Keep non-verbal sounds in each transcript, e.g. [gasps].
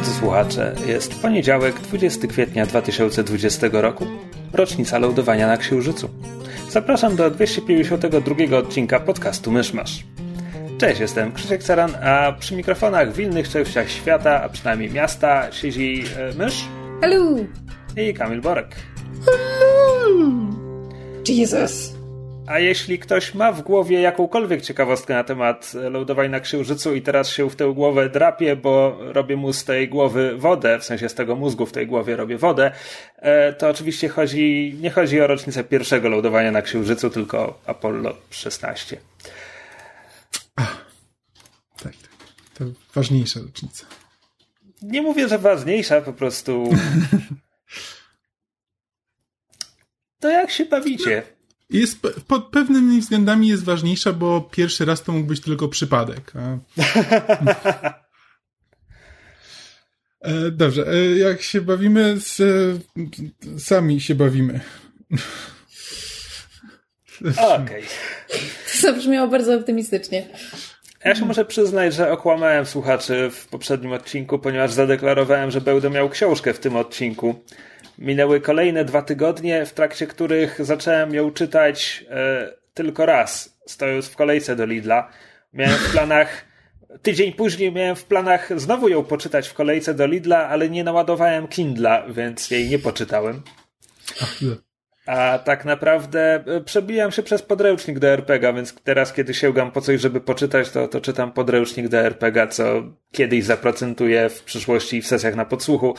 Drodzy słuchacze, jest poniedziałek, 20 kwietnia 2020 roku, rocznica lądowania na Księżycu. Zapraszam do 252 odcinka podcastu Myszmasz. Cześć, jestem Krzysiek Saran, a przy mikrofonach w innych częściach świata, a przynajmniej miasta, siedzi e, mysz Hello! i Kamil Borek. Jesus! A jeśli ktoś ma w głowie jakąkolwiek ciekawostkę na temat lądowań na Księżycu i teraz się w tę głowę drapie, bo robię mu z tej głowy wodę, w sensie z tego mózgu w tej głowie robię wodę, e, to oczywiście chodzi, nie chodzi o rocznicę pierwszego lądowania na Księżycu, tylko Apollo 16. Tak, tak. To ważniejsza rocznica. Nie mówię, że ważniejsza, po prostu. [laughs] To jak się bawicie? Jest, pod pewnymi względami jest ważniejsza, bo pierwszy raz to mógł być tylko przypadek. A... [laughs] E, Dobrze, e, jak się bawimy, z, e, sami się bawimy. [laughs] Okej. To zabrzmiało bardzo optymistycznie. Ja się muszę przyznać, że okłamałem słuchaczy w poprzednim odcinku, ponieważ zadeklarowałem, że będę miał książkę w tym odcinku. Minęły kolejne dwa tygodnie, w trakcie których zacząłem ją czytać e, tylko raz, stojąc w kolejce do Lidla. Miałem w planach, tydzień później miałem w planach znowu ją poczytać w kolejce do Lidla, ale nie naładowałem Kindla, więc jej nie poczytałem. A tak naprawdę e, przebijam się przez podręcznik do RPG, więc teraz, kiedy sięgam po coś, żeby poczytać, to, to czytam podręcznik do RPG, co kiedyś zaprocentuję w przyszłości w sesjach na podsłuchu.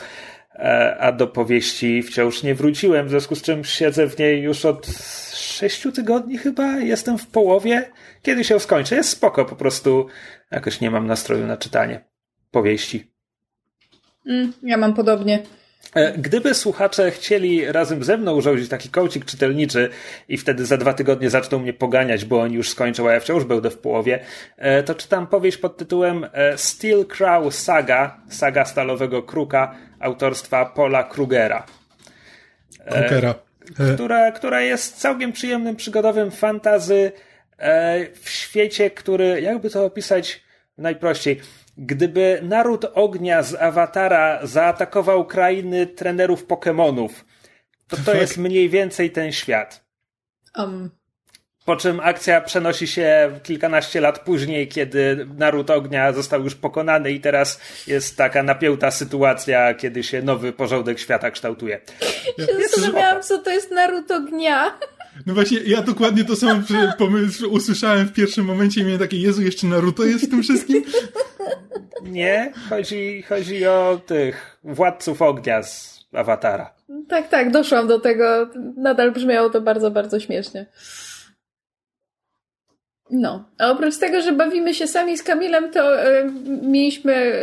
E, A do powieści wciąż nie wróciłem, w związku z czym siedzę w niej już od sześciu tygodni chyba. Jestem w połowie. Kiedy się skończy? Jest spoko, po prostu jakoś nie mam nastroju na czytanie powieści. Mm, ja mam podobnie. E, Gdyby słuchacze chcieli razem ze mną urządzić taki kącik czytelniczy i wtedy za dwa tygodnie zaczną mnie poganiać, bo oni już skończą, a ja wciąż będę w połowie, e, to czytam powieść pod tytułem e, Steel Crow Saga, saga Stalowego Kruka, autorstwa Paula Krugera, Krukera. E, która, która jest całkiem przyjemnym, przygodowym fantazy w świecie, który, jakby to opisać najprościej, gdyby naród ognia z Awatara zaatakował krainy trenerów Pokémonów, to to jest mniej więcej ten świat. Um, Po czym akcja przenosi się kilkanaście lat później, kiedy naród ognia został już pokonany i teraz jest taka napięta sytuacja, kiedy się nowy porządek świata kształtuje. się zastanawiałam, co to jest Naruto Gnia. No właśnie, ja dokładnie to samo pomysł usłyszałem w pierwszym momencie i miałem takie, Jezu, jeszcze Naruto jest w tym wszystkim? Nie, chodzi, chodzi o tych władców ognia z Awatara. Tak, tak, doszłam do tego. Nadal brzmiało to bardzo, bardzo śmiesznie. No, a oprócz tego, że bawimy się sami z Kamilem, to e, mieliśmy e,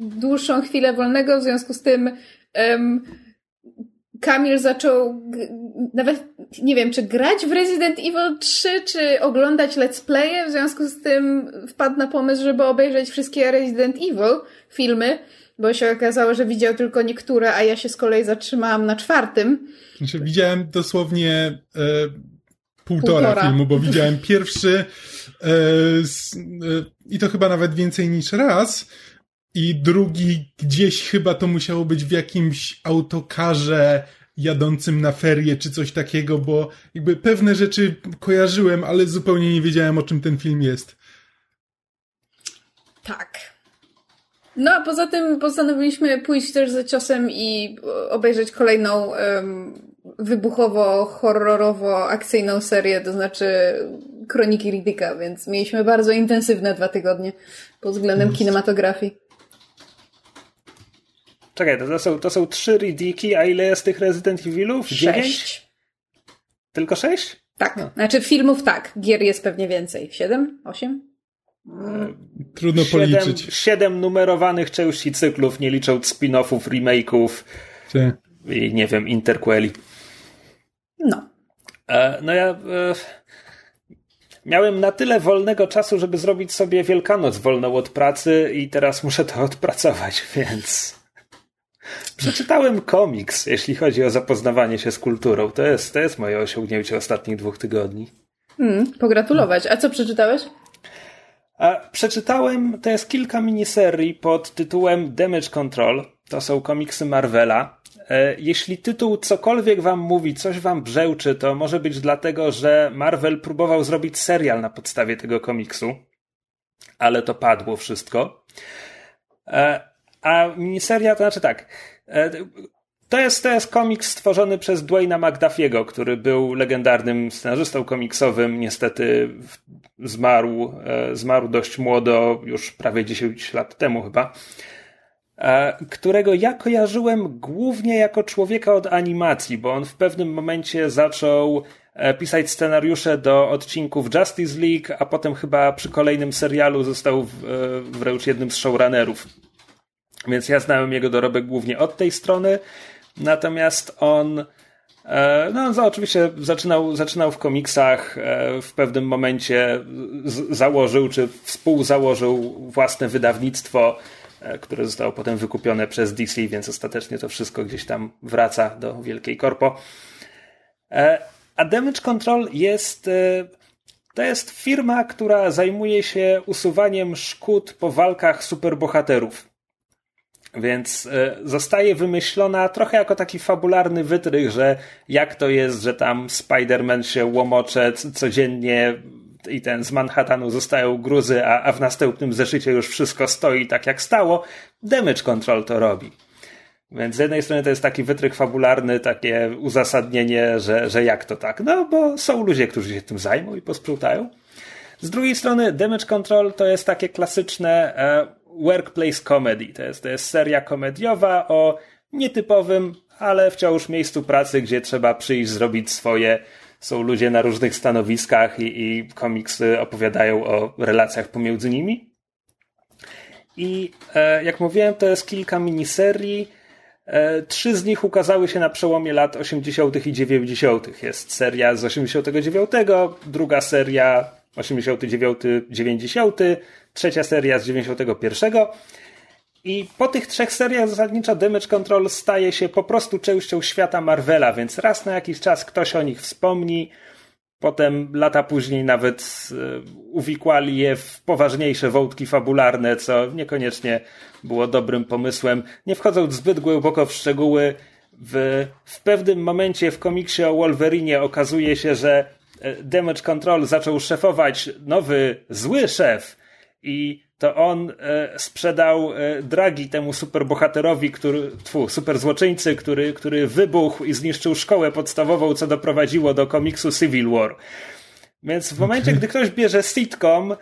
dłuższą chwilę wolnego, w związku z tym em, Kamil zaczął nawet, nie wiem, czy grać w Resident Evil 3, czy oglądać let's playe, w związku z tym wpadł na pomysł, żeby obejrzeć wszystkie Resident Evil filmy, bo się okazało, że widział tylko niektóre, a ja się z kolei zatrzymałam na czwartym. Znaczy, widziałem dosłownie e, półtora, Półtora. filmu, bo widziałem pierwszy e, s, e, i to chyba nawet więcej niż raz. I drugi gdzieś chyba to musiało być w jakimś autokarze jadącym na ferie czy coś takiego, bo jakby pewne rzeczy kojarzyłem, ale zupełnie nie wiedziałem o czym ten film jest. Tak. No a poza tym postanowiliśmy pójść też za ciosem i obejrzeć kolejną em, wybuchowo-horrorowo-akcyjną serię, to znaczy Kroniki Riddicka, więc mieliśmy bardzo intensywne dwa tygodnie pod względem kinematografii. Czekaj, to, to, są, to są trzy Riddiki, a ile jest tych Resident Evilów? Dziewięć? Sześć. Tylko sześć? Tak, znaczy filmów tak, gier jest pewnie więcej. Siedem? Osiem? Trudno Siedem, policzyć. siedem numerowanych części cyklów, nie licząc spin-offów, remake'ów. Czy- i nie wiem, interqueli. No. E, no ja e, miałem na tyle wolnego czasu, żeby zrobić sobie Wielkanoc wolną od pracy i teraz muszę to [laughs] odpracować, więc przeczytałem komiks, jeśli chodzi o zapoznawanie się z kulturą. To jest, to jest moje osiągnięcie ostatnich dwóch tygodni. Hmm, pogratulować. A co przeczytałeś? A przeczytałem, to jest kilka miniserii pod tytułem Damage Control. To są komiksy Marvela. E, jeśli tytuł cokolwiek wam mówi, coś wam brzęczy, to może być dlatego, że Marvel próbował zrobić serial na podstawie tego komiksu, ale to padło wszystko. E, a miniseria to znaczy tak. E, to jest, to jest komiks stworzony przez Dwayna McDuffiego, który był legendarnym scenarzystą komiksowym. Niestety zmarł, zmarł dość młodo, już prawie 10 lat temu chyba. E, którego ja kojarzyłem głównie jako człowieka od animacji, bo on w pewnym momencie zaczął e, pisać scenariusze do odcinków Justice League, a potem chyba przy kolejnym serialu został e, wręcz jednym z showrunnerów. Więc ja znałem jego dorobek głównie od tej strony. Natomiast on, no, oczywiście zaczynał, zaczynał w komiksach, w pewnym momencie założył, czy współzałożył własne wydawnictwo E, które zostało potem wykupione przez DC, więc ostatecznie to wszystko gdzieś tam wraca do wielkiej korpo. E, a Damage Control jest e, to jest firma, która zajmuje się usuwaniem szkód po walkach superbohaterów. Więc zostaje wymyślona trochę jako taki fabularny wytrych, że jak to jest, że tam Spider-Man się łomocze codziennie i ten z Manhattanu zostają gruzy, a, a w następnym zeszycie już wszystko stoi tak jak stało, Damage Control to robi. Więc z jednej strony to jest taki wytryk fabularny, takie uzasadnienie, że, że jak to tak? No bo są ludzie, którzy się tym zajmą i posprzątają. Z drugiej strony Damage Control to jest takie klasyczne e, workplace comedy. To jest, to jest seria komediowa o nietypowym, ale wciąż miejscu pracy, gdzie trzeba przyjść, zrobić swoje są ludzie na różnych stanowiskach i, i komiksy opowiadają o relacjach pomiędzy nimi. I e, jak mówiłem, to jest kilka miniserii. E, trzy z nich ukazały się na przełomie lat 80. i 90. Jest seria z 89, druga seria 89-90, trzecia seria z 91. I po tych trzech seriach zasadniczo Damage Control staje się po prostu częścią świata Marvela, więc raz na jakiś czas ktoś o nich wspomni, potem lata później nawet e, uwikłali je w poważniejsze wątki fabularne, co niekoniecznie było dobrym pomysłem. Nie wchodząc zbyt głęboko w szczegóły, w, w pewnym momencie w komiksie o Wolverine okazuje się, że e, Damage Control zaczął szefować nowy, zły szef i to on e, sprzedał e, dragi temu superbohaterowi, który, tfu, superzłoczyńcy, który, który wybuchł i zniszczył szkołę podstawową, co doprowadziło do komiksu Civil War. Więc w momencie, okay. gdy ktoś bierze sitcom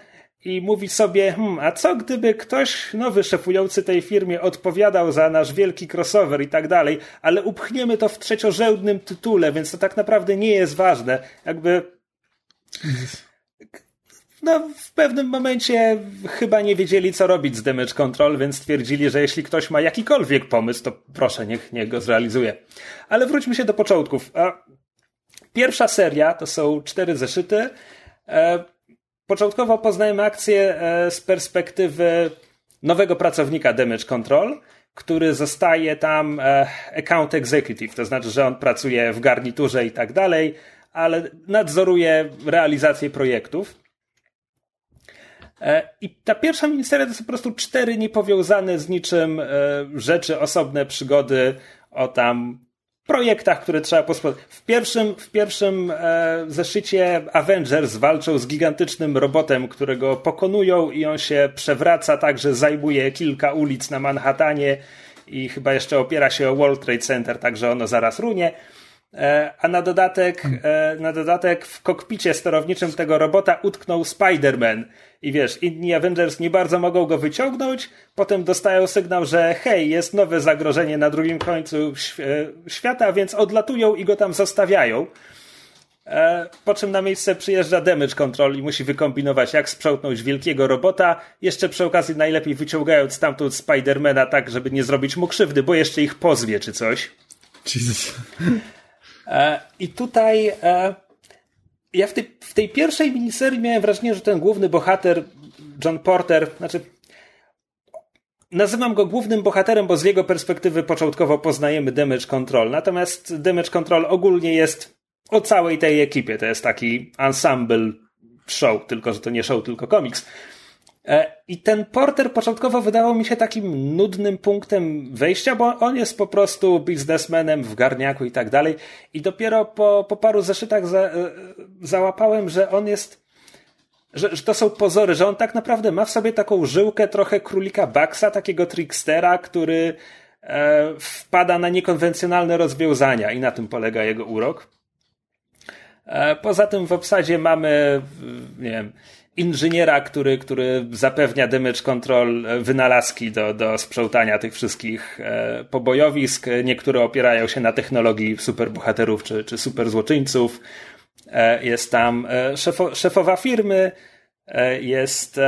i mówi sobie, hmm, a co gdyby ktoś nowy szefujący tej firmie odpowiadał za nasz wielki crossover i tak dalej, ale upchniemy to w trzeciorzędnym tytule, więc to tak naprawdę nie jest ważne. Jakby no, w pewnym momencie chyba nie wiedzieli, co robić z Damage Control, więc stwierdzili, że jeśli ktoś ma jakikolwiek pomysł, to proszę, niech, niech go zrealizuje. Ale wróćmy się do początków. Pierwsza seria to są cztery zeszyty. E, początkowo poznajemy akcję e, z perspektywy nowego pracownika Damage Control, który zostaje tam e, account executive, to znaczy, że on pracuje w garniturze i tak dalej, ale nadzoruje realizację projektów. E, I ta pierwsza miniseria to są po prostu cztery niepowiązane z niczym e, rzeczy, osobne przygody o tam projektach, które trzeba posprzątać. W pierwszym, w pierwszym e, zeszycie Avengers walczą z gigantycznym robotem, którego pokonują i on się przewraca tak, że zajmuje kilka ulic na Manhattanie i chyba jeszcze opiera się o World Trade Center, także ono zaraz runie. E, a na dodatek, e, na dodatek w kokpicie sterowniczym tego robota utknął Spider-Man. I wiesz, inni Avengers nie bardzo mogą go wyciągnąć, potem dostają sygnał, że hej, jest nowe zagrożenie na drugim końcu e, świata, więc odlatują i go tam zostawiają. Po czym na miejsce przyjeżdża Damage Control i musi wykombinować, jak sprzątnąć wielkiego robota, jeszcze przy okazji najlepiej wyciągając stamtąd Spidermana tak, żeby nie zrobić mu krzywdy, bo jeszcze ich pozwie czy coś. Jesus. [laughs] E, I tutaj e, ja w tej, w tej pierwszej miniserii miałem wrażenie, że ten główny bohater, John Porter, znaczy nazywam go głównym bohaterem, bo z jego perspektywy początkowo poznajemy Damage Control. Natomiast Damage Control ogólnie jest o całej tej ekipie. To jest taki ensemble show, tylko że to nie show, tylko komiks. E, I ten Porter początkowo wydawał mi się takim nudnym punktem wejścia, bo on jest po prostu biznesmenem w garniaku i tak dalej. I dopiero po, po paru zeszytach za, e, załapałem, że on jest, że, że to są pozory, że on tak naprawdę ma w sobie taką żyłkę trochę królika Baxa, takiego trickstera, który e, wpada na niekonwencjonalne rozwiązania i na tym polega jego urok. E, poza tym w obsadzie mamy, nie wiem, inżyniera, który, który zapewnia damage control e, wynalazki do, do sprzątania tych wszystkich e, pobojowisk. Niektóre opierają się na technologii superbohaterów czy, czy superzłoczyńców. E, jest tam szefo, szefowa firmy, jest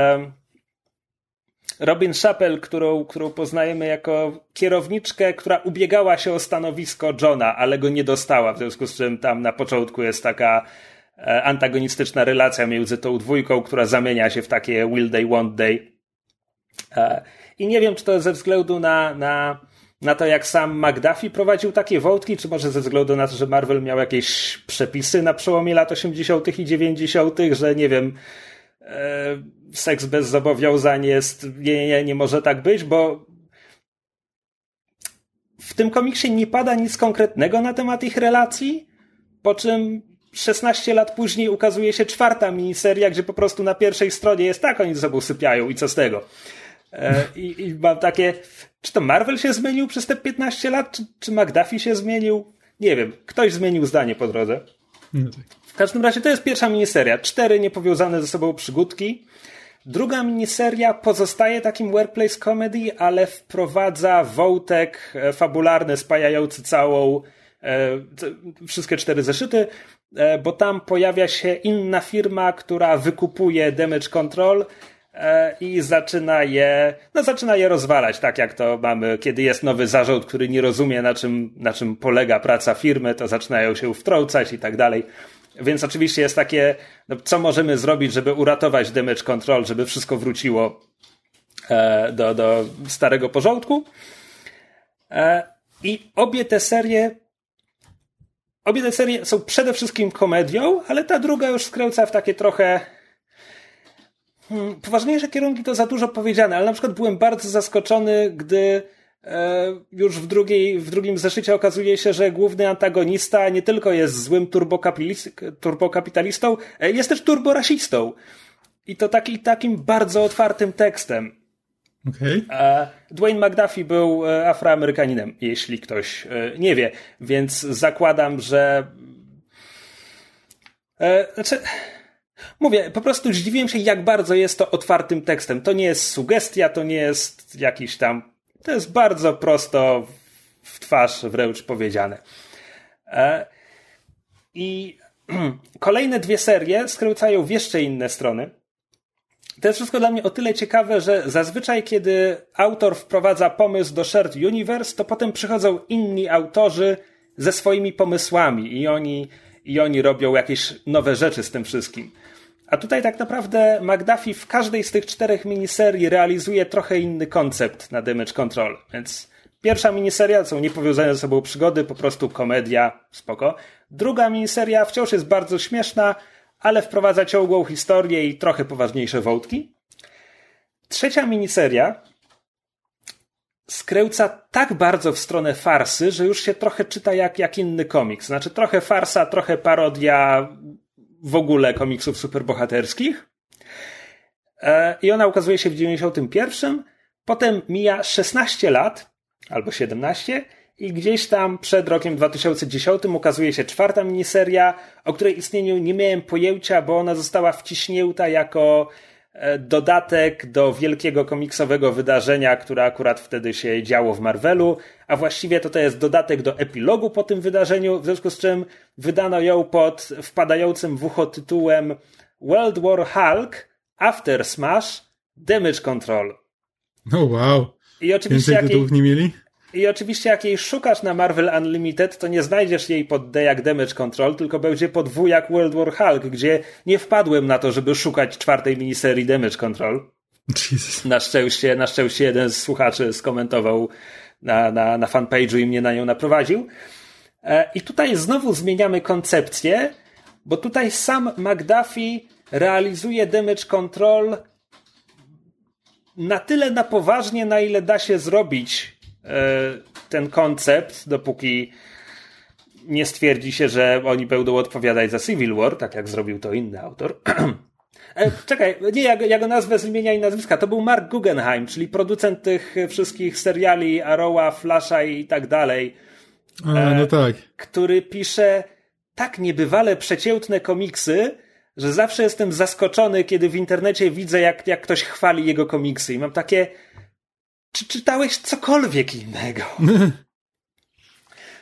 Robin Chappell, którą, którą poznajemy jako kierowniczkę, która ubiegała się o stanowisko Johna, ale go nie dostała, w związku z czym tam na początku jest taka antagonistyczna relacja między tą dwójką, która zamienia się w takie will won't they. E, I nie wiem, czy to ze względu na, na, na to, jak sam McDuffie prowadził takie wątki, czy może ze względu na to, że Marvel miał jakieś przepisy na przełomie lat 80. i 90., że nie wiem, e, seks bez zobowiązań jest, nie, nie, nie może tak być, bo w tym komiksie nie pada nic konkretnego na temat ich relacji, po czym 16 lat później ukazuje się czwarta miniseria, gdzie po prostu na pierwszej stronie jest tak, oni ze sobą sypiają i co z tego. E, I, I, mam takie, czy to Marvel się zmienił przez te 15 lat, czy, czy McDuffie się zmienił? Nie wiem, ktoś zmienił zdanie po drodze. No tak. W każdym razie to jest pierwsza miniseria. Cztery niepowiązane ze sobą przygódki. Druga miniseria pozostaje takim workplace comedy, ale wprowadza wątek e, fabularny spajający całą e, wszystkie cztery zeszyty bo tam pojawia się inna firma, która wykupuje damage control e, i zaczyna je, no zaczyna je rozwalać, tak jak to mamy, kiedy jest nowy zarząd, który nie rozumie na czym, na czym polega praca firmy, to zaczynają się wtrącać i tak dalej. Więc oczywiście jest takie, no, co możemy zrobić, żeby uratować damage control, żeby wszystko wróciło e, do, do starego porządku. I obie te serie obie te serie są przede wszystkim komedią, ale ta druga już skręca w takie trochę hmm, poważniejsze kierunki to za dużo powiedziane, ale na przykład byłem bardzo zaskoczony, gdy e, już w, drugiej, w drugim zeszycie okazuje się, że główny antagonista nie tylko jest złym turbokapitalistą, e, jest też turborasistą. I to taki, takim bardzo otwartym tekstem. Okay. Dwayne McDuffie był e, Afroamerykaninem, jeśli ktoś e, nie wie, więc zakładam, że. E, znaczy, mówię, po prostu zdziwiłem się, jak bardzo jest to otwartym tekstem. To nie jest sugestia, to nie jest jakiś tam. To jest bardzo prosto w twarz wręcz powiedziane. I [clears throat] kolejne dwie serie skręcają w jeszcze inne strony to jest wszystko dla mnie o tyle ciekawe, że zazwyczaj, kiedy autor wprowadza pomysł do Shared Universe, to potem przychodzą inni autorzy ze swoimi pomysłami i oni, i oni robią jakieś nowe rzeczy z tym wszystkim. A tutaj tak naprawdę McDuffie w każdej z tych czterech miniserii realizuje trochę inny koncept na Damage Control. Więc pierwsza miniseria są niepowiązane ze sobą przygody, po prostu komedia, spoko. Druga miniseria wciąż jest bardzo śmieszna, ale wprowadza ciągłą historię i trochę poważniejsze wątki. Trzecia miniseria skręca tak bardzo w stronę farsy, że już się trochę czyta jak, jak inny komiks. Znaczy trochę farsa, trochę parodia w ogóle komiksów superbohaterskich. E, I ona ukazuje się w 91. Potem mija 16 lat, albo 17, i gdzieś tam przed rokiem 2010 ukazuje się czwarta miniseria, o której istnieniu nie miałem pojęcia, bo ona została wciśnięta jako e, dodatek do wielkiego komiksowego wydarzenia, które akurat wtedy się działo w Marvelu, a właściwie to to jest dodatek do epilogu po tym wydarzeniu, w związku z czym wydano ją pod wpadającym w ucho tytułem World War Hulk After Smash Damage Control. Oh wow. I oczywiście Więcej tytułów nie mieli? I oczywiście jak jej szukasz na Marvel Unlimited, to nie znajdziesz jej pod D jak Damage Control, tylko będzie pod W jak World War Hulk, gdzie nie wpadłem na to, żeby szukać czwartej miniserii Damage Control. Jesus. Na szczęście, na szczęście jeden z słuchaczy skomentował na, na, na fanpage'u i mnie na nią naprowadził. E, I tutaj znowu zmieniamy koncepcję, bo tutaj sam McDuffie realizuje damage control na tyle na poważnie, na ile da się zrobić ten koncept, dopóki nie stwierdzi się, że oni będą odpowiadać za Civil War, tak jak zrobił to inny autor. E, czekaj, nie, ja, ja go nazwę z imienia i nazwiska. To był Mark Guggenheim, czyli producent tych wszystkich seriali Arrowa, Flasha i tak dalej. A, no e, tak. Który pisze tak niebywale przeciętne komiksy, że zawsze jestem zaskoczony, kiedy w internecie widzę, jak, jak ktoś chwali jego komiksy. I mam takie. Czy czytałeś cokolwiek innego?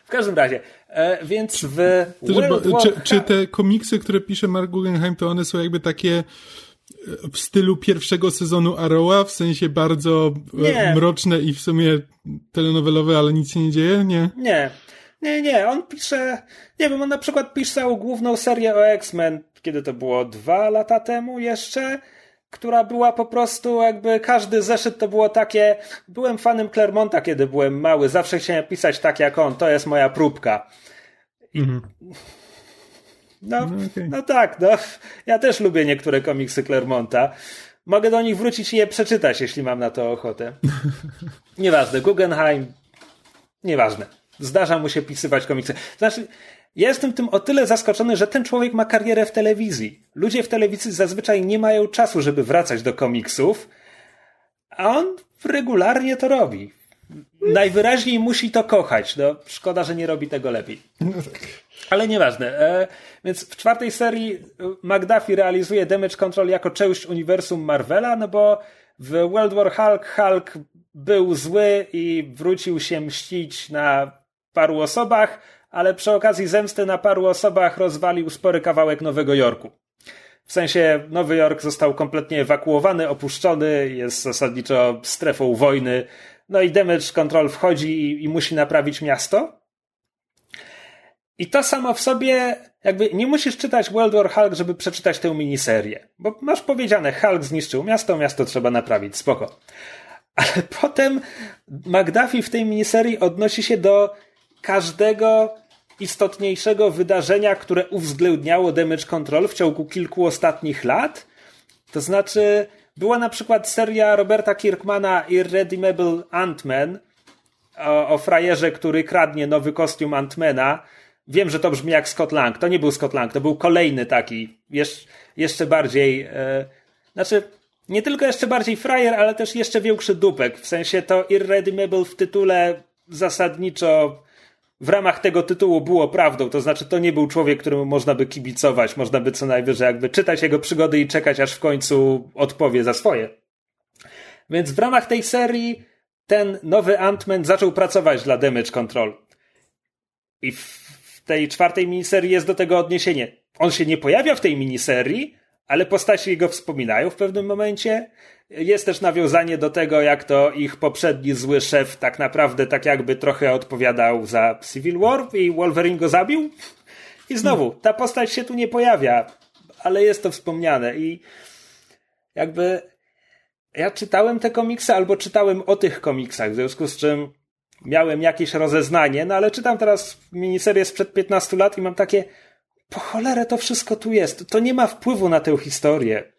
w każdym razie, e, więc w. World War... czy, czy te komiksy, które pisze Mark Guggenheim, to one są jakby takie e, w stylu pierwszego sezonu Arrowa, w sensie bardzo e, nie. mroczne i w sumie telenowelowe, ale nic się nie dzieje? Nie. Nie. Nie, nie, on pisze, nie wiem, on na przykład pisał główną serię o X-Men, kiedy to było dwa lata temu jeszcze, która była po prostu jakby każdy zeszyt to było takie, byłem fanem Clermonta, kiedy byłem mały, zawsze chciałem pisać tak jak on, to jest moja próbka. Mhm. No, no, okay. no tak, no. Ja też lubię niektóre komiksy Clermonta. Mogę do nich wrócić i je przeczytać, jeśli mam na to ochotę. [laughs] Nieważne, Guggenheim, nieważne. Zdarza mu się pisywać komiksy. Znaczy, ja jestem tym o tyle zaskoczony, że ten człowiek ma karierę w telewizji. Ludzie w telewizji zazwyczaj nie mają czasu, żeby wracać do komiksów, a on regularnie to robi. Najwyraźniej musi to kochać. No, szkoda, że nie robi tego lepiej. Ale nieważne. E, więc w czwartej serii McDuffie realizuje Damage Control jako część uniwersum Marvela, no bo w World War Hulk Hulk był zły i wrócił się mścić na paru osobach, ale przy okazji zemsty na paru osobach rozwalił spory kawałek Nowego Jorku. W sensie Nowy Jork został kompletnie ewakuowany, opuszczony, jest zasadniczo strefą wojny. No i Damage Control wchodzi i, i musi naprawić miasto. I to samo w sobie, jakby nie musisz czytać World War Hulk, żeby przeczytać tę miniserię. Bo masz powiedziane, Hulk zniszczył miasto, miasto trzeba naprawić, spoko. Ale potem McDuffie w tej miniserii odnosi się do każdego istotniejszego wydarzenia, które uwzględniało Damage Control w ciągu kilku ostatnich lat. To znaczy, była na przykład seria Roberta Kirkmana Irredeemable Ant-Man o, o frajerze, który kradnie nowy kostium Ant-Mana. Wiem, że to brzmi jak Scott Lang. To nie był Scott Lang, to był kolejny taki, jeszcze, jeszcze bardziej. E, znaczy, nie tylko jeszcze bardziej frajer, ale też jeszcze większy dupek. W sensie to Irredeemable w tytule zasadniczo w ramach tego tytułu było prawdą. To znaczy, to nie był człowiek, któremu można by kibicować. Można by co najwyżej jakby czytać jego przygody i czekać, aż w końcu odpowie za swoje. Więc w ramach tej serii ten nowy Ant-Man zaczął pracować dla Damage Control. I w tej czwartej miniserii jest do tego odniesienie. On się nie pojawia w tej miniserii, ale postaci jego wspominają w pewnym momencie. Jest też nawiązanie do tego, jak to ich poprzedni zły szef tak naprawdę tak jakby trochę odpowiadał za Civil War i Wolverine go zabił. I znowu, ta postać się tu nie pojawia, ale jest to wspomniane i jakby ja czytałem te komiksy albo czytałem o tych komiksach, w związku z czym miałem jakieś rozeznanie, no ale czytam teraz miniserię sprzed 15 lat i mam takie po cholerę to wszystko tu jest. To nie ma wpływu na tę historię.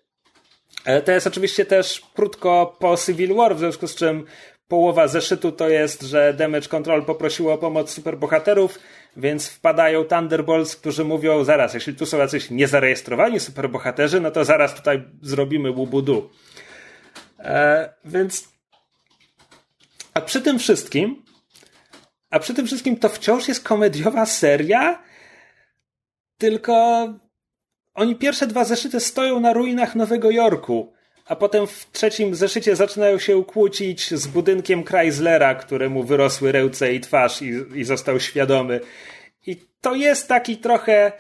E, to jest oczywiście też krótko po Civil War, w związku z czym połowa zeszytu to jest, że Damage Control poprosiło o pomoc superbohaterów, więc wpadają Thunderbolts, którzy mówią, zaraz, jeśli tu są jacyś niezarejestrowani superbohaterzy, no to zaraz tutaj zrobimy łubudu. E, więc a przy tym wszystkim a przy tym wszystkim to wciąż jest komediowa seria, tylko oni pierwsze dwa zeszyty stoją na ruinach Nowego Jorku, a potem w trzecim zeszycie zaczynają się kłócić z budynkiem Chryslera, któremu wyrosły ręce i twarz i, i został świadomy. I to jest taki trochę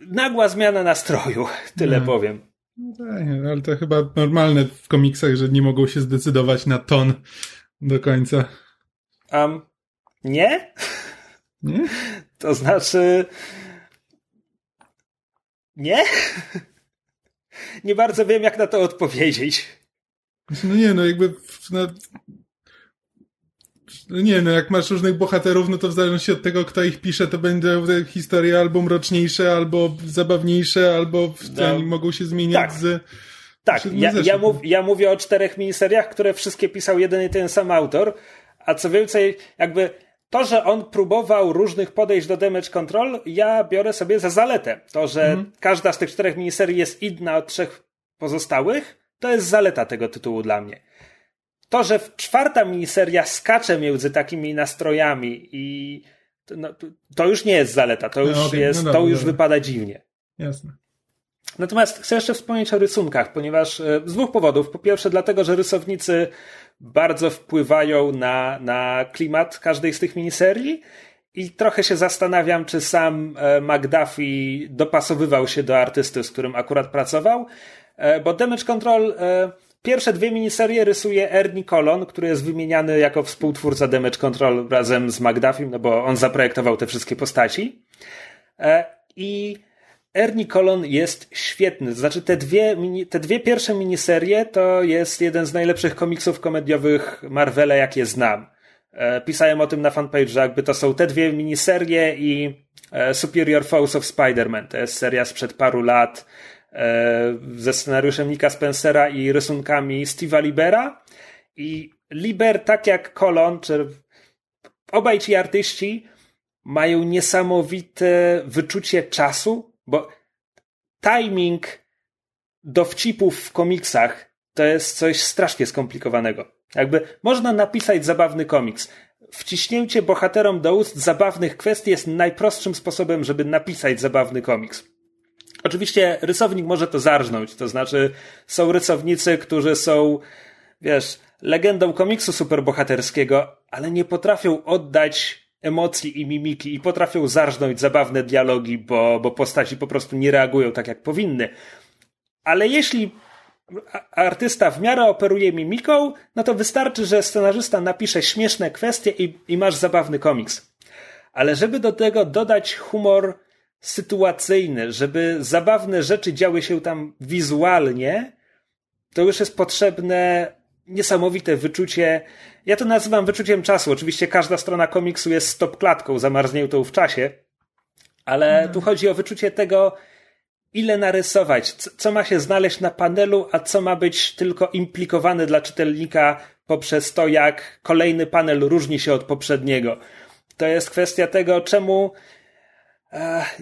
nagła zmiana nastroju, [laughs] tyle no. powiem. No tak, ale to chyba normalne w komiksach, że nie mogą się zdecydować na ton do końca. Um, nie? Nie? [laughs] To znaczy. Nie? [laughs] Nie bardzo wiem, jak na to odpowiedzieć. No nie, no jakby. No, no nie, no jak masz różnych bohaterów, no to w zależności od tego, kto ich pisze, to będą historie albo mroczniejsze, albo zabawniejsze, albo no, mogą się zmieniać tak. z. Tak, ja, ja, mów, ja mówię o czterech miniseriach, które wszystkie pisał jeden i ten sam autor, a co więcej, jakby to, że on próbował różnych podejść do damage control, ja biorę sobie za zaletę. To, że mhm. każda z tych czterech miniserii jest inna od trzech pozostałych, to jest zaleta tego tytułu dla mnie. To, że czwarta miniseria skacze między takimi nastrojami i no, to już nie jest zaleta, to już, no, okay. jest, no, to już wypada dziwnie. Jasne. Natomiast chcę jeszcze wspomnieć o rysunkach, ponieważ e, z dwóch powodów. Po pierwsze, dlatego, że rysownicy bardzo wpływają na, na klimat każdej z tych miniserii. I trochę się zastanawiam, czy sam e, McDuffie dopasowywał się do artysty, z którym akurat pracował, e, bo Damage Control pierwsze dwie miniserie rysuje Ernie Colon, który jest wymieniany jako współtwórca Damage Control razem z McDuffie, no bo on zaprojektował te wszystkie postaci. I Ernie Colon jest świetny. Znaczy, te dwie, te dwie pierwsze miniserie to jest jeden z najlepszych komiksów komediowych Marvela, jakie znam. E, pisałem o tym na fanpage, że jakby to są te dwie miniserie i e, Superior Foes of Spider-Man. To jest seria sprzed paru lat e, ze scenariuszem Nika Spencera i rysunkami Steve'a Libera. I Liber, tak jak Colon, czy obaj ci artyści mają niesamowite wyczucie czasu bo timing dowcipów w komiksach to jest coś strasznie skomplikowanego. Jakby można napisać zabawny komiks. Wciśnięcie bohaterom do ust zabawnych kwestii jest najprostszym sposobem, żeby napisać zabawny komiks. Oczywiście rysownik może to zarżnąć, to znaczy są rysownicy, którzy są, wiesz, legendą komiksu superbohaterskiego, ale nie potrafią oddać emocji i mimiki i potrafią zarżnąć zabawne dialogi, bo, bo postaci po prostu nie reagują tak, jak powinny. Ale jeśli artysta w miarę operuje mimiką, no to wystarczy, że scenarzysta napisze śmieszne kwestie i, i masz zabawny komiks. Ale żeby do tego dodać humor sytuacyjny, żeby zabawne rzeczy działy się tam wizualnie, to już jest potrzebne niesamowite wyczucie. Ja to nazywam wyczuciem czasu. Oczywiście każda strona komiksu jest stop klatką zamarzniętą w czasie, ale mhm. tu chodzi o wyczucie tego, ile narysować, co ma się znaleźć na panelu, a co ma być tylko implikowane dla czytelnika poprzez to, jak kolejny panel różni się od poprzedniego. To jest kwestia tego, czemu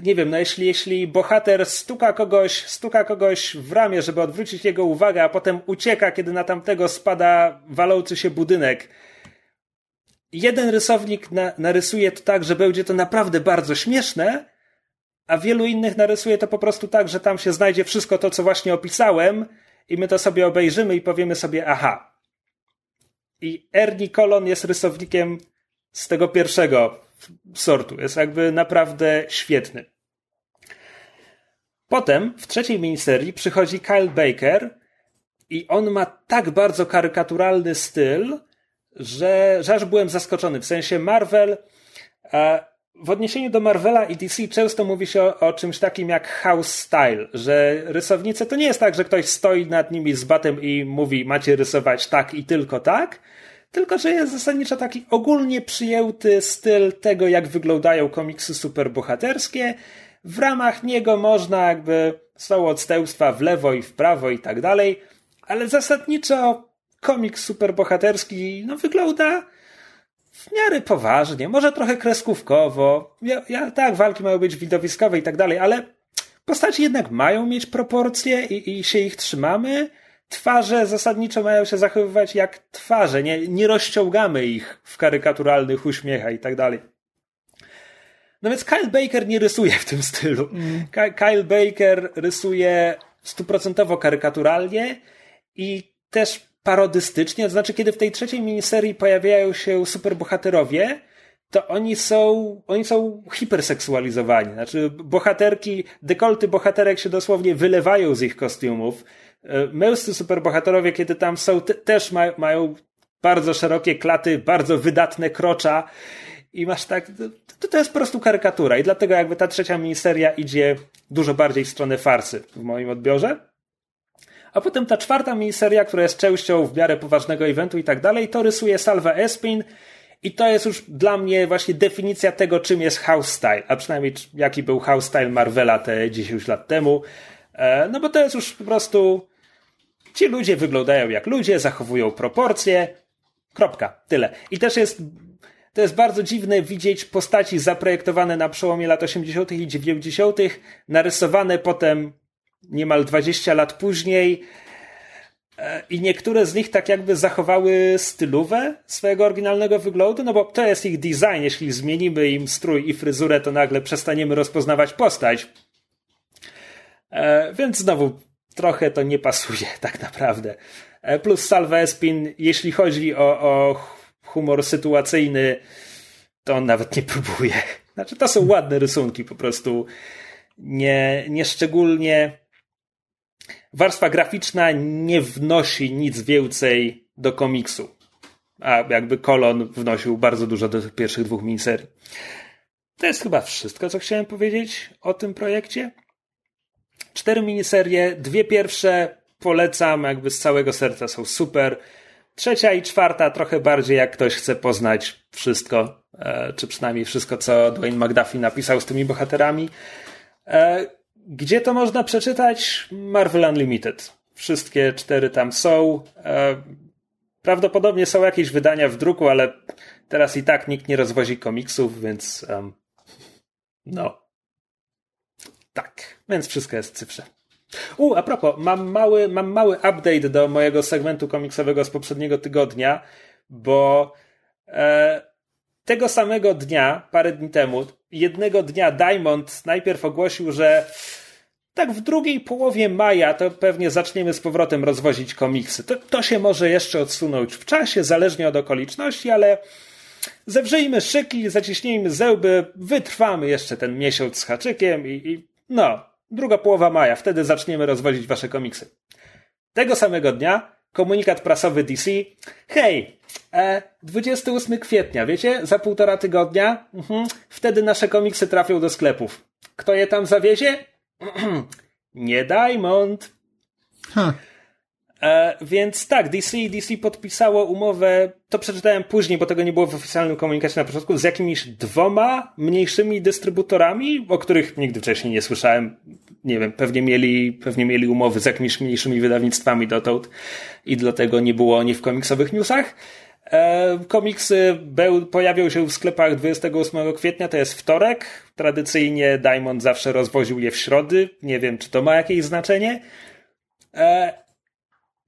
nie wiem, no jeśli, jeśli bohater stuka kogoś, stuka kogoś w ramię, żeby odwrócić jego uwagę, a potem ucieka, kiedy na tamtego spada walący się budynek. Jeden rysownik na, narysuje to tak, że będzie to naprawdę bardzo śmieszne, a wielu innych narysuje to po prostu tak, że tam się znajdzie wszystko to, co właśnie opisałem i my to sobie obejrzymy i powiemy sobie aha. I Ernie Colon jest rysownikiem z tego pierwszego sortu. Jest jakby naprawdę świetny. Potem w trzeciej miniserii przychodzi Kyle Baker i on ma tak bardzo karykaturalny styl, że, że aż byłem zaskoczony. W sensie Marvel, w odniesieniu do Marvela i DC często mówi się o, o, czymś takim jak house style, że rysownicy to nie jest tak, że ktoś stoi nad nimi z batem i mówi macie rysować tak i tylko tak, tylko że jest zasadniczo taki ogólnie przyjęty styl tego, jak wyglądają komiksy superbohaterskie. W ramach niego można jakby, są odstępstwa w lewo i w prawo i tak dalej, ale zasadniczo komiks superbohaterski no, wygląda w miarę poważnie, może trochę kreskówkowo. Ja, ja, tak, walki mają być widowiskowe i tak dalej, ale postaci jednak mają mieć proporcje i, i się ich trzymamy twarze zasadniczo mają się zachowywać jak twarze, nie, nie rozciągamy ich w karykaturalnych uśmiechach i tak dalej. No więc Kyle Baker nie rysuje w tym stylu. Mm. Kyle Baker rysuje stuprocentowo karykaturalnie i też parodystycznie, to znaczy kiedy w tej trzeciej miniserii pojawiają się superbohaterowie, to oni są, oni są hiperseksualizowani. Znaczy, bohaterki, dekolty bohaterek się dosłownie wylewają z ich kostiumów. E, męscy superbohaterowie, kiedy tam są, te, też ma, mają bardzo szerokie klaty, bardzo wydatne krocza i masz tak, to, to jest po prostu karykatura i dlatego jakby ta trzecia miniseria idzie dużo bardziej w stronę farsy w moim odbiorze. A potem ta czwarta miniseria, która jest częścią w miarę poważnego eventu i tak dalej, to rysuje Salva Espin i to jest już dla mnie właśnie definicja tego, czym jest house style, a przynajmniej jaki był house style Marvela te 10 lat temu. E, no bo to jest już po prostu ci ludzie wyglądają jak ludzie, zachowują proporcje. Kropka. Tyle. I też jest to jest bardzo dziwne widzieć postaci zaprojektowane na przełomie lat 80. i 90., narysowane potem niemal 20 lat później. E, I niektóre z nich tak jakby zachowały stylówę swojego oryginalnego wyglądu, no bo to jest ich design. Jeśli zmienimy im strój i fryzurę, to nagle przestaniemy rozpoznawać postać. E, więc znowu trochę to nie pasuje [laughs] tak naprawdę. E, plus Salva Espin, jeśli chodzi o, o humor sytuacyjny, to on nawet nie próbuje. [laughs] Znaczy, to są ładne rysunki, po prostu nie, nie szczególnie. Warstwa graficzna nie wnosi nic więcej do komiksu. A jakby kolon wnosił bardzo dużo do tych pierwszych dwóch miniserii. To jest chyba wszystko, co chciałem powiedzieć o tym projekcie. Cztery miniserie, dwie pierwsze polecam, jakby z całego serca są super. Trzecia i czwarta trochę bardziej jak ktoś chce poznać wszystko, e, czy przynajmniej wszystko, co Dwayne McDuffie napisał z tymi bohaterami. E, gdzie to można przeczytać? Marvel Unlimited. Wszystkie cztery tam są. E, prawdopodobnie są jakieś wydania w druku, ale teraz i tak nikt nie rozwozi komiksów, więc um, no. Tak, więc wszystko jest w cyfrze. U, a propos, mam mały, mam mały update do mojego segmentu komiksowego z poprzedniego tygodnia, bo e, tego samego dnia, parę dni temu, jednego dnia Diamond najpierw ogłosił, że tak w drugiej połowie maja to pewnie zaczniemy z powrotem rozwozić komiksy. To, to się może jeszcze odsunąć w czasie, zależnie od okoliczności, ale zewrzyjmy szyki, zaciśnijmy zęby, wytrwamy jeszcze ten miesiąc z haczykiem i, i no, druga połowa maja, wtedy zaczniemy rozwozić wasze komiksy. Tego samego dnia komunikat prasowy DC. Hej, e, 28 kwietnia, wiecie, za półtora tygodnia, mhm, wtedy nasze komiksy trafią do sklepów. Kto je tam zawiezie? [clears throat] Nie Diamond. Ha. E, więc tak, DC, DC podpisało umowę, to przeczytałem później, bo tego nie było w oficjalnym komunikacie na początku, z jakimiś dwoma mniejszymi dystrybutorami, o których nigdy wcześniej nie słyszałem. Nie wiem, pewnie mieli, pewnie mieli umowy z jakimiś mniejszymi wydawnictwami dotąd i dlatego nie było oni w komiksowych newsach. E, komiksy pojawią się w sklepach 28 kwietnia, to jest wtorek. Tradycyjnie Diamond zawsze rozwoził je w środy. Nie wiem, czy to ma jakieś znaczenie. E,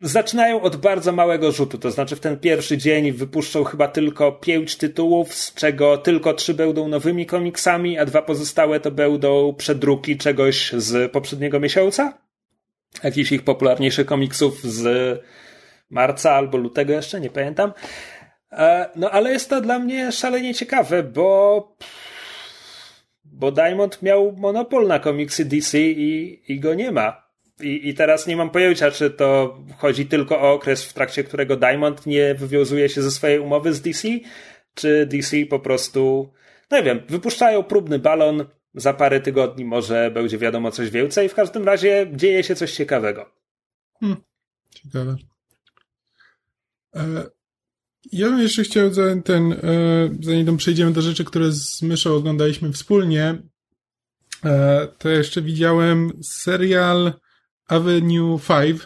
zaczynają od bardzo małego rzutu, to znaczy w ten pierwszy dzień wypuszczą chyba tylko pięć tytułów, z czego tylko trzy będą nowymi komiksami, a dwa pozostałe to będą przedruki czegoś z poprzedniego miesiąca. Jakichś ich popularniejszych komiksów z marca albo lutego jeszcze, nie pamiętam. E, no ale jest to dla mnie szalenie ciekawe, bo bo Diamond miał monopol na komiksy DC i, i go nie ma. I, I teraz nie mam pojęcia, czy to chodzi tylko o okres, w trakcie którego Diamond nie wywiązuje się ze swojej umowy z DC, czy DC po prostu, no nie wiem, wypuszczają próbny balon, za parę tygodni może będzie wiadomo coś więcej. W każdym razie dzieje się coś ciekawego. Hmm. Ciekawe. E, ja bym jeszcze chciał, ten, e, zanim przejdziemy do rzeczy, które z Myszą oglądaliśmy wspólnie, e, to jeszcze widziałem serial Avenue 5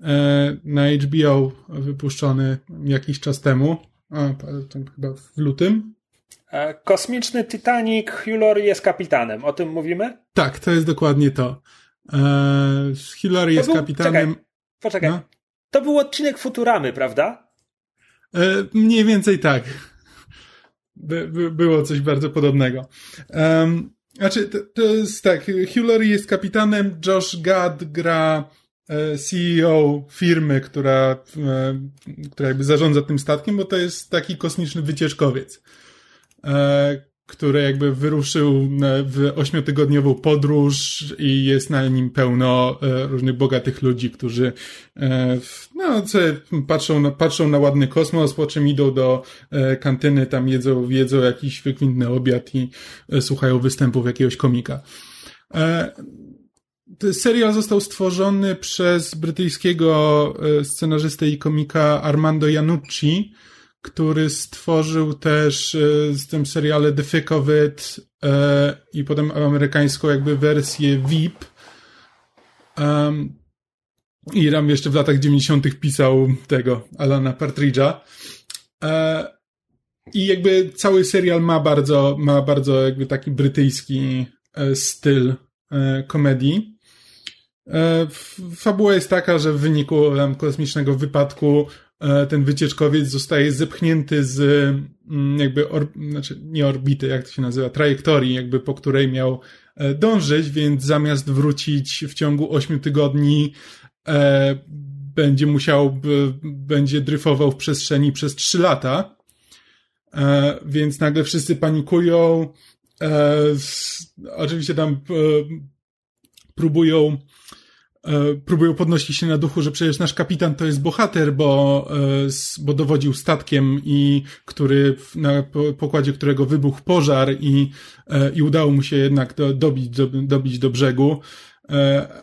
e, na HBO wypuszczony jakiś czas temu, a, chyba w lutym. E, kosmiczny Titanic, Laurie jest kapitanem. O tym mówimy? Tak, to jest dokładnie to. E, Laurie jest był, kapitanem. Czekaj, poczekaj. No. To był odcinek Futuramy, prawda? mniej więcej tak. By, by, było coś bardzo podobnego. Um, znaczy, to, to jest tak, Laurie jest kapitanem, Josh Gad gra e, CEO firmy, która, e, która jakby zarządza tym statkiem, bo to jest taki kosmiczny wycieczkowiec, e, który jakby wyruszył w ośmiotygodniową podróż i jest na nim pełno e, różnych bogatych ludzi, którzy e, no, patrzą, na, patrzą na ładny kosmos, po czym idą do e, kantyny, tam jedzą, jedzą jakiś wykwintny obiad i słuchają występów jakiegoś komika. Serial został stworzony przez brytyjskiego scenarzystę i komika Armando Iannucci, który stworzył też e, z tym seriale The e, i potem amerykańską jakby wersję VIP. I tam jeszcze w latach 90. pisał tego Alana Partridge'a. E, I jakby cały serial ma bardzo, ma bardzo jakby taki brytyjski e, styl e, komedii. E, fabuła jest taka, że w wyniku kosmicznego wypadku E, ten wycieczkowiec zostaje zepchnięty z mm, jakby, or, znaczy nie orbity, jak to się nazywa, trajektorii, jakby po której miał e, dążyć, więc zamiast wrócić w ciągu 8 tygodni, e, będzie musiał, będzie dryfował w przestrzeni przez 3 lata. E, więc nagle wszyscy panikują. E, oczywiście tam e, próbują E, próbują podnosić się na duchu, że przecież nasz kapitan to jest bohater, bo, e, bo dowodził statkiem i który, na pokładzie którego wybuchł pożar i, e, i udało mu się jednak do, dobić, do, dobić do brzegu.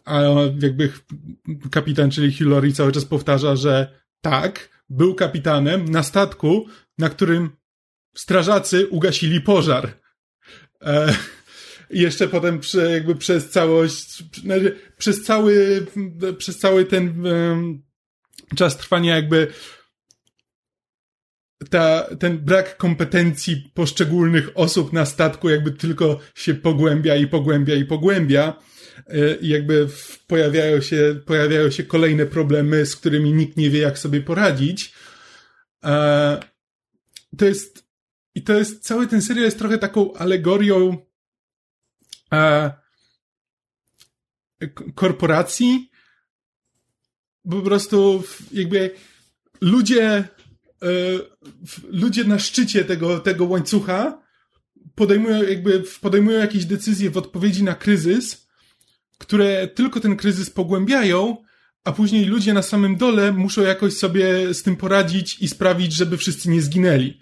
A jakby kapitan, czyli Hillary cały czas powtarza, że tak, był kapitanem na statku, na którym strażacy ugasili pożar. I jeszcze potem przy, jakby przez całość, znaczy przez cały, przez cały ten um, czas trwania jakby ta, ten brak kompetencji poszczególnych osób na statku jakby tylko się pogłębia i pogłębia i pogłębia e, i jakby pojawiają się, pojawiają się kolejne problemy, z którymi nikt nie wie, jak sobie poradzić. E, to jest, i to jest, cały ten serial jest trochę taką alegorią korporacji, po prostu jakby ludzie, e, ludzie na szczycie tego, tego łańcucha podejmują jakby, podejmują jakieś decyzje w odpowiedzi na kryzys, które tylko ten kryzys pogłębiają, a później ludzie na samym dole muszą jakoś sobie z tym poradzić i sprawić, żeby wszyscy nie zginęli.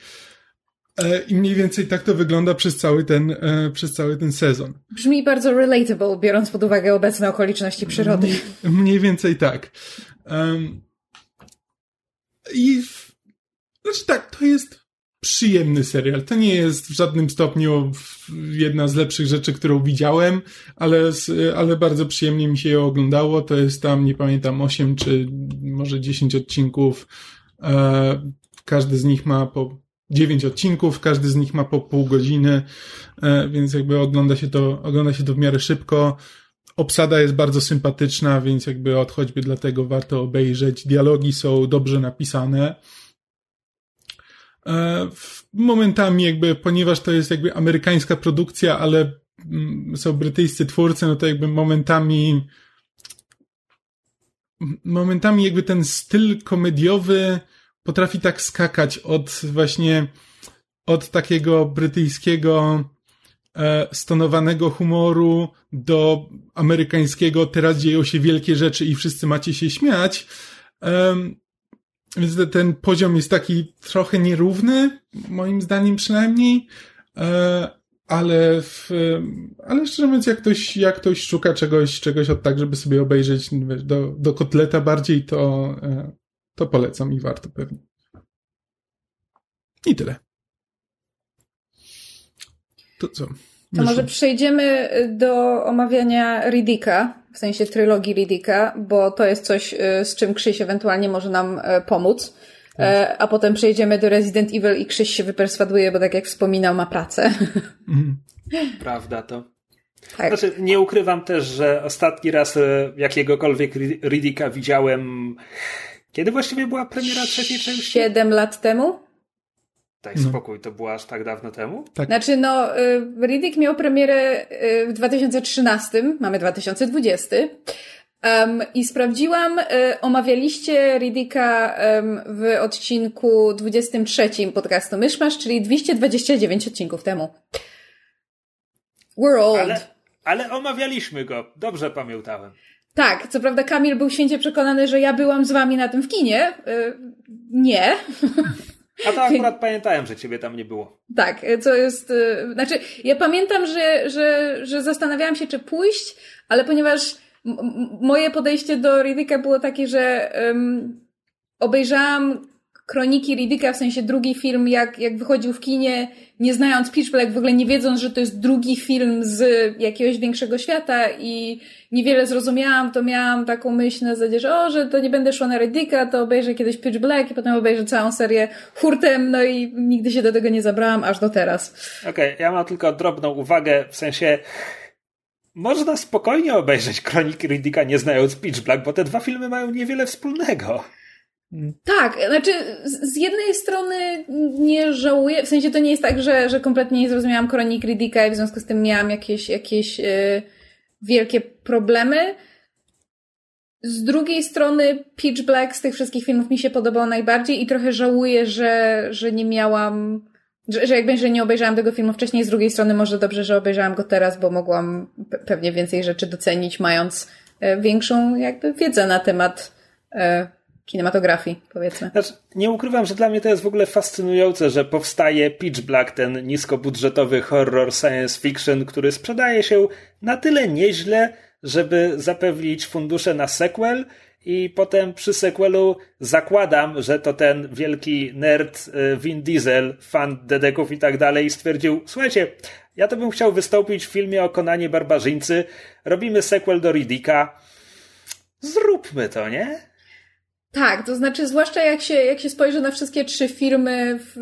E, I mniej więcej tak to wygląda przez cały ten, e, przez cały ten sezon. Brzmi bardzo relatable, biorąc pod uwagę obecne okoliczności przyrody. Mniej, mniej więcej tak. Um, I w, znaczy tak, to jest przyjemny serial. To nie jest w żadnym stopniu jedna z lepszych rzeczy, którą widziałem, ale, ale bardzo przyjemnie mi się ją oglądało. To jest tam, nie pamiętam, 8 czy może 10 odcinków. E, każdy z nich ma po dziewięć odcinków, każdy z nich ma po pół godziny, e, więc jakby ogląda się to, ogląda się to w miarę szybko. Obsada jest bardzo sympatyczna, więc jakby od choćby dlatego warto obejrzeć. Dialogi są dobrze napisane. E, momentami jakby, ponieważ to jest jakby amerykańska produkcja, ale mm, są brytyjscy twórcy, no to jakby momentami momentami jakby ten styl komediowy potrafi tak skakać od właśnie od takiego brytyjskiego e, stonowanego humoru do amerykańskiego teraz dzieją się wielkie rzeczy i wszyscy macie się śmiać. Więc ten poziom jest taki trochę nierówny, moim zdaniem przynajmniej. E, ale, w, ale szczerze mówiąc, jak ktoś, jak ktoś szuka czegoś, czegoś od tak, żeby sobie obejrzeć do, do kotleta bardziej, to, e, to polecam i warto pewnie. I tyle. To co? To może przejdziemy do omawiania Riddicka, w sensie trylogii Riddicka, bo to jest coś, y, z czym Krzyś ewentualnie może nam y, pomóc. Tak. A potem przejdziemy do Resident Evil i Krzyś się wyperswaduje, bo tak jak wspominał, ma pracę. Mhm. [laughs] Prawda to. Tak. Znaczy, nie ukrywam też, że ostatni raz jakiegokolwiek Riddicka widziałem kiedy właściwie była premiera trzeciej części? Siedem lat temu? Daj no. spokój, to było aż tak dawno temu? Tak. Znaczy, no, y, Riddick miał premierę y, w 2013, mamy 2020. Um, I sprawdziłam, e, omawialiście Riddicka um, w odcinku 23 podcastu Myszmasz, czyli 229 odcinków temu. We're old. Ale, ale omawialiśmy go. Dobrze pamiętałem. Tak, co prawda Kamil był święcie przekonany, że ja byłam z wami na tym w kinie. Yy, nie. A to [laughs] akurat pamiętałem, że ciebie tam nie było. Tak, co jest. Yy, znaczy, ja pamiętam, że, że, że zastanawiałam się, czy pójść, ale ponieważ moje podejście do Riddicka było takie, że um, obejrzałam Kroniki Riddicka, w sensie drugi film, jak, jak wychodził w kinie, nie znając Pitch Black, w ogóle nie wiedząc, że to jest drugi film z jakiegoś większego świata i niewiele zrozumiałam, to miałam taką myśl na zasadzie, że o, że to nie będę szła na Riddicka, to obejrzę kiedyś Pitch Black i potem obejrzę całą serię hurtem, no i nigdy się do tego nie zabrałam, aż do teraz. Okej, okay, ja mam tylko drobną uwagę, w sensie można spokojnie obejrzeć Kroniki Riddicka nie znając Pitch Black, bo te dwa filmy mają niewiele wspólnego. Tak, znaczy z jednej strony nie żałuję, w sensie to nie jest tak, że, że kompletnie nie zrozumiałam Kronik Riddicka i w związku z tym miałam jakieś, jakieś yy, wielkie problemy. Z drugiej strony Pitch Black z tych wszystkich filmów mi się podobał najbardziej i trochę żałuję, że, że nie miałam, że, że jakby, że nie obejrzałam tego filmu wcześniej. Z drugiej strony może dobrze, że obejrzałam go teraz, bo mogłam pewnie więcej rzeczy docenić, mając e, większą jakby wiedzę na temat e, kinematografii, powiedzmy. Znaczy, nie ukrywam, że dla mnie to jest w ogóle fascynujące, że powstaje Pitch Black, ten niskobudżetowy horror science fiction, który sprzedaje się na tyle nieźle, żeby zapewnić fundusze na sequel i potem przy sequelu zakładam, że to ten wielki nerd y, Vin Diesel, fan dedeków i tak dalej stwierdził, słuchajcie, ja to bym chciał wystąpić w filmie o Konanie Barbarzyńcy, robimy sequel do Riddicka, zróbmy to, nie? Tak, to znaczy, zwłaszcza jak się, jak się spojrzy na wszystkie trzy firmy, w,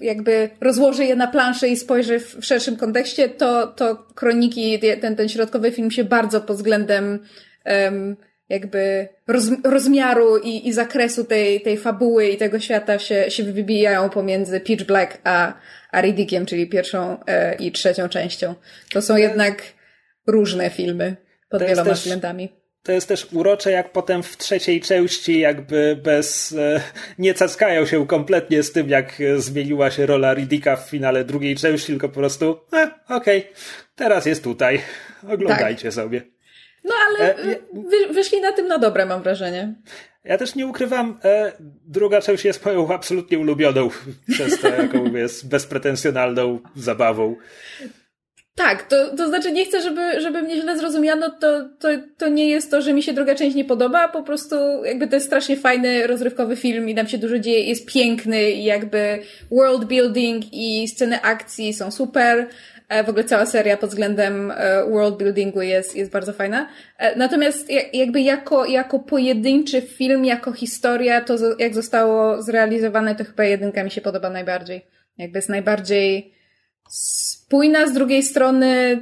jakby rozłoży je na planszę i spojrzy w, w szerszym kontekście, to, to kroniki, ten, ten środkowy film się bardzo pod względem um, jakby roz, rozmiaru i, i zakresu tej, tej fabuły i tego świata się, się wybijają pomiędzy Pitch Black a, a Riddickiem, czyli pierwszą e, i trzecią częścią. To są jednak różne filmy pod to wieloma względami to jest też urocze, jak potem w trzeciej części jakby bez, e, nie cackają się kompletnie z tym, jak zmieniła się rola Riddicka w finale drugiej części, tylko po prostu, e, okej, okay, teraz jest tutaj, oglądajcie tak. sobie. No ale e, wy, wyszli na tym na dobre, mam wrażenie. Ja też nie ukrywam, e, druga część jest moją absolutnie ulubioną [laughs] przez to, jaką jest bezpretensjonalną zabawą. Tak, to, to znaczy nie chcę, żeby, żeby mnie źle zrozumiano, to, to, to nie jest to, że mi się druga część nie podoba, po prostu jakby to jest strasznie fajny, rozrywkowy film i nam się dużo dzieje, jest piękny i jakby world building i sceny akcji są super. E, w ogóle cała seria pod względem e, world buildingu jest, jest bardzo fajna. E, natomiast jakby jako, jako pojedynczy film, jako historia, to jak zostało zrealizowane, to chyba jedynka mi się podoba najbardziej. Jakby jest najbardziej spójna, z drugiej strony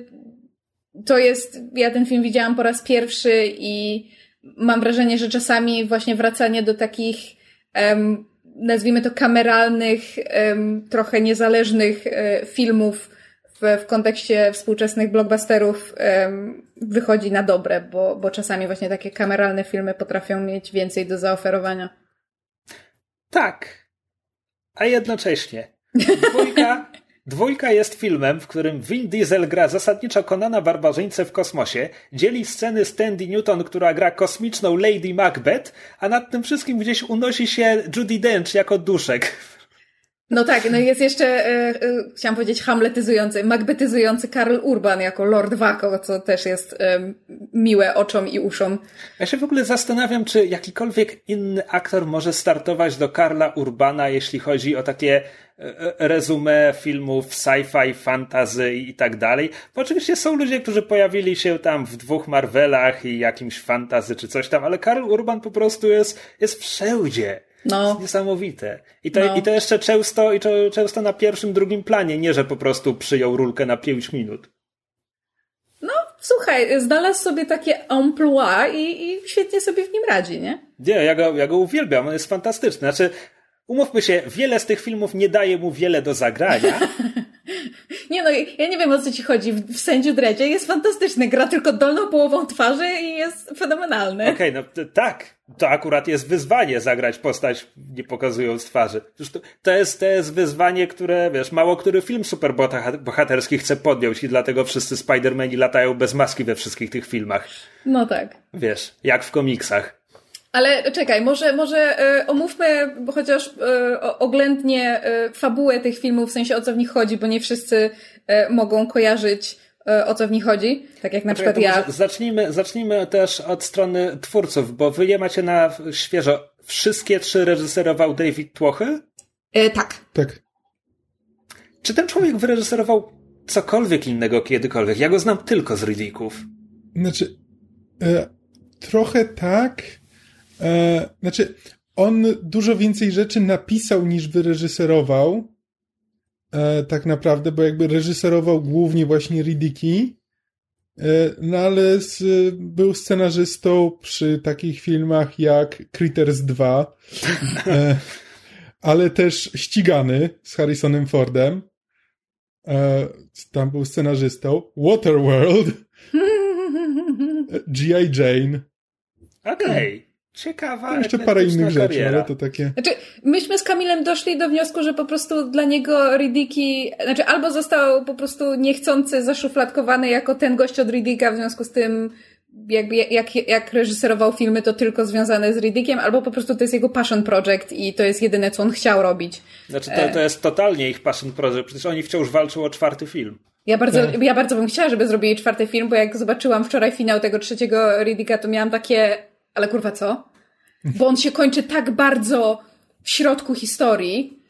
to jest, ja ten film widziałam po raz pierwszy i mam wrażenie, że czasami właśnie wracanie do takich um, nazwijmy to kameralnych, um, trochę niezależnych um, filmów w, w kontekście współczesnych blockbusterów wychodzi na dobre, bo, bo czasami właśnie takie kameralne filmy potrafią mieć więcej do zaoferowania. Tak. A jednocześnie dwójka [laughs] Dwójka jest filmem, w którym Vin Diesel gra zasadniczo Konana Barbarzyńcę w kosmosie, dzieli sceny z Tandy Newton, która gra kosmiczną Lady Macbeth, a nad tym wszystkim gdzieś unosi się Judy Dench jako duszek. No tak, no jest jeszcze, e, e, chciałam powiedzieć, hamletyzujący, magbetyzujący Karl Urban jako Lord Waco, co też jest e, miłe oczom i uszom. Ja się w ogóle zastanawiam, czy jakikolwiek inny aktor może startować do Karla Urbana, jeśli chodzi o takie e, e rezumé filmów sci-fi, fantasy i tak dalej. Bo oczywiście są ludzie, którzy pojawili się tam w dwóch Marvelach i jakimś fantazy czy coś tam, ale Karl Urban po prostu jest, jest wszędzie. No. jest niesamowite. I to, no. I to jeszcze często, i to często na pierwszym, drugim planie, nie że po prostu przyjął rulkę na pięć minut. No, słuchaj, znalazł sobie takie emploi i, i świetnie sobie w nim radzi, nie? Nie, ja go, ja go uwielbiam, on jest fantastyczny. Znaczy, umówmy się, wiele z tych filmów nie daje mu wiele do zagrania. [laughs] nie, no, ja nie wiem o co ci chodzi. W, w Sędziu Dredzie jest fantastyczny. Gra tylko dolną połową twarzy i jest fenomenalny. Okej, okay, no tak. To akurat jest wyzwanie zagrać postać nie pokazując twarzy. To, to, jest, to jest wyzwanie, które, wiesz, mało który film superbohaterski chce podjąć i dlatego wszyscy Spider-Mani latają bez maski we wszystkich tych filmach. No tak. Wiesz, jak w komiksach. Ale czekaj, może, może y, omówmy chociaż y, oględnie y, fabułę tych filmów, w sensie o co w nich chodzi, bo nie wszyscy mogą kojarzyć o co w nich chodzi, tak jak na przykład ja. Zacznijmy, zacznijmy też od strony twórców, bo wy je macie na świeżo. Wszystkie trzy reżyserował David Tłochy? tak. Tak. Czy ten człowiek wyreżyserował cokolwiek innego kiedykolwiek? Ja go znam tylko z Riddicków. Znaczy, e, trochę tak, E, znaczy, on dużo więcej rzeczy napisał niż wyreżyserował. E, tak naprawdę, bo jakby reżyserował głównie właśnie Riddiki. E, no ale z, był scenarzystą przy takich filmach jak Critters 2, e, [laughs] ale też Ścigany z Harrisonem Fordem. E, tam był scenarzystą. Waterworld. [laughs] G.I. Jane. Okej. Okay. Ciekawa. Jeszcze parę innych kariera. rzeczy, ale to takie. Znaczy, myśmy z Kamilem doszli do wniosku, że po prostu dla niego Riddiki, znaczy albo został po prostu niechcący zaszufladkowany jako ten gość od Riddika, w związku z tym jakby jak, jak reżyserował filmy, to tylko związane z Riddikiem, albo po prostu to jest jego passion project i to jest jedyne, co on chciał robić. Znaczy, to, to jest totalnie ich passion project, przecież oni wciąż walczą o czwarty film. Ja bardzo, tak. ja bardzo bym chciała, żeby zrobili czwarty film, bo jak zobaczyłam wczoraj finał tego trzeciego Riddika, to miałam takie ale kurwa co? Bo on się kończy tak bardzo w środku historii.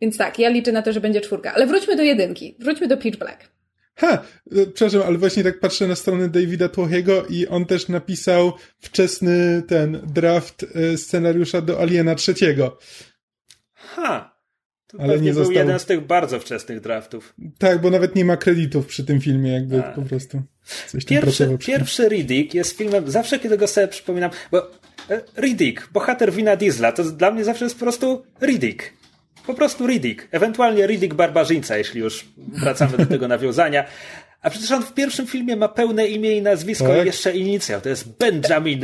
Więc tak, ja liczę na to, że będzie czwórka. Ale wróćmy do jedynki. Wróćmy do Pitch Black. Ha! E, przepraszam, ale właśnie tak patrzę na stronę Davida Tłochiego i on też napisał wczesny ten draft e, scenariusza do Aliena trzeciego. Ha! To ale nie był został... jeden z tych bardzo wczesnych draftów. Tak, bo nawet nie ma kredytów przy tym filmie, jakby A. po prostu. Coś pierwszy, pierwszy Riddick jest filmem, zawsze kiedy go sobie przypominam, bo e, Riddick, bohater Wina Diesla, to dla mnie zawsze jest po prostu Riddick. Po prostu Riddick. Ewentualnie Riddick Barbarzyńca, jeśli już wracamy do tego nawiązania. A przecież on w pierwszym filmie ma pełne imię i nazwisko tak. i jeszcze inicjał. To jest Benjamin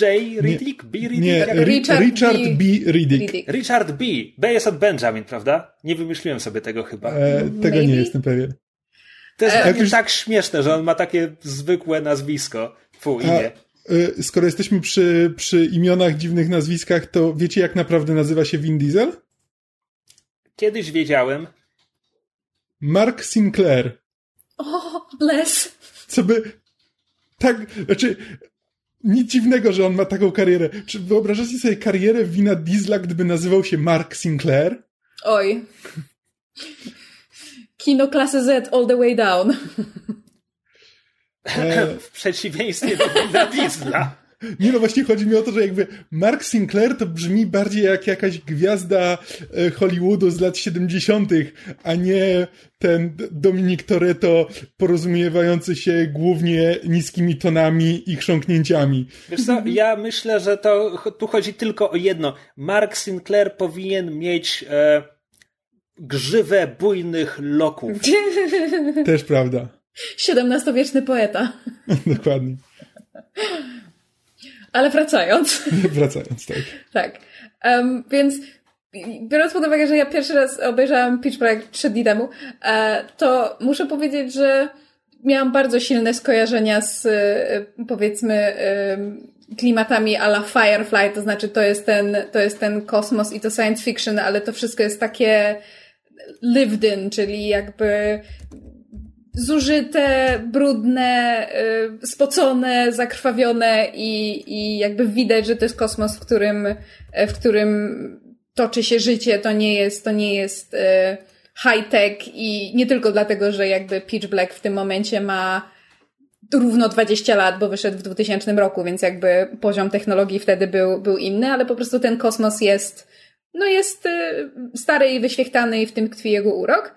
J. Riddick? B. Riddick? Nie, Richard, Richard B. B. Riddick. Richard B. B jest od Benjamin, prawda? Nie wymyśliłem sobie tego chyba. E, tego Maybe? nie jestem pewien. To jest e, już... tak śmieszne, że on ma takie zwykłe nazwisko. Fu, imię. A, e, skoro jesteśmy przy, przy imionach, dziwnych nazwiskach, to wiecie jak naprawdę nazywa się Vin Diesel? Kiedyś wiedziałem. Mark Sinclair. O, bless. Co by... Tak, znaczy... Nic dziwnego, że on ma taką karierę. Czy wyobrażacie sobie karierę Wina Diesla, gdyby nazywał się Mark Sinclair? Oj. Kino klasy Z all the way down. E... [laughs] W przeciwieństwie do Wina Diesla. Nie no, właśnie chodzi mi o to, że jakby Mark Sinclair to brzmi bardziej jak jakaś gwiazda e, Hollywoodu z lat 70., a nie ten Dominik Toretto porozumiewający się głównie niskimi tonami i chrząknięciami. Wiesz co, ja myślę, że to tu chodzi tylko o jedno. Mark Sinclair powinien mieć e, grzywę bujnych loków. Też prawda. XVII-wieczny poeta. [laughs] Dokładnie. Ale wracając. [laughs] wracając, tak. tak. Um, więc biorąc pod uwagę, że ja pierwszy raz obejrzałam Pitch Black trzy dni temu, e, to muszę powiedzieć, że miałam bardzo silne skojarzenia z e, powiedzmy klimatami a la Firefly, to znaczy to jest ten, to jest ten kosmos i to science fiction, ale to wszystko jest takie lived in, czyli jakby zużyte, brudne, y, spocone, zakrwawione i, i jakby widać, że to jest kosmos, w którym, w którym toczy się życie, to nie jest, to nie jest y, high-tech i nie tylko dlatego, że jakby Pitch Black w tym momencie ma równo 20 lat, bo wyszedł w 2000 roku, więc jakby poziom technologii wtedy był, był inny, ale po prostu ten kosmos jest, no jest y, stary i wyświechtany i w tym tkwi jego urok.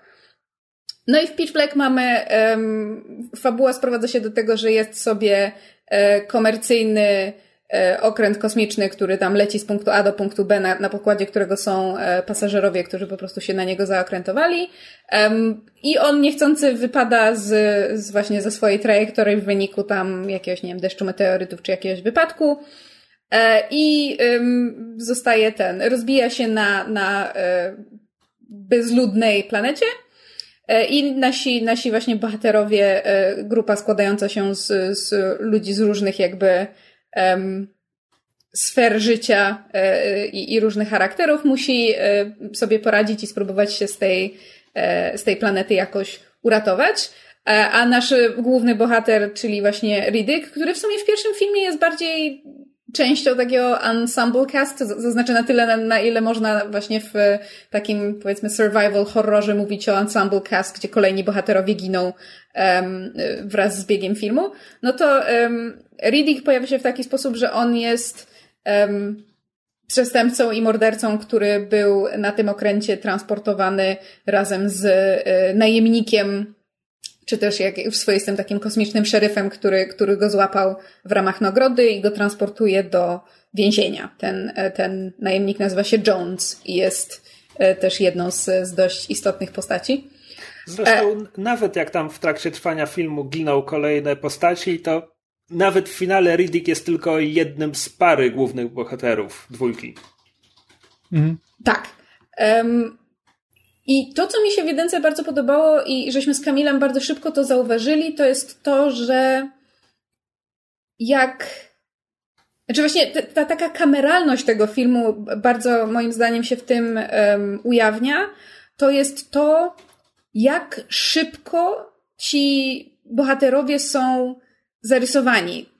No i w Pitch Black mamy, um, fabuła sprowadza się do tego, że jest sobie e, komercyjny e, okręt kosmiczny, który tam leci z punktu A do punktu B, na, na pokładzie którego są e, pasażerowie, którzy po prostu się na niego zaokrętowali. I on niechcący wypada z, z właśnie ze swojej trajektorii w wyniku tam jakiegoś, nie wiem, deszczu meteorytów czy jakiegoś wypadku. I zostaje ten, rozbija się na, na bezludnej planecie. I nasi, nasi właśnie bohaterowie, grupa składająca się z, z ludzi z różnych jakby um, sfer życia e, i, i, różnych charakterów, musi e, sobie poradzić i spróbować się z tej, e, z tej planety jakoś uratować. A nasz główny bohater, czyli właśnie Riddick, który w sumie w pierwszym filmie jest bardziej częścią takiego ensemble cast, to znaczy na tyle, na, na, ile można właśnie w takim, powiedzmy, survival horrorze mówić o ensemble cast, gdzie kolejni bohaterowie giną um, wraz z biegiem filmu, no to um, Riddick pojawia się w taki sposób, że on jest um, przestępcą i mordercą, który był na tym okręcie transportowany razem z y, najemnikiem czy też jak w swoistym takim kosmicznym szeryfem, który, który go złapał w ramach nagrody i go transportuje do więzienia. Ten, e, ten najemnik nazywa się Jones i jest e, też jedną z, z dość istotnych postaci. Zresztą e... nawet jak tam w trakcie trwania filmu giną kolejne postaci, to nawet w finale Riddick jest tylko jednym z pary głównych bohaterów dwójki. Mhm. Tak. Um, i to, co mi się w jedynce bardzo podobało i żeśmy z Kamilem bardzo szybko to zauważyli, to jest to, że jak... Znaczy właśnie ta, ta taka kameralność tego filmu bardzo moim zdaniem się w tym um, ujawnia, to jest to, jak szybko ci bohaterowie są zarysowani.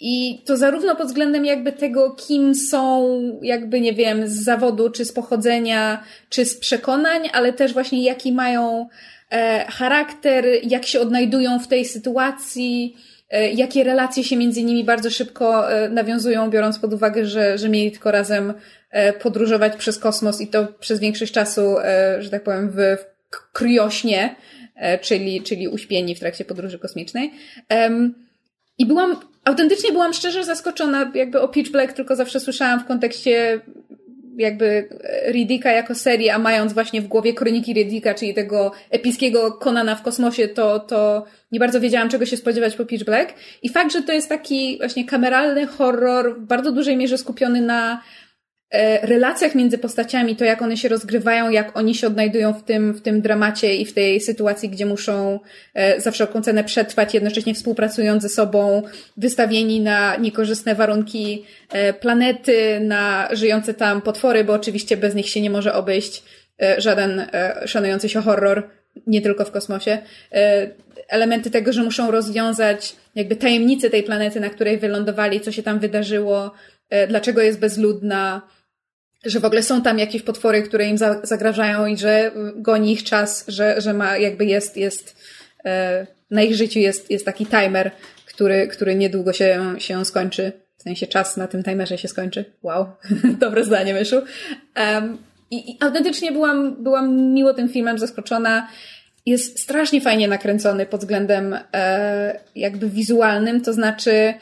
I to zarówno pod względem jakby tego, kim są, jakby nie wiem, z zawodu, czy z pochodzenia, czy z przekonań, ale też właśnie jaki mają e, charakter, jak się odnajdują w tej sytuacji, e, jakie relacje się między nimi bardzo szybko e, nawiązują, biorąc pod uwagę, że, że mieli tylko razem e, podróżować przez kosmos i to przez większość czasu, e, że tak powiem, w, w kriośnie, e, czyli, czyli uśpieni w trakcie podróży kosmicznej. I byłam, autentycznie byłam szczerze zaskoczona jakby o Pitch Black, tylko zawsze słyszałam w kontekście jakby Riddicka jako serii, a mając właśnie w głowie kroniki Riddicka, czyli tego epickiego Konana w kosmosie, to, to nie bardzo wiedziałam, czego się spodziewać po Pitch Black. I fakt, że to jest taki właśnie kameralny horror, w bardzo dużej mierze skupiony na E, relacjach między postaciami, to jak one się rozgrywają, jak oni się odnajdują w tym, w tym dramacie i w tej sytuacji, gdzie muszą e, za wszelką cenę przetrwać, jednocześnie współpracując ze sobą, wystawieni na niekorzystne warunki e, planety, na żyjące tam potwory, bo oczywiście bez nich się nie może obejść żaden szanujący się horror, nie tylko w kosmosie. Elementy tego, że muszą rozwiązać jakby tajemnice tej planety, na której wylądowali, co się tam wydarzyło, dlaczego jest bezludna, że w ogóle są tam jakieś potwory, które im zagrażają i że goni ich czas, że, że ma jakby jest, jest e, na ich życiu jest, jest taki timer, który, który niedługo się, się skończy. W sensie czas na tym timerze się skończy. Wow, [laughs] dobre zdanie, Myszu. Um, i, I autentycznie byłam, byłam miło tym filmem zaskoczona. Jest strasznie fajnie nakręcony pod względem e, jakby wizualnym, to znaczy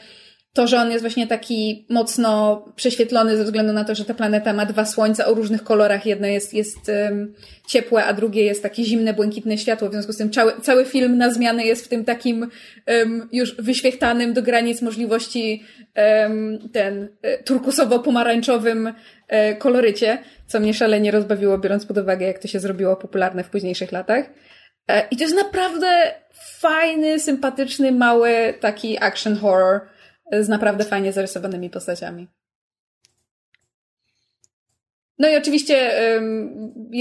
to, że on jest właśnie taki mocno prześwietlony ze względu na to, że ta planeta ma dwa słońca o różnych kolorach. Jedno jest, jest um, ciepłe, a drugie jest takie zimne, błękitne światło. W związku z tym cały, cały film na zmianę jest w tym takim um, już wyświechtanym do granic możliwości um, ten e, turkusowo-pomarańczowym e, kolorycie, co mnie szalenie rozbawiło, biorąc pod uwagę, jak to się zrobiło popularne w późniejszych latach. E, I to jest naprawdę fajny, sympatyczny, mały taki action horror z naprawdę fajnie zarysowanymi postaciami. No i oczywiście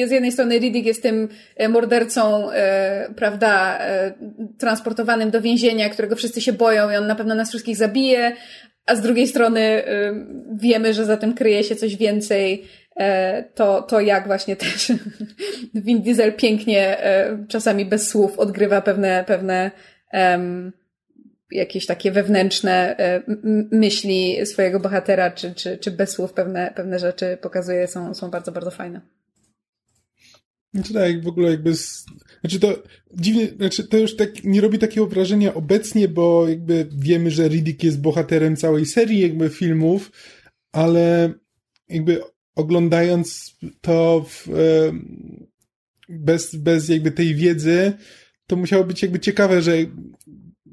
z jednej strony Riddick jest tym e, mordercą, e, prawda, e, transportowanym do więzienia, którego wszyscy się boją i on na pewno nas wszystkich zabije, a z drugiej strony wiemy, że za tym kryje się coś więcej. To, to jak właśnie też [laughs] Vin Diesel pięknie, czasami bez słów odgrywa pewne, pewne um, jakieś takie wewnętrzne e, myśli swojego bohatera, czy, czy, czy bez słów pewne, pewne rzeczy pokazuje, są, są bardzo, bardzo fajne. Znaczy tak, w ogóle jakby Znaczy to dziwnie, znaczy to już tak nie robi takiego wrażenia obecnie, bo jakby wiemy, że Riddick jest bohaterem całej serii jakby filmów, ale jakby oglądając to w, bez, bez jakby tej wiedzy, to musiało być jakby ciekawe, że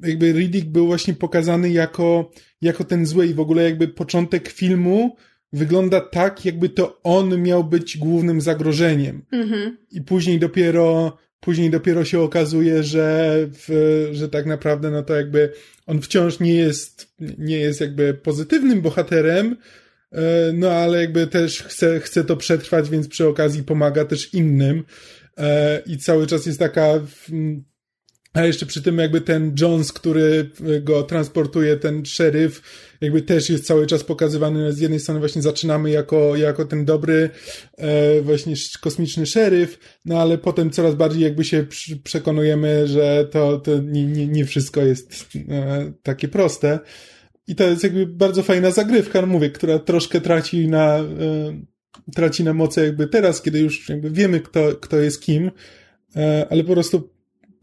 jakby Riddick był właśnie pokazany jako, jako ten zły i w ogóle jakby początek filmu wygląda tak, jakby to on miał być głównym zagrożeniem. Mhm. I później dopiero, później dopiero się okazuje, że, w, że tak naprawdę, no to jakby on wciąż nie jest, nie jest jakby pozytywnym bohaterem, e, no ale jakby też chce, chce to przetrwać, więc przy okazji pomaga też innym. E, I cały czas jest taka, a jeszcze przy tym jakby ten Jones, który go transportuje, ten szeryf, jakby też jest cały czas pokazywany. Z jednej strony właśnie zaczynamy jako, jako ten dobry e, właśnie kosmiczny szeryf, no ale potem coraz bardziej jakby się przekonujemy, że to, to nie, nie, nie wszystko jest e, takie proste. I to jest jakby bardzo fajna zagrywka, no mówię, która troszkę traci na, e, traci na mocy jakby teraz, kiedy już jakby wiemy, kto, kto jest kim, e, ale po prostu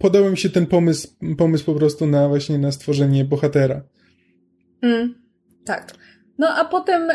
podoba mi się ten pomysł, pomysł po prostu na właśnie na stworzenie bohatera. Mm, tak. No a potem y,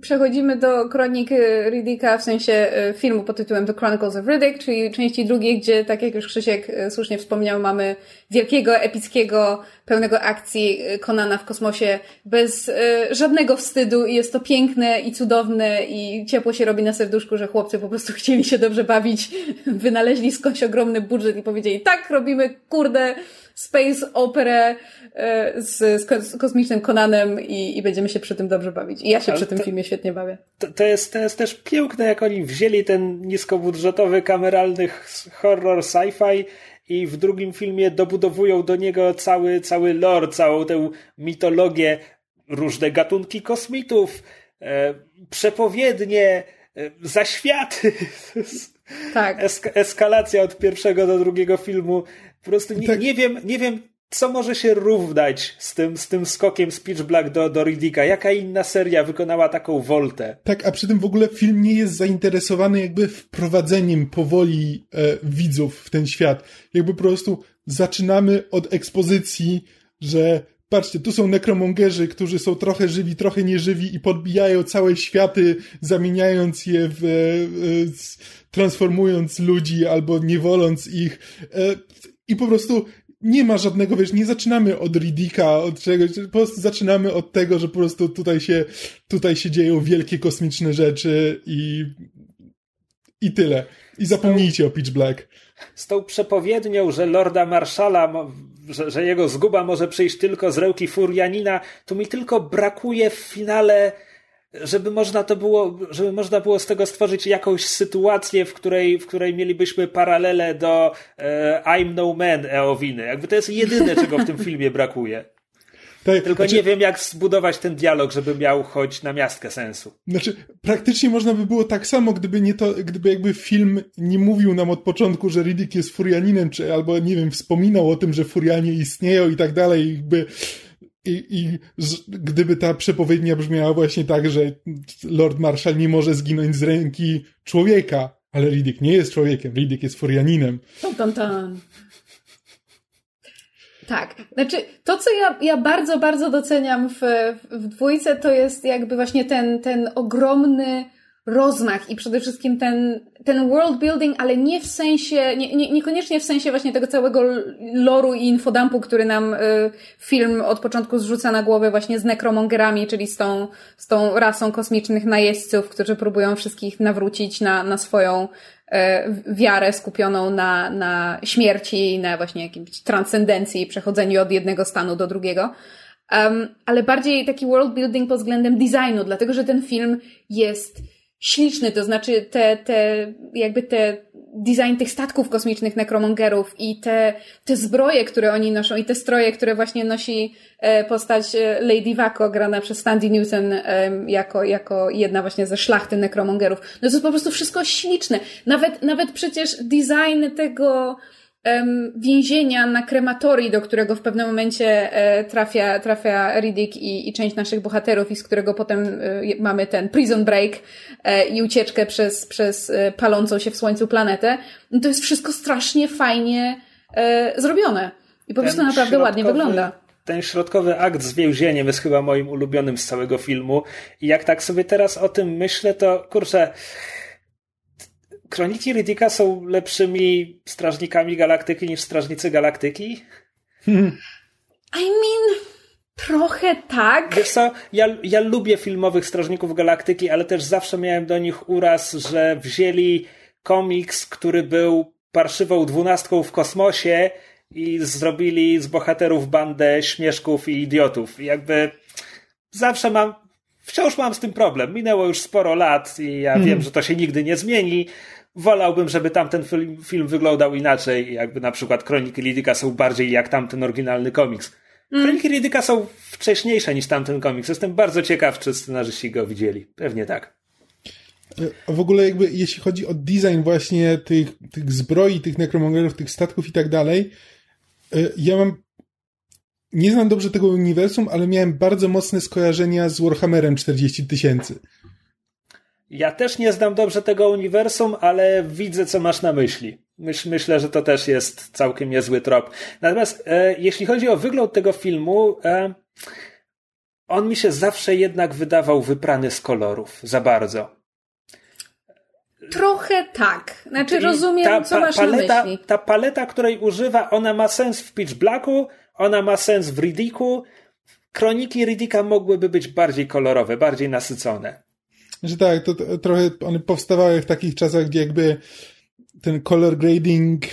przechodzimy do kronik Riddicka, w sensie y, filmu pod tytułem The Chronicles of Riddick, czyli części drugiej, gdzie, tak jak już Krzysiek y, słusznie wspomniał, mamy wielkiego, epickiego, pełnego akcji Konana w kosmosie bez żadnego wstydu. I jest to piękne i cudowne i ciepło się robi na serduszku, że chłopcy po prostu chcieli się dobrze bawić, [laughs] wynaleźli skądś ogromny budżet i powiedzieli, tak, robimy, kurde, space operę e, z, z kosmicznym Konanem i, i będziemy się przy tym dobrze bawić. I ja się Ale przy tym to, filmie świetnie bawię. To, to, jest, to jest też piękne, jak oni wzięli ten niskobudżetowy, kameralny horror sci-fi i w drugim filmie dobudowują do niego cały, cały lore, całą tę mitologię, różne gatunki kosmitów, e, przepowiednie, e, zaświaty. [laughs] Tak. Esk eskalacja od pierwszego do drugiego filmu po prostu nie, tak. nie, wiem, nie wiem, co może się równać z tym, z tym skokiem z Pitch Black do, do Riddicka? Jaka inna seria wykonała taką woltę? Tak, a przy tym w ogóle film nie jest zainteresowany jakby wprowadzeniem powoli e, widzów w ten świat. Jakby po prostu zaczynamy od ekspozycji, że patrzcie, tu są nekromongerzy, którzy są trochę żywi, trochę nieżywi i podbijają całe światy, zamieniając je w, e, e, transformując ludzi albo niewoląc ich. I po prostu nie ma żadnego, wiesz, nie zaczynamy od Riddicka, od czegoś, po prostu zaczynamy od tego, że po prostu tutaj się, tutaj się dzieją wielkie kosmiczne rzeczy i, i tyle. I zapomnijcie o Pitch Black. Z tą przepowiednią, że Lorda Marszala, że, że jego zguba może przyjść tylko z rełki Furianina, to mi tylko brakuje w finale żeby można to było, żeby można było z tego stworzyć jakąś sytuację, w której, w której mielibyśmy paralele do e, I'm No Man Eowiny. Jakby to jest jedyne, czego w tym [laughs] filmie brakuje. Tak, Tylko znaczy, nie wiem, jak zbudować ten dialog, żeby miał choć na miastkę sensu. Znaczy, praktycznie można by było tak samo, gdyby nie to, gdyby jakby film nie mówił nam od początku, że Riddick jest Furianinem, czy albo, nie wiem, wspominał o tym, że Furianie istnieją i tak dalej, jakby i, I gdyby ta przepowiednia brzmiała właśnie tak, że Lord Marshall nie może zginąć z ręki człowieka, ale Riddick nie jest człowiekiem, Riddick jest Furianinem. Tan, tan, tan. Tak, znaczy to, co ja, ja bardzo, bardzo doceniam w, w dwójce, to jest jakby właśnie ten, ten ogromny rozmach i przede wszystkim ten, ten world building, ale nie w sensie, nie, nie, niekoniecznie w sensie właśnie tego całego loru i infodumpu, który nam y, film od początku zrzuca na głowę właśnie z nekromongerami, czyli z tą, z tą rasą kosmicznych najeźdźców, którzy próbują wszystkich nawrócić na, na swoją y, wiarę skupioną na, na śmierci, na właśnie jakimś transcendencji i przechodzeniu od jednego stanu do drugiego. Um, ale bardziej taki world building pod względem designu, dlatego że ten film jest śliczny, to znaczy te, te, jakby te design tych statków kosmicznych nekromongerów i te, te zbroje, które oni noszą i te stroje, które właśnie nosi e, postać e, Lady Wako grana przez Sandy Newton jako, jako jedna właśnie ze szlachty nekromongerów. No to jest po prostu wszystko śliczne. Nawet, nawet przecież design tego, więzienia na krematorii, do którego w pewnym momencie e, trafia, trafia Riddick i, i część naszych bohaterów i z którego potem e, mamy ten prison break e, i ucieczkę przez, przez palącą się w słońcu planetę. No to jest wszystko strasznie fajnie zrobione. I po prostu naprawdę ładnie wygląda. Ten środkowy akt z więzieniem jest chyba moim ulubionym z całego filmu. I jak tak sobie teraz o tym myślę, to kurczę. Kroniki Riddicka są lepszymi strażnikami galaktyki niż strażnicy galaktyki? I mean, trochę tak. Wiesz co, ja, ja lubię filmowych strażników galaktyki, ale też zawsze miałem do nich uraz, że wzięli komiks, który był parszywą dwunastką w kosmosie i zrobili z bohaterów bandę śmieszków i idiotów. I jakby zawsze mam, wciąż mam z tym problem. Minęło już sporo lat i ja wiem, że to się nigdy nie zmieni. Wolałbym, żeby tamten film, film wyglądał inaczej. Jakby na przykład Kroniki Riddicka są bardziej jak tamten oryginalny komiks. Kroniki Riddicka są wcześniejsze niż tamten komiks. Jestem bardzo ciekaw, czy scenarzyści go widzieli. Pewnie tak. A w ogóle jakby jeśli chodzi o design właśnie tych, tych zbroi, tych nekromangerów, tych statków i tak dalej, y, ja mam nie znam dobrze tego uniwersum, ale miałem bardzo mocne skojarzenia z Warhammerem 40 tysięcy. Ja też nie znam dobrze tego uniwersum, ale widzę, co masz na myśli. Myśl, myślę, że to też jest całkiem niezły trop. Natomiast e, jeśli chodzi o wygląd tego filmu, e, on mi się zawsze jednak wydawał wyprany z kolorów. Za bardzo. Trochę tak. Znaczy rozumiem, ta co masz na paleta, myśli. Ta paleta, której używa, ona ma sens w Pitch Blacku, ona ma sens w Riddicku. Kroniki Riddicka mogłyby być bardziej kolorowe, bardziej nasycone. Że tak, to, to trochę one powstawały w takich czasach, gdzie jakby ten color grading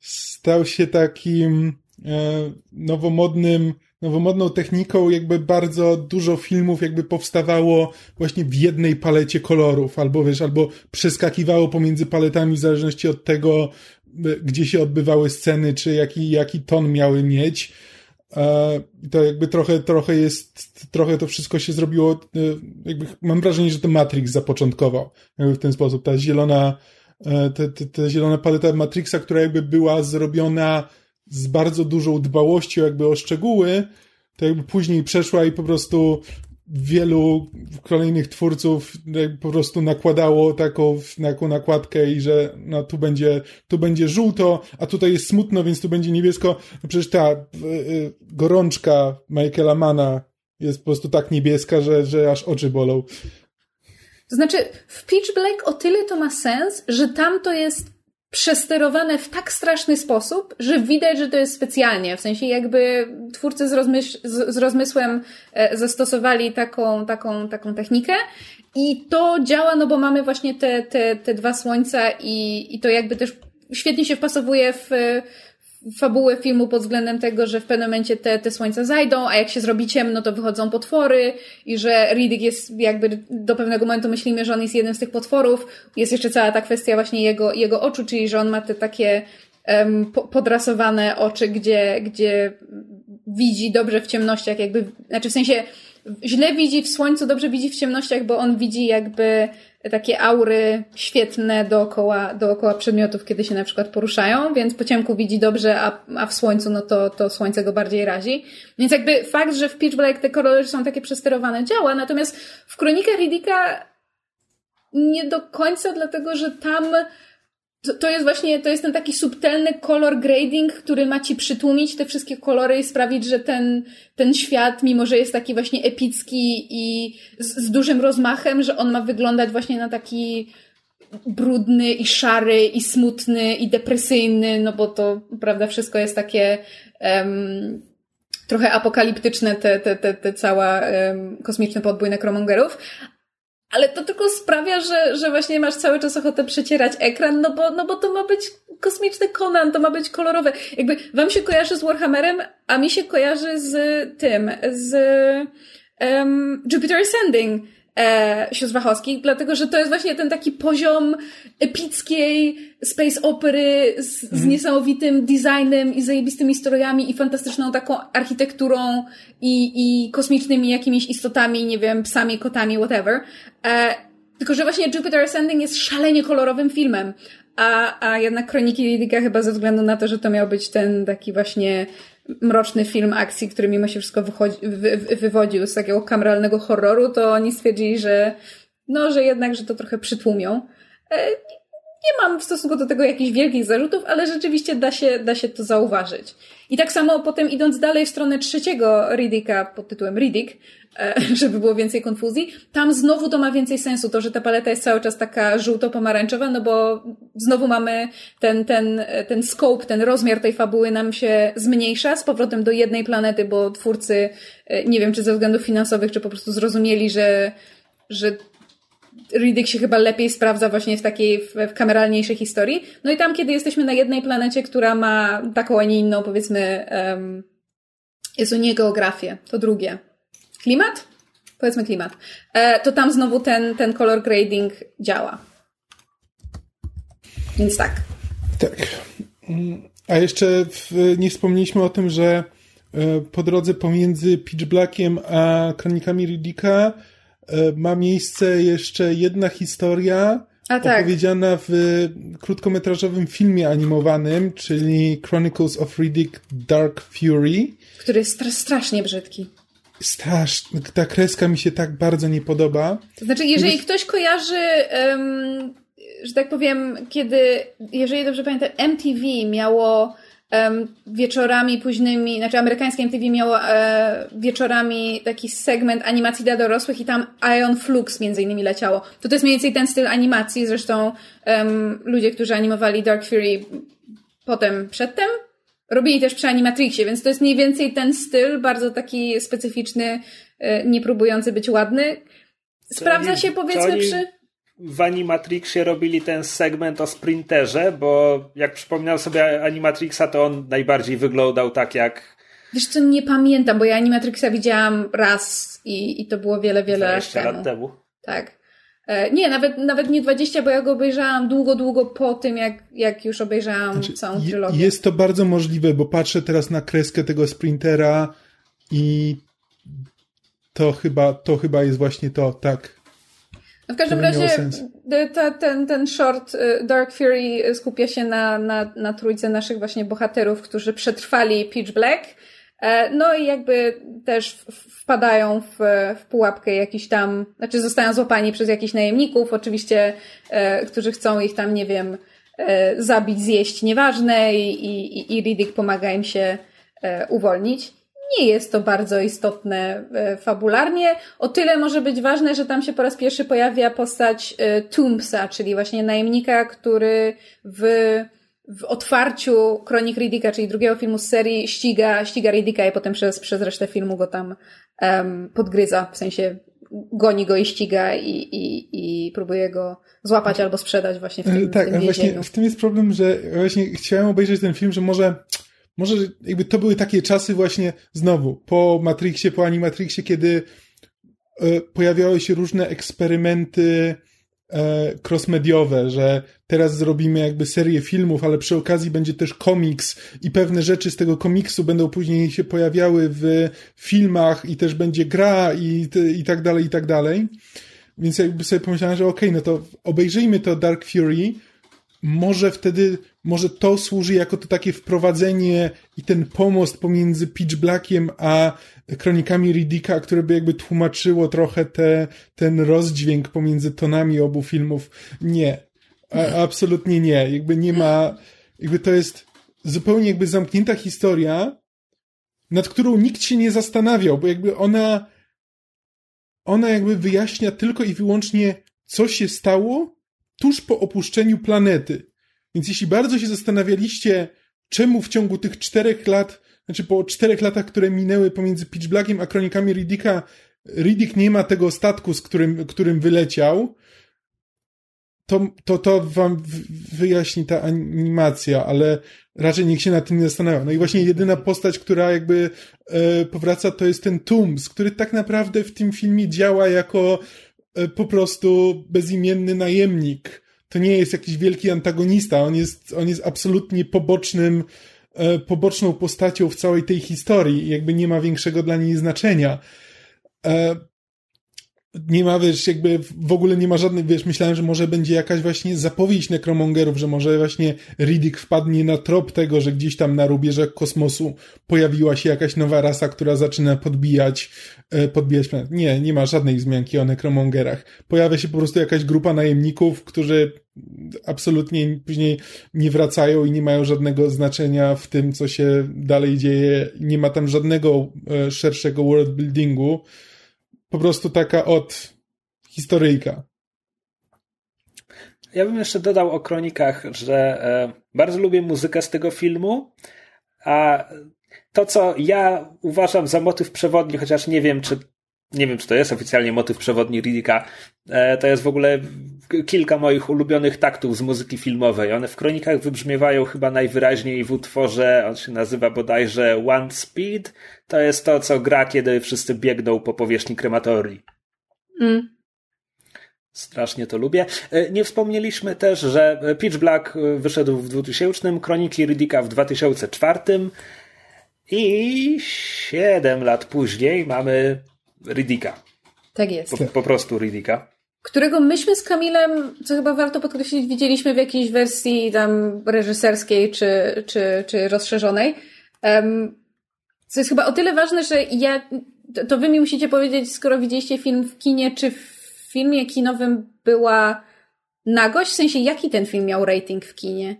stał się takim e, nowomodnym, nowomodną techniką, jakby bardzo dużo filmów jakby powstawało właśnie w jednej palecie kolorów, albo wiesz, albo przeskakiwało pomiędzy paletami w zależności od tego, e, gdzie się odbywały sceny, czy jaki, jaki ton miały mieć. E, to jakby trochę, trochę jest, trochę to wszystko się zrobiło, e, jakby mam wrażenie, że to Matrix zapoczątkował jakby w ten sposób. Ta zielona, e, ta, ta, ta zielona paleta Matrixa, która jakby była zrobiona z bardzo dużą dbałością jakby o szczegóły, to jakby później przeszła i po prostu wielu kolejnych twórców jakby po prostu nakładało taką, taką nakładkę i że no tu będzie, tu będzie żółto, a tutaj jest smutno, więc tu będzie niebiesko. No przecież ta y, y, gorączka Michaela Mana jest po prostu tak niebieska, że, że aż oczy bolą. To znaczy, w Pitch Black o tyle to ma sens, że tam to jest przesterowane w tak straszny sposób, że widać, że to jest specjalnie. W sensie jakby twórcy z, rozmyśl, z, z rozmysłem e, zastosowali taką, taką, taką technikę i to działa, no bo mamy właśnie te, te, te dwa słońca i, i to jakby też świetnie się wpasowuje w, w fabułę filmu pod względem tego, że w pewnym momencie te, te słońca zajdą, a jak się zrobi ciemno, to wychodzą potwory i że Riddick jest jakby do pewnego momentu myślimy, że on jest jednym z tych potworów. Jest jeszcze cała ta kwestia właśnie jego, jego oczu, czyli że on ma te takie um, po, podrasowane oczy, gdzie, gdzie widzi dobrze w ciemnościach, jakby, znaczy w sensie źle widzi w słońcu, dobrze widzi w ciemnościach, bo on widzi jakby takie aury świetne dookoła, dookoła przedmiotów, kiedy się na przykład poruszają, więc po ciemku widzi dobrze, a, a w słońcu no to, to słońce go bardziej razi. Więc jakby fakt, że w Pitch Black te kolory są takie przesterowane działa, natomiast w Kronikach Riddicka nie do końca, dlatego że tam to, to jest właśnie, to jest ten taki subtelny color grading, który ma ci przytłumić te wszystkie kolory i sprawić, że ten, ten świat, mimo że jest taki właśnie epicki i z, z dużym rozmachem, że on ma wyglądać właśnie na taki brudny i szary i smutny i depresyjny, no bo to, prawda, wszystko jest takie um, trochę apokaliptyczne, te, te, te, te cała um, kosmiczny podbój nekromongerów, ale to tylko sprawia, że, że właśnie masz cały czas ochotę przecierać ekran, no bo, no bo to ma być kosmiczny Conan, to ma być kolorowe. Jakby wam się kojarzy z Warhammerem, a mi się kojarzy z tym, z um, Jupiter Ascending e, sióstr Wachowskich, dlatego że to jest właśnie ten taki poziom epickiej space opery z, z niesamowitym designem i zajebistymi strojami i fantastyczną taką architekturą i, i kosmicznymi jakimiś istotami, nie wiem, psami, kotami, whatever. E, tylko, że właśnie Jupiter Ascending jest szalenie kolorowym filmem, a, a jednak Kroniki Riddicka chyba ze względu na to, że to miał być ten taki właśnie mroczny film akcji, który mimo się wszystko wychodzi, wy, wywodził z takiego kameralnego horroru, to oni stwierdzili, że no, że jednak, że to trochę przytłumią. E, nie mam w stosunku do tego jakichś wielkich zarzutów, ale rzeczywiście da się, da się to zauważyć. I tak samo potem idąc dalej w stronę trzeciego Riddicka pod tytułem Riddick, [laughs] żeby było więcej konfuzji, tam znowu to ma więcej sensu, to, że ta paleta jest cały czas taka żółto-pomarańczowa, no bo znowu mamy ten, ten, ten scope, ten rozmiar tej fabuły nam się zmniejsza z powrotem do jednej planety, bo twórcy, e, nie wiem czy ze względów finansowych, czy po prostu zrozumieli, że że Riddick się chyba lepiej sprawdza właśnie w takiej w, kameralniejszej historii. No i tam, kiedy jesteśmy na jednej planecie, która ma taką, a nie inną, powiedzmy, um, jest u nie geografię, to drugie. Klimat? Powiedzmy klimat. E, to tam znowu ten, ten color grading działa. Więc tak. Tak. A jeszcze w, nie wspomnieliśmy o tym, że e, po drodze pomiędzy Pitch Blackiem a Kronikami Riddicka E, ma miejsce jeszcze jedna historia tak. opowiedziana w krótkometrażowym filmie animowanym, czyli Chronicles of Riddick Dark Fury. Który jest strasznie brzydki. Strasznie. Ta kreska mi się tak bardzo nie podoba. To znaczy, jeżeli ktoś kojarzy, um, że tak powiem, kiedy, jeżeli dobrze pamiętam, MTV miało wieczorami późnymi, znaczy amerykańskie MTV miało e, wieczorami taki segment animacji dla dorosłych i tam Ion Flux między innymi leciało. To to jest mniej więcej ten styl animacji, zresztą um, ludzie, którzy animowali Dark Fury potem, przedtem, robili też przy Animatrixie, więc to jest mniej więcej ten styl, bardzo taki specyficzny, e, nie próbujący być ładny. Sprawdza się powiedzmy przy w Animatrixie robili ten segment o sprinterze, bo jak przypominał sobie Animatrixa, to on najbardziej wyglądał tak jak. Wiesz co, nie pamiętam, bo ja Animatrixa widziałam raz i, i to było wiele, wiele 20 temu. lat temu. Tak. E, nie, nawet, nawet nie 20, bo ja go obejrzałam długo, długo po tym, jak, jak już obejrzałam znaczy, całą trylogię. Jest to bardzo możliwe, bo patrzę teraz na kreskę tego sprintera i to chyba, to chyba jest właśnie to, tak. W każdym razie ta, ten, ten short y, Dark Fury skupia się na, na, na trójce naszych właśnie bohaterów, którzy przetrwali Pitch Black. E, no i jakby też wpadają w, w pułapkę jakiś tam, znaczy zostają złapani przez jakichś najemników, oczywiście, e, którzy chcą ich tam, nie wiem, e, zabić, zjeść, nieważne i, i, i Riddick pomaga im się uwolnić nie jest to bardzo istotne fabularnie. O tyle może być ważne, że tam się po raz pierwszy pojawia postać Tombsa, czyli właśnie najemnika, który w, w otwarciu Kronik Riddicka, czyli drugiego filmu z serii, ściga, ściga Riddicka i potem przez, przez resztę filmu go tam um, podgryza, w sensie goni go i ściga i, i, i próbuje go złapać albo sprzedać właśnie w tym, tak, w tym właśnie w tym jest problem, że właśnie chciałem obejrzeć ten film, że może może jakby to były takie czasy właśnie znowu po Matrixie, po Animatrixie, kiedy e, pojawiały się różne eksperymenty e, crossmediowe, że teraz zrobimy jakby serię filmów, ale przy okazji będzie też komiks i pewne rzeczy z tego komiksu będą później się pojawiały w filmach i też będzie gra i, i tak dalej, i tak dalej. Więc jakby sobie pomyślałem, że okej, okay, no to obejrzyjmy to Dark Fury, może wtedy, może to służy jako to takie wprowadzenie i ten pomost pomiędzy Pitch Blackiem a kronikami Riddicka, które by jakby tłumaczyło trochę te, ten rozdźwięk pomiędzy tonami obu filmów. Nie. A, absolutnie nie. Jakby nie ma, jakby to jest zupełnie jakby zamknięta historia, nad którą nikt się nie zastanawiał, bo jakby ona, ona jakby wyjaśnia tylko i wyłącznie, co się stało tuż po opuszczeniu planety. Więc jeśli bardzo się zastanawialiście, czemu w ciągu tych czterech lat, znaczy po czterech latach, które minęły pomiędzy Pitch Blackiem a kronikami Riddicka, Riddick nie ma tego statku, z którym, którym wyleciał, to, to, to wam wyjaśni ta animacja, ale raczej nikt się nad tym nie zastanawia. No i właśnie jedyna postać, która jakby e, powraca, to jest ten Tooms, który tak naprawdę w tym filmie działa jako E, po prostu bezimienny najemnik. To nie jest jakiś wielki antagonista, on jest, on jest absolutnie pobocznym, poboczną postacią w całej tej historii jakby nie ma większego dla niej znaczenia. Nie ma, wiesz, jakby w ogóle nie ma żadnych, wiesz, myślałem, że może będzie jakaś właśnie zapowiedź nekromongerów, że może właśnie Riddick wpadnie na trop tego, że gdzieś tam na rubieżach kosmosu pojawiła się jakaś nowa rasa, która zaczyna podbijać, e, podbijać. Nie, nie ma żadnej wzmianki o nekromongerach. Pojawia się po prostu jakaś grupa najemników, którzy absolutnie później nie wracają i nie mają żadnego znaczenia w tym, co się dalej dzieje. Nie ma tam żadnego e, szerszego world buildingu po prostu taka od historyjka. Ja bym jeszcze dodał o kronikach, że e, bardzo lubię muzykę z tego filmu, a to, co ja uważam za motyw przewodni, chociaż nie wiem, czy nie wiem, czy to jest oficjalnie motyw przewodni Riddicka, e, to jest w ogóle kilka moich ulubionych taktów z muzyki filmowej. One w kronikach wybrzmiewają chyba najwyraźniej w utworze, on się nazywa bodajże One Speed. To jest to, co gra, kiedy wszyscy biegną po powierzchni krematorii. Mm. Strasznie to lubię. E, nie wspomnieliśmy też, że Pitch Black wyszedł w 2000, Kroniki Riddicka w 2004 i 7 lat później mamy Riddicka. Tak jest. Po, po prostu Riddicka którego myśmy z Kamilem, co chyba warto podkreślić, widzieliśmy w jakiejś wersji tam reżyserskiej czy, czy, czy rozszerzonej. Um, co jest chyba o tyle ważne, że ja, to, to wy mi musicie powiedzieć, skoro widzieliście film w kinie, czy w filmie kinowym była nagość? W sensie, jaki ten film miał rating w kinie?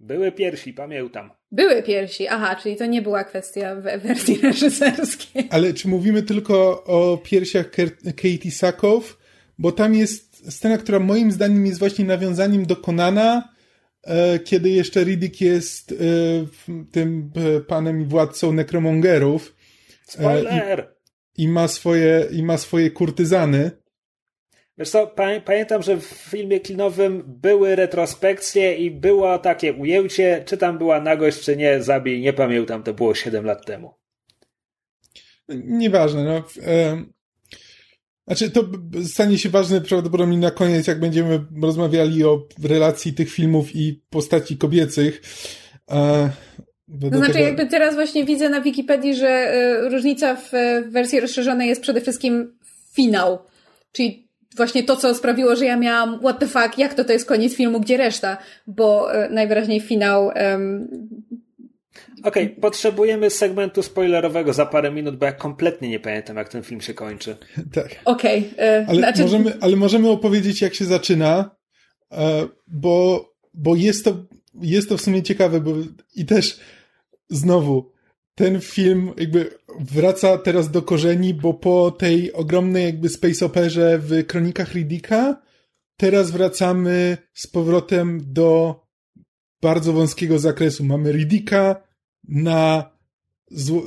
Były piersi, pamiętam. Były piersi, aha, czyli to nie była kwestia w wersji [laughs] reżyserskiej. Ale czy mówimy tylko o piersiach Katie Sackhoff, bo tam jest scena, która moim zdaniem jest właśnie nawiązaniem do Konana, e, kiedy jeszcze Riddick jest e, tym e, panem i władcą nekromongerów. Spoiler! I, I, ma swoje, I ma swoje kurtyzany. Wiesz co, pamiętam, że w filmie kinowym były retrospekcje i było takie ujęcie, czy tam była nagość, czy nie, zabij, nie pamiętam, to było 7 lat temu. Nieważne, no. Znaczy, to stanie się ważne prawdopodobnie na koniec, jak będziemy rozmawiali o relacji tych filmów i postaci kobiecych. E, to znaczy, tego... jakby teraz właśnie widzę na Wikipedii, że e, różnica w wersji rozszerzonej jest przede wszystkim finał. Czyli właśnie to, co sprawiło, że ja miałam what the fuck, jak to to jest koniec filmu, gdzie reszta? Bo e, najwyraźniej finał Okej, okay, potrzebujemy segmentu spoilerowego za parę minut, bo ja kompletnie nie pamiętam, jak ten film się kończy. [laughs] Tak. Okej. Okay, e, ale, znaczy... możemy, ale możemy opowiedzieć, jak się zaczyna, e, bo, bo jest, to, jest to w sumie ciekawe, bo i też znowu ten film jakby wraca teraz do korzeni, bo po tej ogromnej jakby space operze w Kronikach Riddicka teraz wracamy z powrotem do bardzo wąskiego zakresu. Mamy Riddicka, na zło,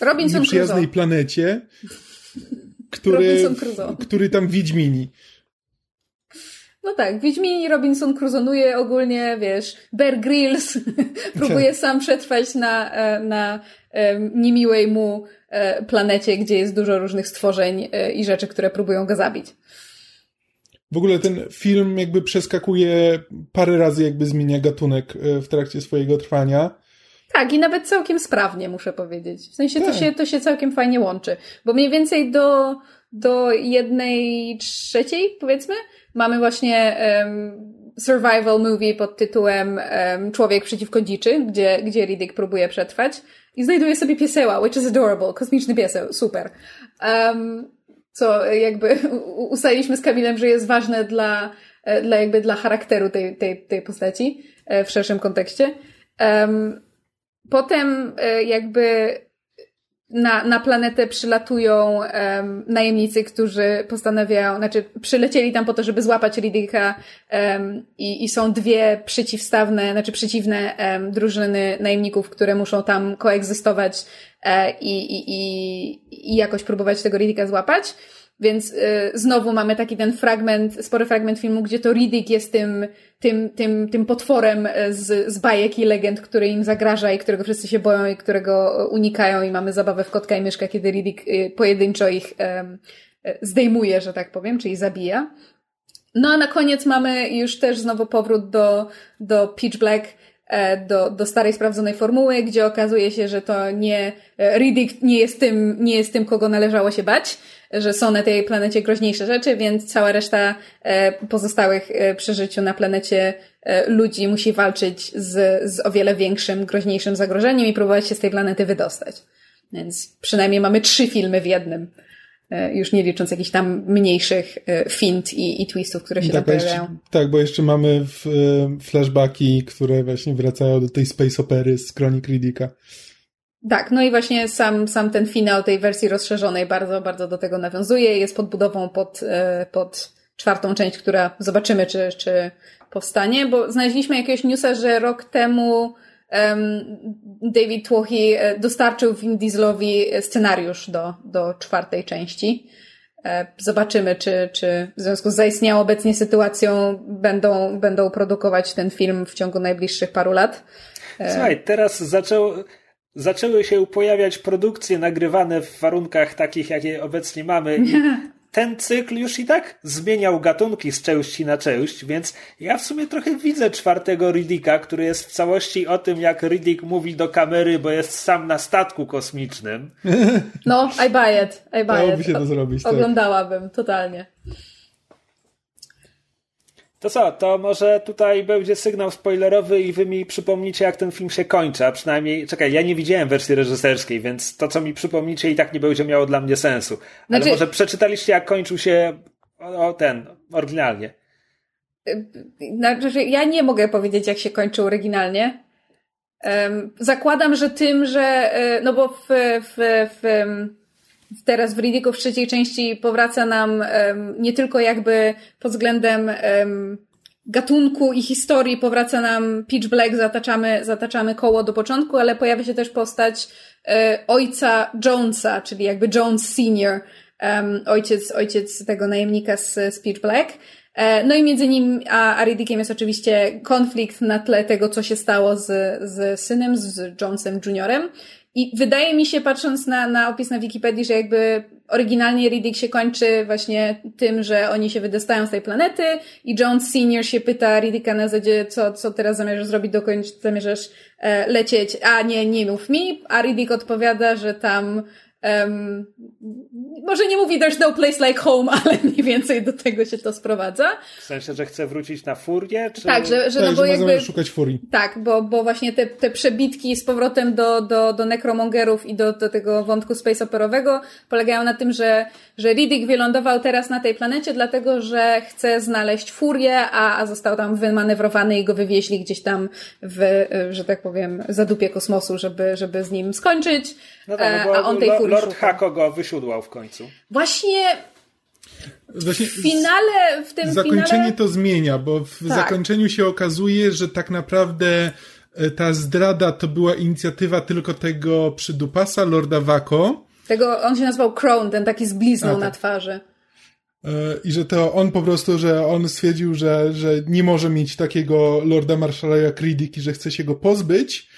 e, Robinson nieprzyjaznej Crusoe. planecie, który, który tam Wiedźmini. No tak, Wiedźmini Robinson Cruzonuje ogólnie, wiesz, Bear Grylls [laughs] próbuje sam przetrwać na, e, na e, niemiłej mu planecie, gdzie jest dużo różnych stworzeń i rzeczy, które próbują go zabić. W ogóle ten film jakby przeskakuje parę razy, jakby zmienia gatunek w trakcie swojego trwania. Tak, i nawet całkiem sprawnie, muszę powiedzieć. W sensie tak. to, się, to się całkiem fajnie łączy. Bo mniej więcej do, do jednej trzeciej, powiedzmy, mamy właśnie um, survival movie pod tytułem um, Człowiek przeciwko dziczy, gdzie, gdzie Riddick próbuje przetrwać i znajduje sobie pieseła, which is adorable, kosmiczny pieseł, super. Um, co jakby ustaliliśmy z Kamilem, że jest ważne dla, e, dla jakby dla charakteru tej, tej, tej postaci e, w szerszym kontekście. Um, Potem e, jakby na, na planetę przylatują um, najemnicy, którzy postanawiają, znaczy przylecieli tam po to, żeby złapać Riddicka um, i, i są dwie przeciwstawne, znaczy przeciwne um, drużyny najemników, które muszą tam koegzystować e, i, i, i, jakoś próbować tego Riddicka złapać. Więc y, znowu mamy taki ten fragment, spory fragment filmu, gdzie to Riddick jest tym, tym, tym, tym potworem y, z, z bajek i legend, który im zagraża i którego wszyscy się boją i którego unikają i mamy zabawę w kotka i myszka, kiedy Riddick y, pojedynczo ich y, zdejmuje, że tak powiem, czyli zabija. No a na koniec mamy już też znowu powrót do, do Pitch Black, e, do, do starej sprawdzonej formuły, gdzie okazuje się, że to nie, e, Riddick nie jest tym, nie jest tym, kogo należało się bać, że są na tej planecie groźniejsze rzeczy, więc cała reszta pozostałych przy życiu na planecie ludzi musi walczyć z, z o wiele większym, groźniejszym zagrożeniem i próbować się z tej planety wydostać. Więc przynajmniej mamy trzy filmy w jednym. E, już nie licząc jakichś tam mniejszych e, fint i, i twistów, które się tak, pojawiają. tak, bo jeszcze mamy w, e, flashbacki, które właśnie wracają do tej space opery z Chronik Riddicka. Tak, no i właśnie sam, sam ten finał tej wersji rozszerzonej bardzo, bardzo do tego nawiązuje. Jest podbudową pod, pod czwartą część, która zobaczymy, czy, czy powstanie, bo znaleźliśmy jakiegoś newsa, że rok temu David Twohi e, dostarczył Vin Dieselowi scenariusz do, do czwartej części. E, zobaczymy, czy, czy w związku z zaistniałą obecnie sytuacją będą, będą produkować ten film w ciągu najbliższych paru lat. E, Słuchaj, teraz zaczęło, zaczęły się pojawiać produkcje nagrywane w warunkach takich, jakie obecnie mamy. I ten cykl już i tak zmieniał gatunki z części na część, więc ja w sumie trochę widzę czwartego Riddicka, który jest w całości o tym, jak Riddick mówi do kamery, bo jest sam na statku kosmicznym. No, I buy it. I buy Dałoby się to zrobić. Tak. Oglądałabym, totalnie. To co, to może tutaj będzie sygnał spoilerowy i wy mi przypomnicie, jak ten film się kończy, a przynajmniej, czekaj, ja nie widziałem wersji reżyserskiej, więc to, co mi przypomnicie i tak nie będzie miało dla mnie sensu. Ale znaczy... może przeczytaliście, jak kończył się o, ten, oryginalnie. Znaczy, ja nie mogę powiedzieć, jak się kończył oryginalnie. Um, zakładam, że tym, że, e, no bo w, w, w teraz w Riddicku w trzeciej części powraca nam nie tylko jakby pod względem gatunku i historii powraca nam Pitch Black, zataczamy, zataczamy koło do początku, ale pojawia się też postać e, ojca Jonesa, czyli jakby Jones Senior, ojciec, ojciec tego najemnika z, z Pitch Black. E, no i między nim a, a Riddickiem jest oczywiście konflikt na tle tego, co się stało z, z synem, z Jonesem Juniorem. I wydaje mi się, patrząc na, na opis na Wikipedii, że jakby oryginalnie Riddick się kończy właśnie tym, że oni się wydostają z tej planety i Jones Senior się pyta Riddicka na zasadzie, co, co teraz zamierzasz zrobić, dokąd zamierzasz e, lecieć, a nie, nie mów mi, a Riddick odpowiada, że tam Um, może nie mówi there's no place like home, [laughs] ale mniej więcej do tego się to sprowadza. W sensie, że chce wrócić na furię? Czy... Tak, że, że tak, no bo że jakby... szukać furii. Tak, bo, bo właśnie te, te przebitki z powrotem do, do, do nekromongerów i do, do tego wątku space operowego polegają na tym, że, że Riddick wylądował teraz na tej planecie dlatego, że chce znaleźć furię, a, a został tam wymanewrowany i go wywieźli gdzieś tam w, że tak powiem, zadupie kosmosu, żeby, żeby z nim skończyć. No tak, no bo a on tej furii Lord Hako go wysiódłał w końcu. Właśnie Właśnie w finale, w tym zakończenie finale... to zmienia, bo w tak. zakończeniu się okazuje, że tak naprawdę e, ta zdrada to była inicjatywa tylko tego przydupasa, Lorda Wako. Tego, on się nazywał Crown, ten taki z blizną tak. na twarzy. E, I że to on po prostu, że on stwierdził, że, że nie może mieć takiego Lorda Marszala jak Riddick i że chce się go pozbyć,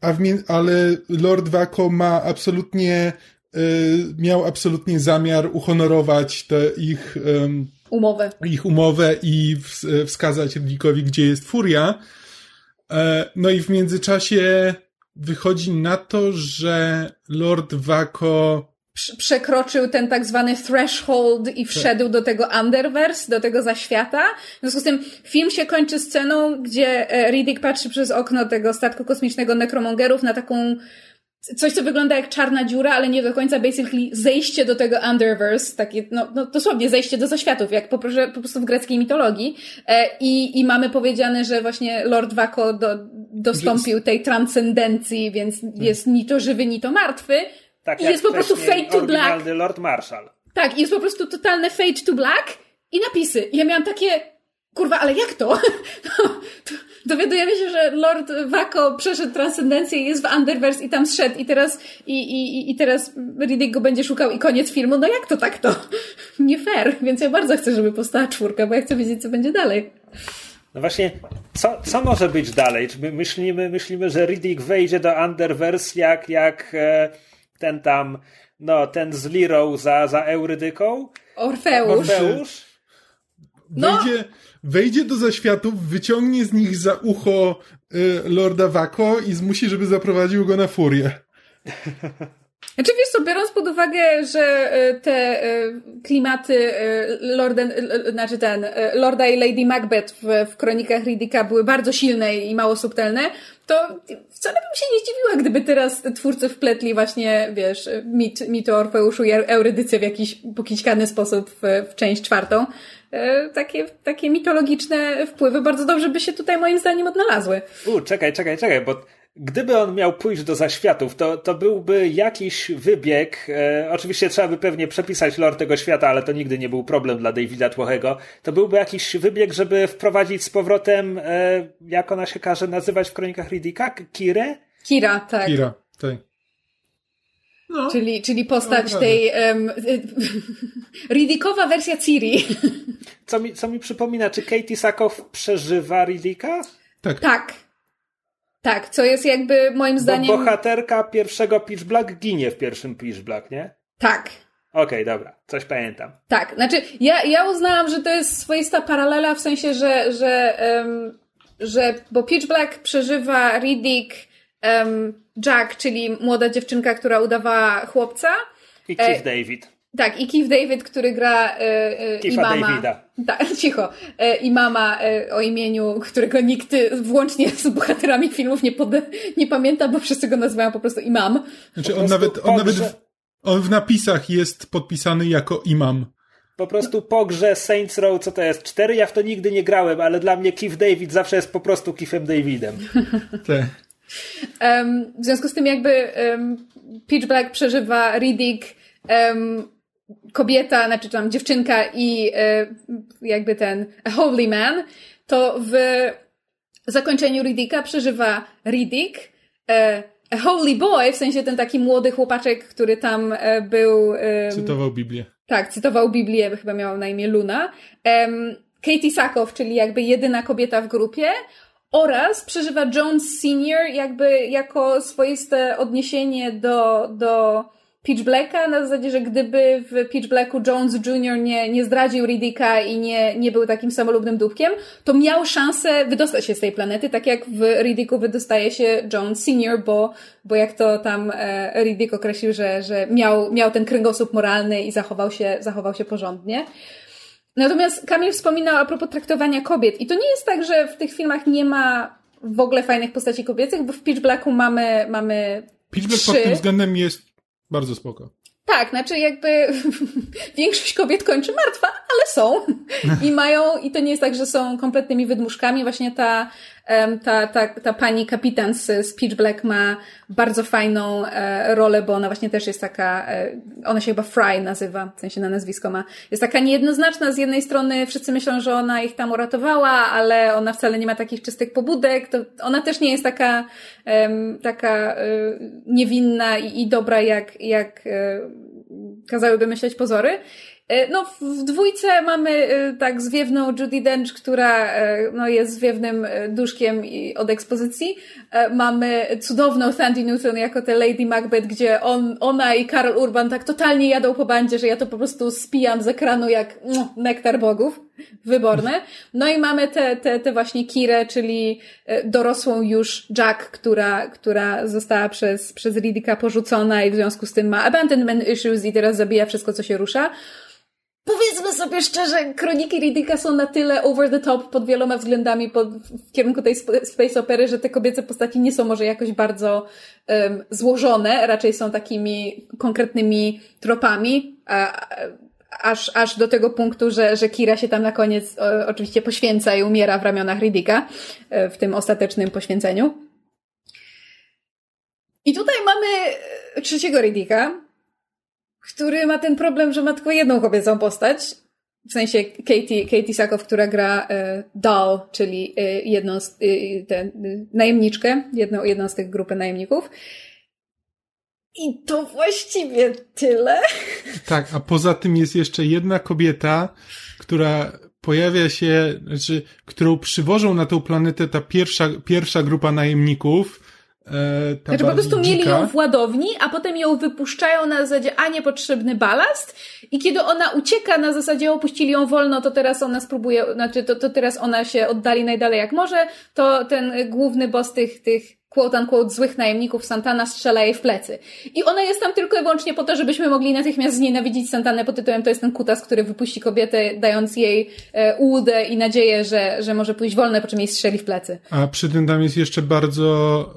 a w, ale Lord Wako ma absolutnie Y, miał absolutnie zamiar uhonorować te ich umowę, ich umowę i wskazać Riddickowi, gdzie jest furia. E, no i w międzyczasie wychodzi na to, że Lord Wako przekroczył ten tak zwany threshold i wszedł do tego underverse, do tego zaświata. W związku z tym film się kończy sceną, gdzie e, Riddick patrzy przez okno tego statku kosmicznego nekromongerów na taką coś, co wygląda jak czarna dziura, ale nie do końca basically zejście do tego underverse, takie, no, no dosłownie zejście do zaświatów, jak po, po prostu w greckiej mitologii. E, i, I mamy powiedziane, że właśnie Lord Wako do, dostąpił tej transcendencji, więc jest ni to żywy, ni to martwy. Tak I jest po prostu fade to black. Lord Marshall. Tak, jest po prostu totalne fade to black i napisy. I ja miałam takie, kurwa, ale jak to? [laughs] dowiadujemy się, że Lord Wako przeszedł transcendencję i jest w Underverse i tam zszedł i teraz, i, i, i teraz Riddick go będzie szukał i koniec filmu. No jak to tak to? [laughs] Nie fair. Więc ja bardzo chcę, żeby powstała czwórka, bo ja chcę wiedzieć, co będzie dalej. No właśnie, co, co może być dalej? Czy my myślimy, myślimy, że Riddick wejdzie do Underverse jak, jak e, ten tam, no, ten z Lirą za, za Eurydyką? Orfeusz. Orfeusz? No. Wejdzie, wejdzie do zaświatów, wyciągnie z nich za ucho y, Lorda Wako i zmusi, żeby zaprowadził go na furię. [laughs] Znaczy wiesz co, biorąc pod uwagę, że y, te y, klimaty Lorda, znaczy ten, Lorda i Lady Macbeth w, w kronikach Riddicka były bardzo silne i mało subtelne, to wcale bym się nie zdziwiła, gdyby teraz twórcy wpletli właśnie, wiesz, mit, mit o Orfeuszu i Eurydycję w jakiś pokićkany sposób w, w część czwartą. E, takie, takie mitologiczne wpływy bardzo dobrze by się tutaj moim zdaniem odnalazły. U, czekaj, czekaj, czekaj, bo gdyby on miał pójść do zaświatów, to, to byłby jakiś wybieg. E, oczywiście trzeba by pewnie przepisać lore tego świata, ale to nigdy nie był problem dla Davida Tłochego. To byłby jakiś wybieg, żeby wprowadzić z powrotem, e, jak ona się każe nazywać w kronikach Riddicka? Kirę? Kira, tak. Kira, tak. No. Czyli, czyli postać no, tej um, Riddickowa wersja Ciri. Co mi, co mi przypomina, czy Katie Sakow przeżywa Riddicka? Tak. Tak. Tak, co jest jakby moim zdaniem... Bo bohaterka pierwszego Pitch Black ginie w pierwszym Pitch Black, nie? Tak. Okej, okay, dobra, coś pamiętam. Tak, znaczy ja, ja uznałam, że to jest swoista paralela w sensie, że, że, um, że bo Pitch Black przeżywa Riddick um, Jack, czyli młoda dziewczynka, która udawała chłopca. I Keith e, David. Tak, i Keith David, który gra e, e, imama. Davida. Tak, [laughs] cicho. E, imama e, o imieniu, którego nikt włącznie z bohaterami filmów nie, pod, nie pamięta, bo wszyscy go nazywają po prostu imam. Znaczy on nawet, on nawet w, on w napisach jest podpisany jako imam. Po prostu po grze Saints Row, co to jest? Cztery? Ja w to nigdy nie grałem, ale dla mnie Keith David zawsze jest po prostu Keithem Davidem. [laughs] Tak. Um, w związku z tym jakby um, Pitch Black przeżywa Riddick, um, kobieta, znaczy tam dziewczynka i e, jakby ten Holy Man, to w zakończeniu Riddicka przeżywa Riddick, e, a Holy Boy, w sensie ten taki młody chłopaczek, który tam e, był... Cytował Biblię. Tak, cytował Biblię, chyba miał na imię Luna. Katie Sakow, czyli jakby jedyna kobieta w grupie oraz przeżywa Jones Senior jakby jako swoiste odniesienie do, do Pitch Blacka na zasadzie, że gdyby w Pitch Blacku Jones Jr. nie, nie zdradził Riddicka i nie, nie był takim samolubnym dupkiem, to miał szansę wydostać się z tej planety, tak jak w Riddicku wydostaje się Jones Senior, bo, bo jak to tam e, Riddick określił, że, że miał, miał ten kręgosłup moralny i zachował się, zachował się porządnie. Natomiast Kamil wspominał a propos traktowania kobiet. I to nie jest tak, że w tych filmach nie ma w ogóle fajnych postaci kobiecych, bo w Pitch Blacku mamy, mamy Pitch Black pod tym względem jest bardzo spoko. Tak, znaczy jakby [laughs] większość kobiet kończy martwa, ale są. I mają, i to nie jest tak, że są kompletnymi wydmuszkami. Właśnie ta, ta, ta, ta pani kapitan z Speech Black ma bardzo fajną e, rolę, bo ona właśnie też jest taka, e, ona się chyba Fry nazywa, w sensie na nazwisko ma. Jest taka niejednoznaczna. Z jednej strony wszyscy myślą, że ona ich tam uratowała, ale ona wcale nie ma takich czystych pobudek. To ona też nie jest taka, taka e, niewinna i, i dobra, jak, jak kazałyby myśleć pozory. E, no, w dwójce mamy e, tak zwiewną Judy Dench, która e, no, jest zwiewnym duszkiem od ekspozycji. Mamy cudowną Sandy Newton jako tę Lady Macbeth, gdzie on, ona i Karol Urban tak totalnie jadą po bandzie, że ja to po prostu spijam z ekranu jak mm, nektar bogów. Wyborne. No i mamy tę te, te właśnie Kirę, czyli dorosłą już Jack, która, która została przez, przez Riddicka porzucona i w związku z tym ma abandonment issues i teraz zabija wszystko, co się rusza powiedzmy sobie szczerze, kroniki Riddicka są na tyle over the top pod wieloma względami pod, w kierunku tej space opery, że te kobiece postaci nie są może jakoś bardzo um, złożone, raczej są takimi konkretnymi tropami, a, aż, aż do tego punktu, że, że Kira się tam na koniec o, oczywiście poświęca i umiera w ramionach Riddicka e, w tym ostatecznym poświęceniu. I tutaj mamy trzeciego Riddicka, który ma ten problem, że ma tylko jedną kobiecą postać. W sensie Katie, Katie Sakow, która gra e, Doll, czyli e, jedną z, e, tę najemniczkę, jedną, jedną z tych grupy najemników. I to właściwie tyle. Tak, a poza tym jest jeszcze jedna kobieta, która pojawia się, znaczy, którą przywożą na tę planetę ta pierwsza, pierwsza grupa najemników, E, znaczy po prostu dzika. mieli ją w ładowni, a potem ją wypuszczają na zasadzie, a niepotrzebny balast i kiedy ona ucieka na zasadzie opuścili ją wolno, to teraz ona spróbuje, znaczy to, to teraz ona się oddali najdalej jak może, to ten główny boss tych, tych quote-unquote złych najemników Santana strzela jej w plecy. I ona jest tam tylko i wyłącznie po to, żebyśmy mogli natychmiast znienawidzić Santanę pod tytułem to jest ten kutas, który wypuści kobietę, dając jej e, ułudę i nadzieję, że, że może pójść wolne, po czym jej strzeli w plecy. A przy tym tam jest jeszcze bardzo,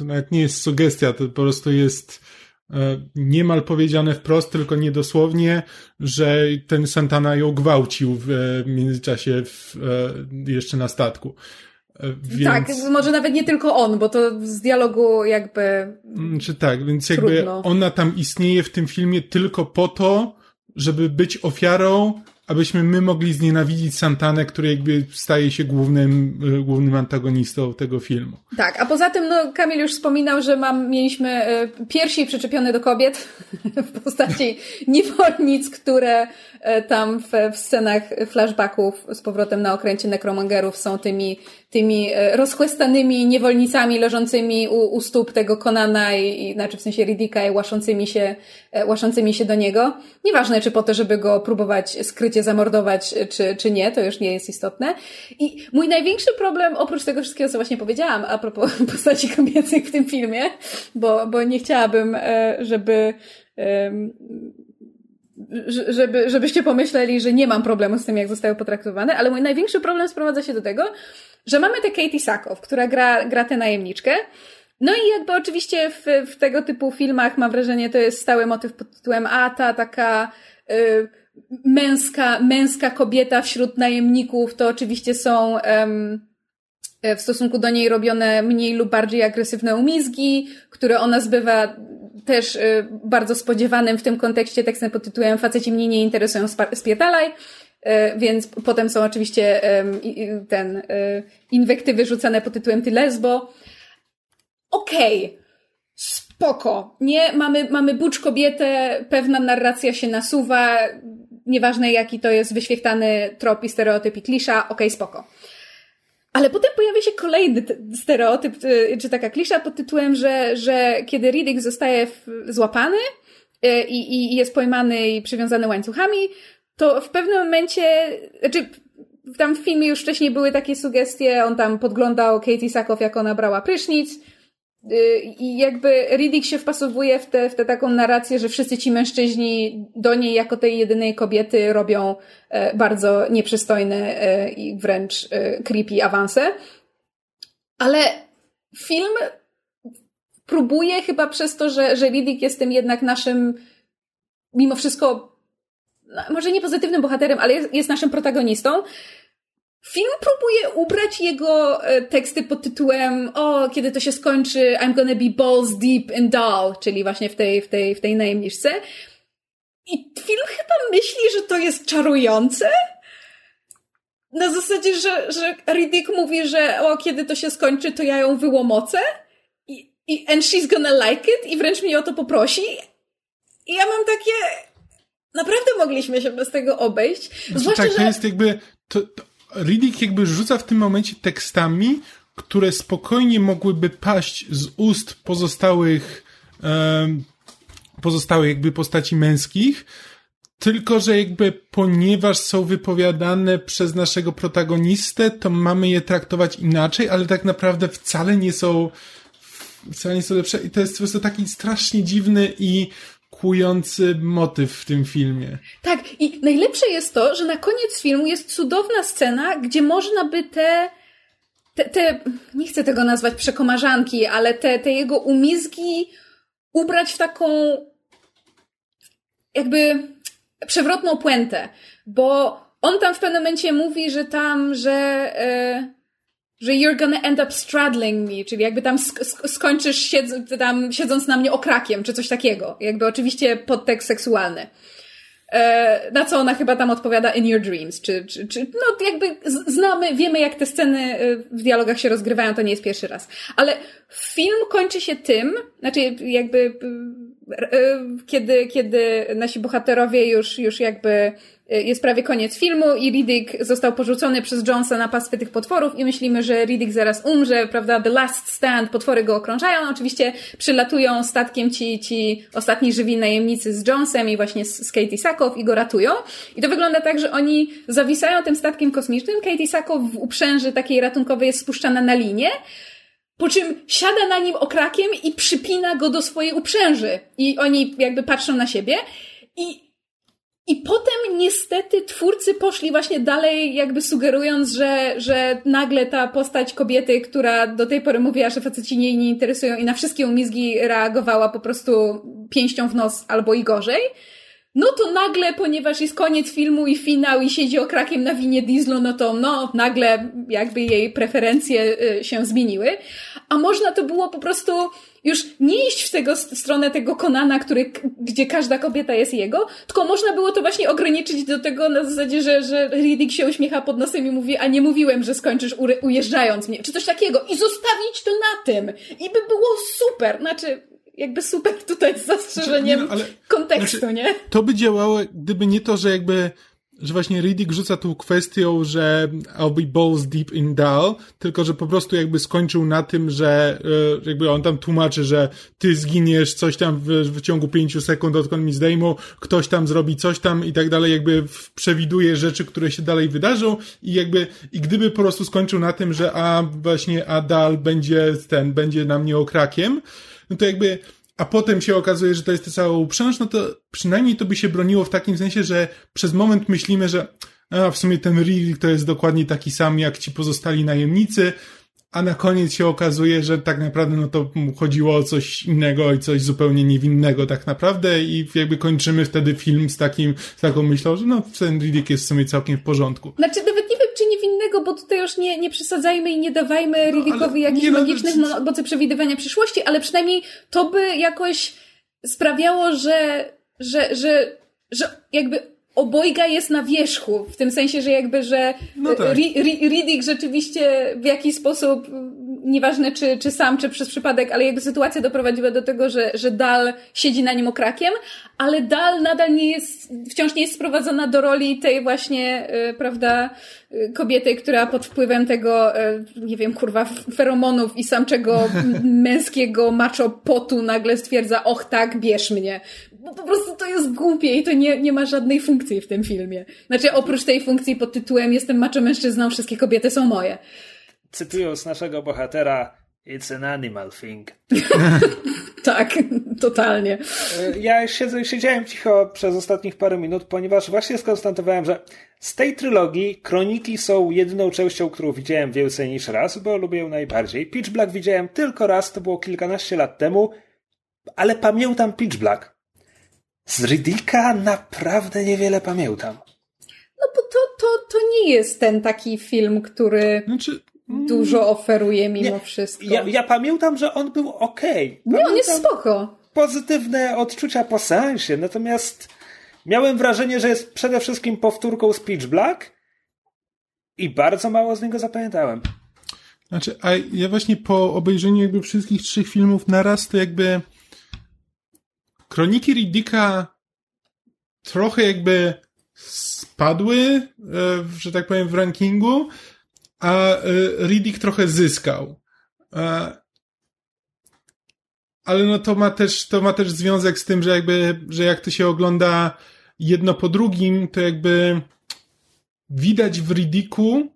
e, nawet nie jest sugestia, to po prostu jest e, niemal powiedziane wprost, tylko niedosłownie, że ten Santana ją gwałcił w, w międzyczasie w, e, jeszcze na statku. Więc... Tak, może nawet nie tylko on, bo to z dialogu jakby. Mm, czy tak, więc jakby trudno. ona tam istnieje w tym filmie tylko po to, żeby być ofiarą abyśmy my mogli znienawidzić Santanę, który jakby staje się głównym, e, głównym antagonistą tego filmu. Tak, a poza tym, no, Kamil już wspominał, że mam, mieliśmy e, piersi przyczepione do kobiet [laughs] w postaci niewolnic, które e, tam w, w scenach flashbacków z powrotem na okręcie nekromangerów są tymi tymi e, rozchłestanymi niewolnicami leżącymi u, u stóp tego Konana i, i znaczy w sensie Riddicka i łaszącymi się, e, łaszącymi się do niego. Nieważne, czy po to, żeby go próbować skrycie zamordować, czy, czy nie, to już nie jest istotne. I mój największy problem, oprócz tego wszystkiego, co właśnie powiedziałam, a propos [laughs] postaci kobiecych w tym filmie, bo, bo nie chciałabym, e, żeby żeby, żebyście pomyśleli, że nie mam problemu z tym, jak zostały potraktowane, ale mój największy problem sprowadza się do tego, że mamy tę Katie Sackhoff, która gra, gra tę najemniczkę. No i jakby oczywiście w, w tego typu filmach mam wrażenie, to jest stały motyw pod tytułem a ta taka y, męska, męska kobieta wśród najemników, to oczywiście są w stosunku do niej robione mniej lub bardziej agresywne umizgi, które ona zbywa też y, bardzo spodziewanym w tym kontekście tekstem pod tytułem Faceci mnie nie interesują, spiertalaj. E, więc potem są oczywiście ten e, inwektywy rzucane pod tytułem ty lesbo. Okej, okay. spoko. Nie, mamy, mamy bucz kobietę, pewna narracja się nasuwa, nieważne jaki to jest wyświechtany trop i stereotyp i klisza, okej, okay, spoko. Ale potem pojawia się kolejny stereotyp, e, czy taka klisza pod tytułem, że, że kiedy Riddick zostaje złapany i, i jest pojmany i przywiązany łańcuchami, to w pewnym momencie, znaczy tam w filmie już wcześniej były takie sugestie, on tam podglądał Katie Sackhoff, jak ona brała prysznic y, i jakby Riddick się wpasowuje w tę w taką narrację, że wszyscy ci mężczyźni do niej jako tej jedynej kobiety robią e, bardzo nieprzystojne e, i wręcz e, creepy awanse. Ale film próbuje chyba przez to, że, że Riddick jest tym jednak naszym mimo wszystko no, może nie pozytywnym bohaterem, ale jest, jest naszym protagonistą. Film próbuje ubrać jego e, teksty pod tytułem o, kiedy to się skończy, I'm gonna be balls deep and dull, czyli właśnie w tej, w tej, w tej najemniczce. I film chyba myśli, że to jest czarujące. Na zasadzie, że, że Riddick mówi, że o, kiedy to się skończy, to ja ją wyłomocę. I, i, and she's gonna like it. I wręcz mnie o to poprosi. I ja mam takie, naprawdę mogliśmy się bez tego obejść. Znaczy, Zwłaszcza, tak, że... to jest jakby, to, to Riddick jakby rzuca w tym momencie tekstami, które spokojnie mogłyby paść z ust pozostałych, um, pozostałych jakby postaci męskich, tylko, że jakby ponieważ są wypowiadane przez naszego protagonistę, to mamy je traktować inaczej, ale tak naprawdę wcale nie są wcale nie są lepsze i to jest po prostu taki strasznie dziwny i kujący motyw w tym filmie. Tak, i najlepsze jest to, że na koniec filmu jest cudowna scena, gdzie można by te, te, te nie chcę tego nazwać przekomarzanki, ale te, te jego umizgi ubrać w taką jakby przewrotną puentę, bo on tam w pewnym momencie mówi, że tam, że e, że you're gonna end up straddling me, czyli jakby tam sk skończysz siedz tam siedząc na mnie okrakiem, czy coś takiego. Jakby oczywiście podtekst seksualny. E, na co ona chyba tam odpowiada in your dreams, czy, czy, czy no jakby znamy, wiemy jak te sceny e, w dialogach się rozgrywają, to nie jest pierwszy raz. Ale film kończy się tym, znaczy jakby kiedy, kiedy nasi bohaterowie już, już jakby jest prawie koniec filmu i Riddick został porzucony przez Jonesa na pastwę tych potworów i myślimy, że Riddick zaraz umrze, prawda? The last stand, potwory go okrążają. Oczywiście przylatują statkiem ci, ci ostatni żywi najemnicy z Jonesem i właśnie z, z Katie Sackhoff i go ratują. I to wygląda tak, że oni zawisają tym statkiem kosmicznym. Katie Sackhoff w uprzęży takiej ratunkowej jest spuszczana na linię. Po czym siada na nim okrakiem i przypina go do swojej uprzęży. I oni jakby patrzą na siebie. I i potem niestety twórcy poszli właśnie dalej, jakby sugerując, że, że nagle ta postać kobiety, która do tej pory mówiła, że faceci jej nie interesują i na wszystkie umizgi reagowała po prostu pięścią w nos albo i gorzej, no to nagle, ponieważ jest koniec filmu i finał i siedzi okrakiem na winie dieslu, no to no, nagle jakby jej preferencje y, się zmieniły. A można to było po prostu już nie iść w tego stronę tego Konana, który, gdzie każda kobieta jest jego, tylko można było to właśnie ograniczyć do tego na zasadzie, że, że Riddick się uśmiecha pod nosem i mówi, a nie mówiłem, że skończysz ujeżdżając mnie, czy coś takiego. I zostawić to na tym. I by było super, znaczy jakby super tutaj z zastrzeżeniem znaczy, nie, no, kontekstu, znaczy, nie? To by działało, gdyby nie to, że jakby że właśnie Riddick rzuca tu kwestią, że I'll be balls deep in Dal, tylko że po prostu jakby skończył na tym, że e, jakby on tam tłumaczy, że ty zginiesz coś tam w, w ciągu pięciu sekund, odkąd mi zdejmą, ktoś tam zrobi coś tam i tak dalej, jakby przewiduje rzeczy, które się dalej wydarzą i jakby, i gdyby po prostu skończył na tym, że a właśnie a Dal będzie ten, będzie na mnie okrakiem, no to jakby a potem się okazuje, że to jest ta cała uprząż, no to przynajmniej to by się broniło w takim sensie, że przez moment myślimy, że a w sumie ten Riddick to jest dokładnie taki sam jak ci pozostali najemnicy, a na koniec się okazuje, że tak naprawdę no to chodziło o coś innego i coś zupełnie niewinnego tak naprawdę i jakby kończymy wtedy film z takim, z taką myślą, że no ten Riddick jest w sumie całkiem w porządku. Znaczy czy niewinnego, bo tutaj już nie, nie przesadzajmy i nie dawajmy no, jakichś magicznych no, mocy przewidywania przyszłości, ale przynajmniej to by jakoś sprawiało, że, że, że, że jakby obojga jest na wierzchu, w tym sensie, że jakby, że no tak. Riddick rzeczywiście w jakiś sposób, nieważne czy, czy sam, czy przez przypadek, ale jakby sytuacja doprowadziła do tego, że, że Dal siedzi na nim okrakiem, ale Dal nadal nie jest, wciąż nie jest sprowadzona do roli tej właśnie, yy, prawda, yy, kobiety, która pod wpływem tego, yy, nie wiem, kurwa, feromonów i samczego [laughs] męskiego macho potu nagle stwierdza, och tak, bierz mnie bo po prostu to jest głupie i to nie, nie ma żadnej funkcji w tym filmie. Znaczy, oprócz tej funkcji pod tytułem Jestem macho mężczyzną, wszystkie kobiety są moje. Cytując naszego bohatera, It's an animal thing. [laughs] tak, totalnie. E, ja siedzę, siedziałem cicho przez ostatnich parę minut, ponieważ właśnie skonstatowałem, że z tej trylogii Kroniki są jedyną częścią, którą widziałem więcej niż raz, bo lubię ją najbardziej. Pitch Black widziałem tylko raz, to było kilkanaście lat temu, ale pamiętam Pitch Black. Z Riddicka naprawdę niewiele pamiętam. No bo to, to, to nie jest ten taki film, który znaczy, dużo oferuje mimo nie, wszystko. Ja, ja, pamiętam, że on był ok. Nie, on jest spoko. Pozytywne odczucia po sensie, natomiast miałem wrażenie, że jest przede wszystkim powtórką Speech Black i bardzo mało z niego zapamiętałem. Znaczy, a ja właśnie po obejrzeniu jakby wszystkich trzech filmów naraz to jakby Kroniki Riddicka trochę jakby spadły, e, że tak powiem, w rankingu, a e, Riddick trochę zyskał. Ale no to ma też, to ma też związek z tym, że jakby, że jak to się ogląda jedno po drugim, to jakby widać w Riddicku,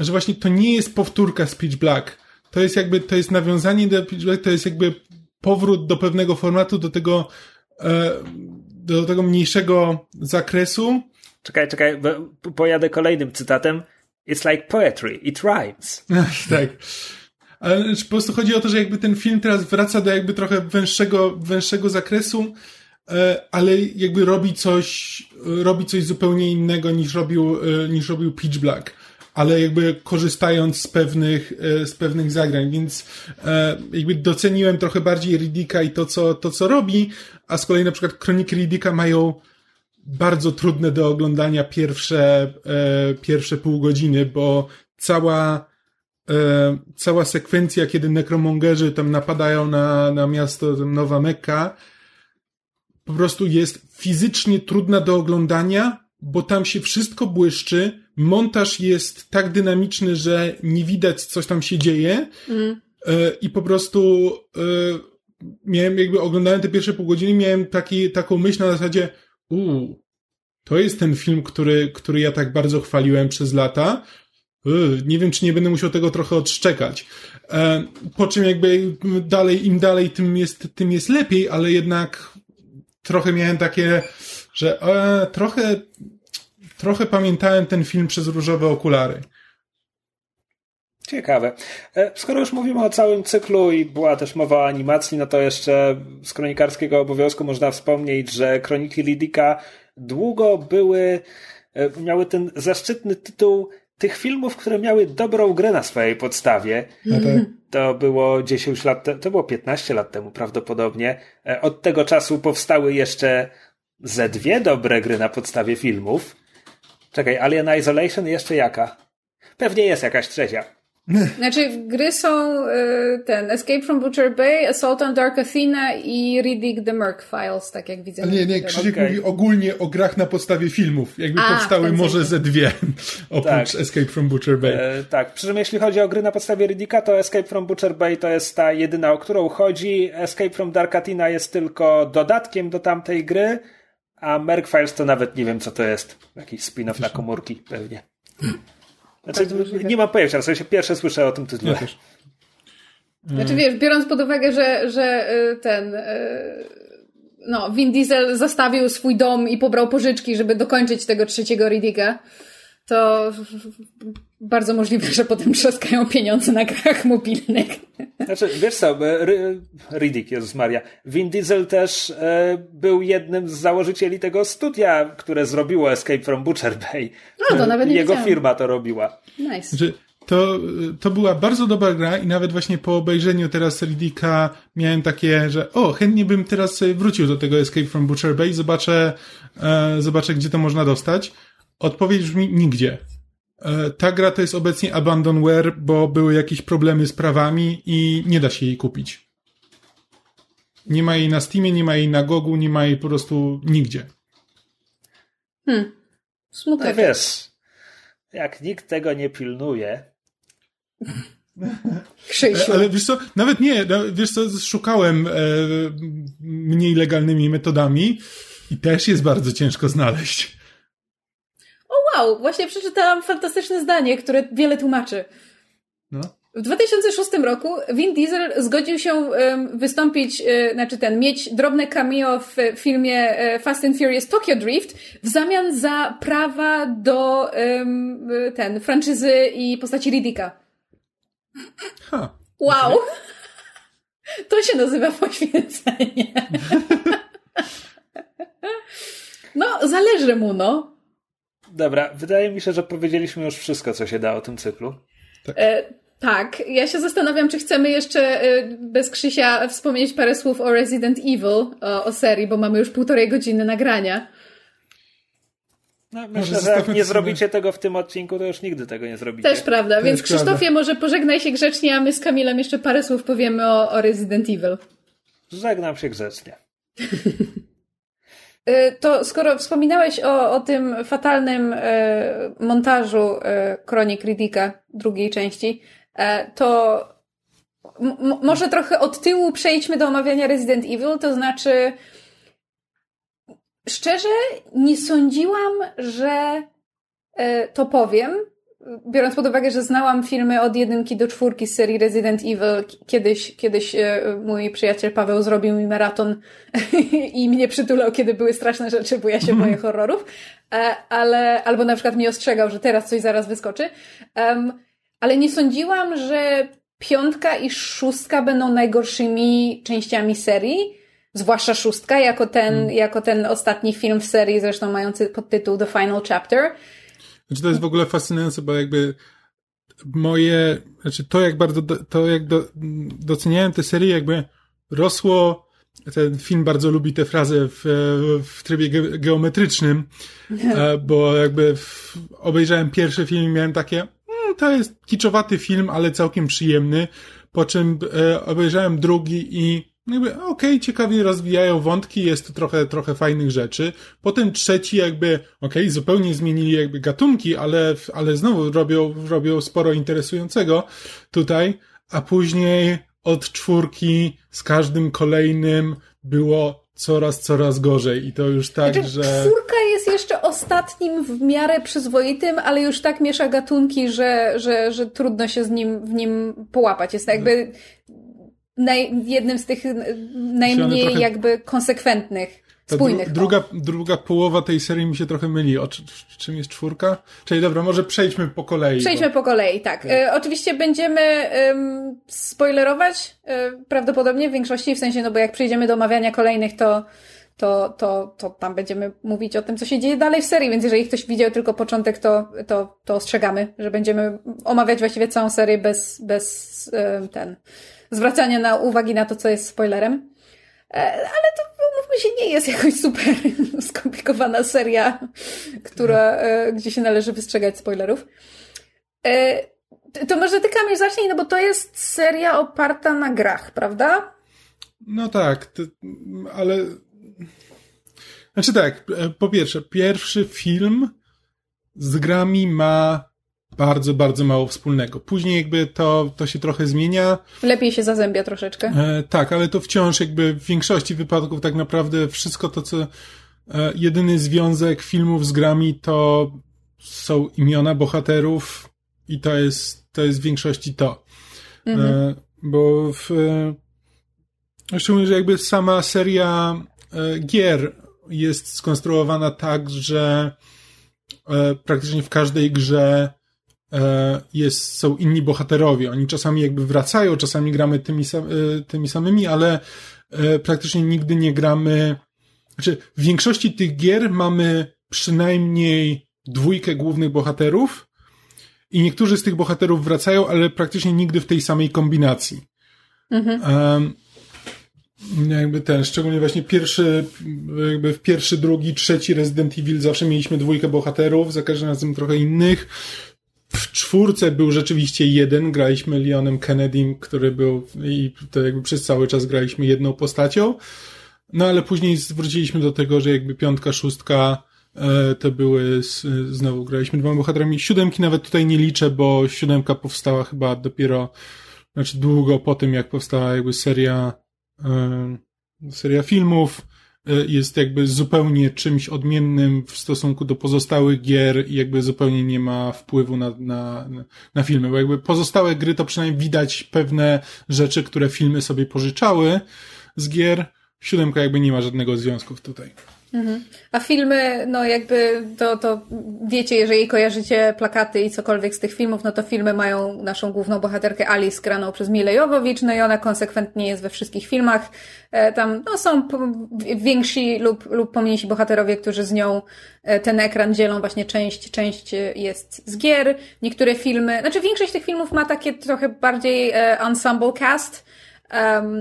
że właśnie to nie jest powtórka Speech Black. To jest jakby, to jest nawiązanie do Pitch Black, to jest jakby powrót do pewnego formatu, do tego, e, do tego mniejszego zakresu. Czekaj, czekaj, pojadę kolejnym cytatem. It's like poetry, it rhymes. [laughs] tak. Ale po prostu chodzi o to, że jakby ten film teraz wraca do jakby trochę węższego, węższego zakresu, e, ale jakby robi coś, robi coś zupełnie innego niż robił, e, niż robił Pitch Black ale jakby korzystając z pewnych, e, z pewnych zagrań, więc jakby doceniłem trochę bardziej Riddicka i to co, to, co robi, a z kolei na przykład Kroniki Riddicka mają bardzo trudne do oglądania pierwsze, e, pierwsze pół godziny, bo cała e, cała sekwencja, kiedy nekromongerzy tam napadają na, na miasto Nowa Mekka, po prostu jest fizycznie trudna do oglądania, bo tam się wszystko błyszczy, montaż jest tak dynamiczny, że nie widać, coś tam się dzieje Mm. e, i po prostu e, miałem jakby oglądałem te pierwsze pół godziny, miałem taki, taką myśl na zasadzie uuu, to jest ten film, który, który ja tak bardzo chwaliłem przez lata. Nie wiem, czy nie będę musiał tego trochę odszczekać. E, po czym jakby dalej, im dalej, tym jest, tym jest lepiej, ale jednak trochę miałem takie, że e, trochę, trochę pamiętałem ten film przez różowe okulary. Ciekawe. E, Skoro już mówimy o całym cyklu i była też mowa o animacji, no to jeszcze z kronikarskiego obowiązku można wspomnieć, że Kroniki Lidika długo były, e, miały ten zaszczytny tytuł tych filmów, które miały dobrą grę na swojej podstawie. Te, To było 10 lat, te, to było 15 lat temu prawdopodobnie. E, Od tego czasu powstały jeszcze ze dwie dobre gry na podstawie filmów. Czekaj, Alien Isolation jeszcze jaka? Pewnie jest jakaś trzecia. Znaczy, gry są y, ten Escape from Butcher Bay, Assault on Dark Athena i Riddick the Merc Files, tak jak widzę. ale nie, nie, Krzysiek Okej. mówi ogólnie o grach na podstawie filmów. Jakby A, powstały może ze dwie, [laughs] oprócz Tak. Escape from Butcher Bay. E, tak, przy czym jeśli chodzi o gry na podstawie Riddicka, to Escape from Butcher Bay to jest ta jedyna, o którą chodzi. Escape from Dark Athena jest tylko dodatkiem do tamtej gry, a Merc Files to nawet nie wiem, co to jest. Jakiś spin-off na komórki, pewnie. Znaczy, Tak, nie mam pojęcia, w sensie pierwsze słyszę o tym tytule. Ja też. Znaczy wiesz, biorąc pod uwagę, że, że y, ten y, no, Vin Diesel zastawił swój dom i pobrał pożyczki, żeby dokończyć tego trzeciego Riddicka, to bardzo możliwe, że potem trzaskają pieniądze na grach mobilnych. Znaczy, wiesz co, Riddick, Jezus Maria. Vin Diesel też e, był jednym z założycieli tego studia, które zrobiło Escape from Butcher Bay. No, to nawet nie Jego wiedziałam. firma to robiła. Nice. Znaczy, to, to była bardzo dobra gra i nawet właśnie po obejrzeniu teraz Riddicka miałem takie, że o, chętnie bym teraz sobie wrócił do tego Escape from Butcher Bay, zobaczę, e, zobaczę gdzie to można dostać. Odpowiedź brzmi nigdzie. E, ta gra to jest obecnie abandonware, bo były jakieś problemy z prawami i nie da się jej kupić. Nie ma jej na Steamie, nie ma jej na Gogu, nie ma jej po prostu nigdzie. Hmm. No Smutek. wiesz, jak nikt tego nie pilnuje, [laughs] Krzysiu. E, Ale wiesz co, nawet nie, no, wiesz co, szukałem e, mniej legalnymi metodami i też jest bardzo ciężko znaleźć. Wow, właśnie przeczytałam fantastyczne zdanie, które wiele tłumaczy. No. W 2006 roku Vin Diesel zgodził się wystąpić, e, znaczy ten, mieć drobne cameo w filmie e, Fast and Furious Tokyo Drift w zamian za prawa do ten, franczyzy i postaci Riddicka. Ha. Wow! [laughs] To się nazywa poświęcenie. [laughs] No, zależy mu, no. Dobra, wydaje mi się, że powiedzieliśmy już wszystko, co się da o tym cyklu. E, tak, ja się zastanawiam, czy chcemy jeszcze e, bez Krzysia wspomnieć parę słów o Resident Evil, o, o serii, bo mamy już półtorej godziny nagrania. No, myślę, że jak nie zrobicie tego w tym odcinku, to już nigdy tego nie zrobicie. Też prawda, więc jest prawda. Krzysztofie, może pożegnaj się grzecznie, a my z Kamilem jeszcze parę słów powiemy o, o Resident Evil. Żegnam się grzecznie. [laughs] E, To skoro wspominałeś o, o tym fatalnym e, montażu e, Kronik Riddicka drugiej części, e, to może trochę od tyłu przejdźmy do omawiania Resident Evil, to znaczy szczerze nie sądziłam, że e, to powiem, biorąc pod uwagę, że znałam filmy od jedynki do czwórki z serii Resident Evil, kiedyś, kiedyś e, mój przyjaciel Paweł zrobił mi maraton [laughs] i mnie przytulał, kiedy były straszne rzeczy, bo ja się boję horrorów, e, ale, albo na przykład mnie ostrzegał, że teraz coś zaraz wyskoczy. Ale nie sądziłam, że piątka i szóstka będą najgorszymi częściami serii. Zwłaszcza szóstka, jako ten, jako ten ostatni film w serii, zresztą mający podtytuł The Final Chapter. Znaczy to jest w ogóle fascynujące, bo jakby moje, znaczy to jak bardzo, do, to jak do, doceniałem tę serię, jakby rosło, ten film bardzo lubi tę frazę w, w trybie ge, geometrycznym, e, bo jakby w, obejrzałem pierwszy film i miałem takie, mm, to jest kiczowaty film, ale całkiem przyjemny, po czym e, obejrzałem drugi i jakby okej, okay, ciekawie rozwijają wątki, jest tu trochę, trochę fajnych rzeczy. Potem trzeci jakby, okej, okay, zupełnie zmienili jakby gatunki, ale, ale znowu robią, robią sporo interesującego tutaj, a później od czwórki z każdym kolejnym było coraz, coraz gorzej i to już tak, znaczy, że... Czwórka jest jeszcze ostatnim w miarę przyzwoitym, ale już tak miesza gatunki, że, że, że trudno się z nim, w nim połapać. Jest jakby naj, jednym z tych najmniej trochę... jakby konsekwentnych. Spójnych. druga, druga połowa tej serii mi się trochę myli. O czym jest czwórka? Czyli dobra, może przejdźmy po kolei. Przejdźmy bo... po kolei, tak. tak. E, oczywiście będziemy um, spoilerować e, prawdopodobnie w większości, w sensie, no bo jak przejdziemy do omawiania kolejnych, to, to, to, to tam będziemy mówić o tym, co się dzieje dalej w serii, więc jeżeli ktoś widział tylko początek, to, to, to ostrzegamy, że będziemy omawiać właściwie całą serię bez, bez e, ten zwracania na uwagi na to, co jest spoilerem. E, ale to, mówmy się, nie jest jakoś super [laughs] skomplikowana seria, która, e, gdzie się należy wystrzegać spoilerów. E, to może ty, Kamil, zacznij, no bo to jest seria oparta na grach, prawda? No tak, to, ale... Znaczy tak, po pierwsze, pierwszy film z grami ma bardzo, bardzo mało wspólnego. Później jakby to, to się trochę zmienia. Lepiej się zazębia troszeczkę. E, tak, ale to wciąż jakby w większości wypadków tak naprawdę wszystko to, co e, jedyny związek filmów z grami to są imiona bohaterów i to jest, to jest w większości to. E, mhm. bo w, e, szczególnie, że jakby sama seria e, gier jest skonstruowana tak, że e, praktycznie w każdej grze E, jest, są inni bohaterowie. Oni czasami jakby wracają, czasami gramy tymi, e, tymi samymi, ale e, praktycznie nigdy nie gramy. Znaczy, w większości tych gier mamy przynajmniej dwójkę głównych bohaterów i niektórzy z tych bohaterów wracają, ale praktycznie nigdy w tej samej kombinacji. Mhm. Um, jakby ten, szczególnie właśnie pierwszy, jakby w pierwszy, drugi, trzeci Resident Evil zawsze mieliśmy dwójkę bohaterów, za każdym razem trochę innych. W czwórce był rzeczywiście jeden, graliśmy Leonem Kennedym, który był i to jakby przez cały czas graliśmy jedną postacią. No ale później zwróciliśmy do tego, że jakby piątka, szóstka e, to były, znowu graliśmy dwoma bohaterami. Siódemki nawet tutaj nie liczę, bo siódemka powstała chyba dopiero, znaczy długo po tym, jak powstała jakby seria, e, seria filmów. Y, jest jakby zupełnie czymś odmiennym w stosunku do pozostałych gier i jakby zupełnie nie ma wpływu na, na, na filmy, bo jakby pozostałe gry to przynajmniej widać pewne rzeczy, które filmy sobie pożyczały z gier. Siódemka jakby nie ma żadnego związku tutaj. Mhm. A filmy, no jakby to, to wiecie, jeżeli kojarzycie plakaty i cokolwiek z tych filmów, no to filmy mają naszą główną bohaterkę Alice graną przez Milę Jowowicz, no i ona konsekwentnie jest we wszystkich filmach. E, tam no, są więksi lub, lub pomniejsi bohaterowie, którzy z nią e, ten ekran dzielą, właśnie część, część jest z gier. Niektóre filmy, znaczy większość tych filmów ma takie trochę bardziej e, ensemble cast,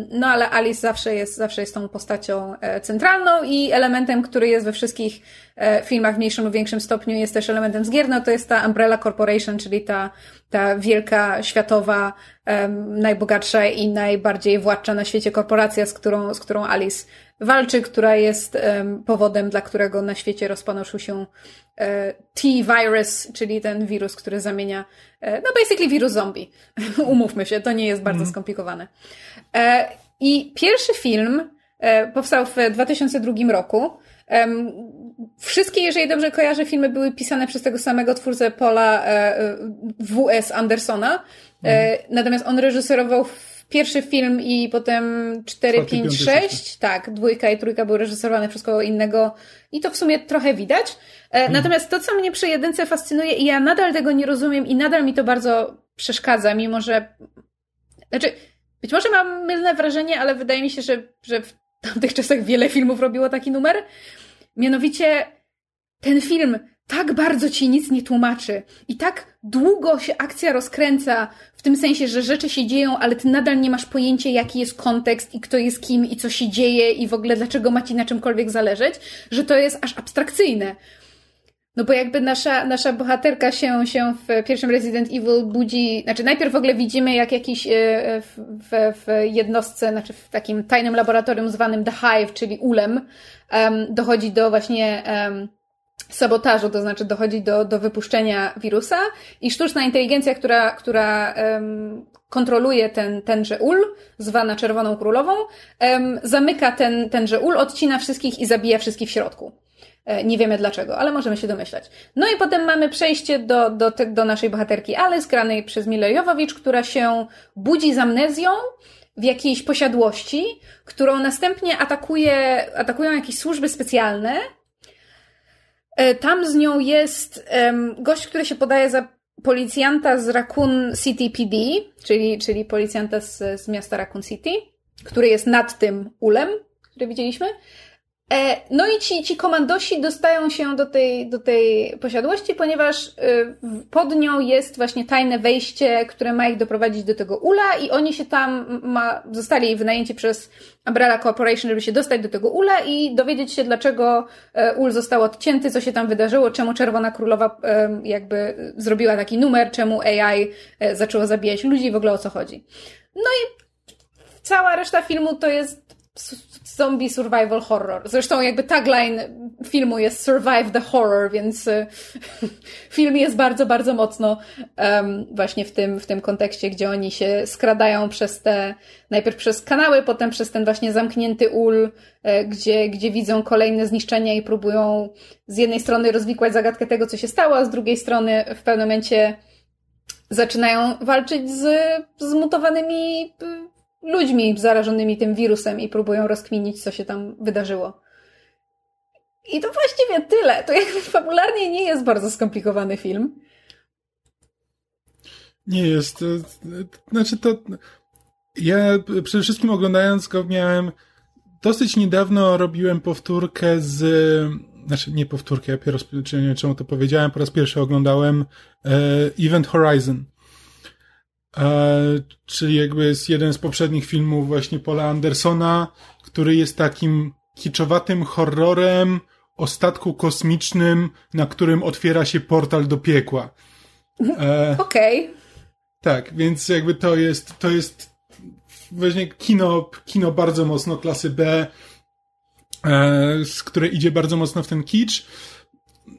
no ale Alice zawsze jest, zawsze jest tą postacią e, centralną i elementem, który jest we wszystkich e, filmach w mniejszym lub większym stopniu jest też elementem z gier, no to jest ta Umbrella Corporation, czyli ta, ta wielka, światowa, najbogatsza i najbardziej władcza na świecie korporacja, z którą, z którą Alice walczy, która jest powodem, dla którego na świecie rozpanoszył się e, T-virus, czyli ten wirus, który zamienia, e, no basically wirus zombie. [laughs] Umówmy się, to nie jest bardzo mm. skomplikowane. E, I pierwszy film powstał w 2002 roku. Wszystkie, jeżeli dobrze kojarzę, filmy były pisane przez tego samego twórcę Paula W.S. Andersona. Mm. Natomiast on reżyserował pierwszy film i potem 4, 5, 6. Tak, dwójka i trójka były reżyserowane przez kogo innego i to w sumie trochę widać. Hmm. Natomiast to, co mnie przy jedynce fascynuje i ja nadal tego nie rozumiem i nadal mi to bardzo przeszkadza, mimo że... Znaczy, być może mam mylne wrażenie, ale wydaje mi się, że, że w tamtych czasach wiele filmów robiło taki numer. Mianowicie ten film tak bardzo ci nic nie tłumaczy i tak długo się akcja rozkręca, w tym sensie, że rzeczy się dzieją, ale ty nadal nie masz pojęcia, jaki jest kontekst i kto jest kim i co się dzieje i w ogóle dlaczego ma ci na czymkolwiek zależeć, że to jest aż abstrakcyjne. No bo jakby nasza, nasza bohaterka się, się w pierwszym Resident Evil budzi, znaczy najpierw w ogóle widzimy jak jakiś e, w, w, w jednostce, znaczy w takim tajnym laboratorium zwanym The Hive, czyli ulem, um, dochodzi do właśnie um, sabotażu, to znaczy dochodzi do, do wypuszczenia wirusa i sztuczna inteligencja, która, która um, kontroluje ten, tenże ul, zwana Czerwoną Królową, um, zamyka ten, tenże ul, odcina wszystkich i zabija wszystkich w środku. E, nie wiemy dlaczego, ale możemy się domyślać. No i potem mamy przejście do, do, do naszej bohaterki Alice, granej przez Mila Jowowicz, która się budzi z amnezją w jakiejś posiadłości, którą następnie atakuje, atakują jakieś służby specjalne. E, tam z nią jest gość, który się podaje za policjanta z Raccoon City PD, czyli, czyli policjanta z, z miasta Raccoon City, który jest nad tym ulem, który widzieliśmy. E, no i ci, ci komandosi dostają się do tej, do tej posiadłości, ponieważ y, pod nią jest właśnie tajne wejście, które ma ich doprowadzić do tego ula i oni się tam ma, zostali wynajęci przez Umbrella Corporation, żeby się dostać do tego ula i dowiedzieć się, dlaczego e, ul został odcięty, co się tam wydarzyło, czemu Czerwona Królowa jakby zrobiła taki numer, czemu AI e, zaczęło zabijać ludzi i w ogóle o co chodzi. No i cała reszta filmu to jest zombie survival horror. Zresztą jakby tagline filmu jest Survive the Horror, więc y, [laughs] film jest bardzo, bardzo mocno um, właśnie w tym, w tym kontekście, gdzie oni się skradają przez te, najpierw przez kanały, potem przez ten właśnie zamknięty ul, e, gdzie, gdzie widzą kolejne zniszczenia i próbują z jednej strony rozwikłać zagadkę tego, co się stało, a z drugiej strony w pewnym momencie zaczynają walczyć z zmutowanymi y, ludźmi zarażonymi tym wirusem i próbują rozkminić, co się tam wydarzyło. I to właściwie tyle. To jakby fabularnie nie jest bardzo skomplikowany film. Nie jest. Znaczy to. Ja przede wszystkim oglądając go miałem. Dosyć niedawno robiłem powtórkę z. Znaczy, nie powtórkę, ja pierwszy, czy nie wiem czemu to powiedziałem, po raz pierwszy oglądałem e, Event Horizon. E, czyli jakby jest jeden z poprzednich filmów właśnie Paula Andersona, który jest takim kiczowatym horrorem o statku kosmicznym, na którym otwiera się portal do piekła. E, Okej. Okay. Tak, więc jakby to jest, to jest właśnie kino, kino bardzo mocno klasy B, e, z które idzie bardzo mocno w ten kicz.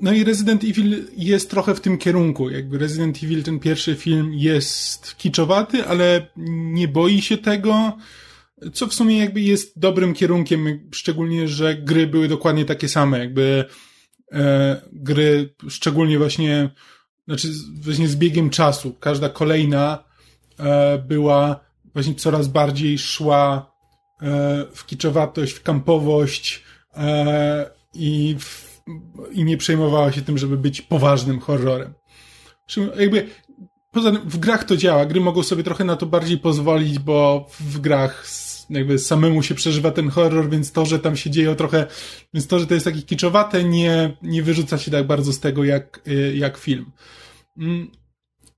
No i Resident Evil jest trochę w tym kierunku. Jakby Resident Evil, ten pierwszy film jest kiczowaty, ale nie boi się tego, co w sumie jakby jest dobrym kierunkiem, szczególnie, że gry były dokładnie takie same. Jakby e, gry, szczególnie właśnie, znaczy właśnie z biegiem czasu, każda kolejna e, była właśnie coraz bardziej szła e, w kiczowatość, w kampowość e, i w i nie przejmowała się tym, żeby być poważnym horrorem. Jakby, poza tym w grach to działa. Gry mogą sobie trochę na to bardziej pozwolić, bo w grach jakby samemu się przeżywa ten horror, więc to, że tam się dzieje trochę, więc to, że to jest takie kiczowate, nie, nie wyrzuca się tak bardzo z tego jak, y, jak film. Mm.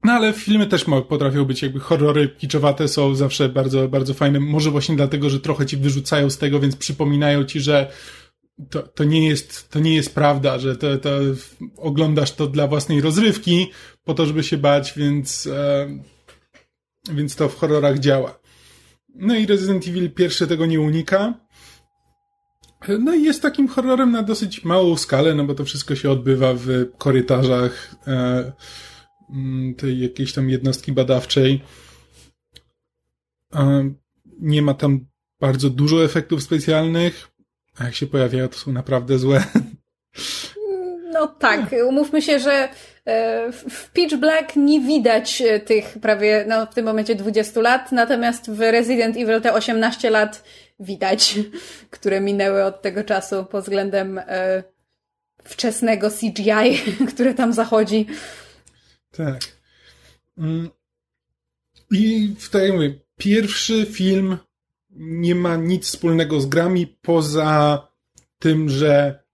No ale filmy też potrafią być jakby horrory kiczowate są zawsze bardzo, bardzo fajne. Może właśnie dlatego, że trochę ci wyrzucają z tego, więc przypominają ci, że to, to, nie jest, to nie jest prawda, że to, to oglądasz to dla własnej rozrywki, po to, żeby się bać, więc, e, więc to w horrorach działa. No i Resident Evil pierwszy tego nie unika. No i jest takim horrorem na dosyć małą skalę, no bo to wszystko się odbywa w korytarzach e, mm, tej jakiejś tam jednostki badawczej. E, nie ma tam bardzo dużo efektów specjalnych. A jak się pojawiają, to są naprawdę złe. No tak, umówmy się, że e, w Pitch Black nie widać e, tych prawie, no w tym momencie 20 lat, natomiast w Resident Evil te 18 lat widać, [laughs] które minęły od tego czasu pod względem e, wczesnego CGI, [laughs] które tam zachodzi. Tak. Mm. I w tak mówię, pierwszy film nie ma nic wspólnego z grami poza tym, że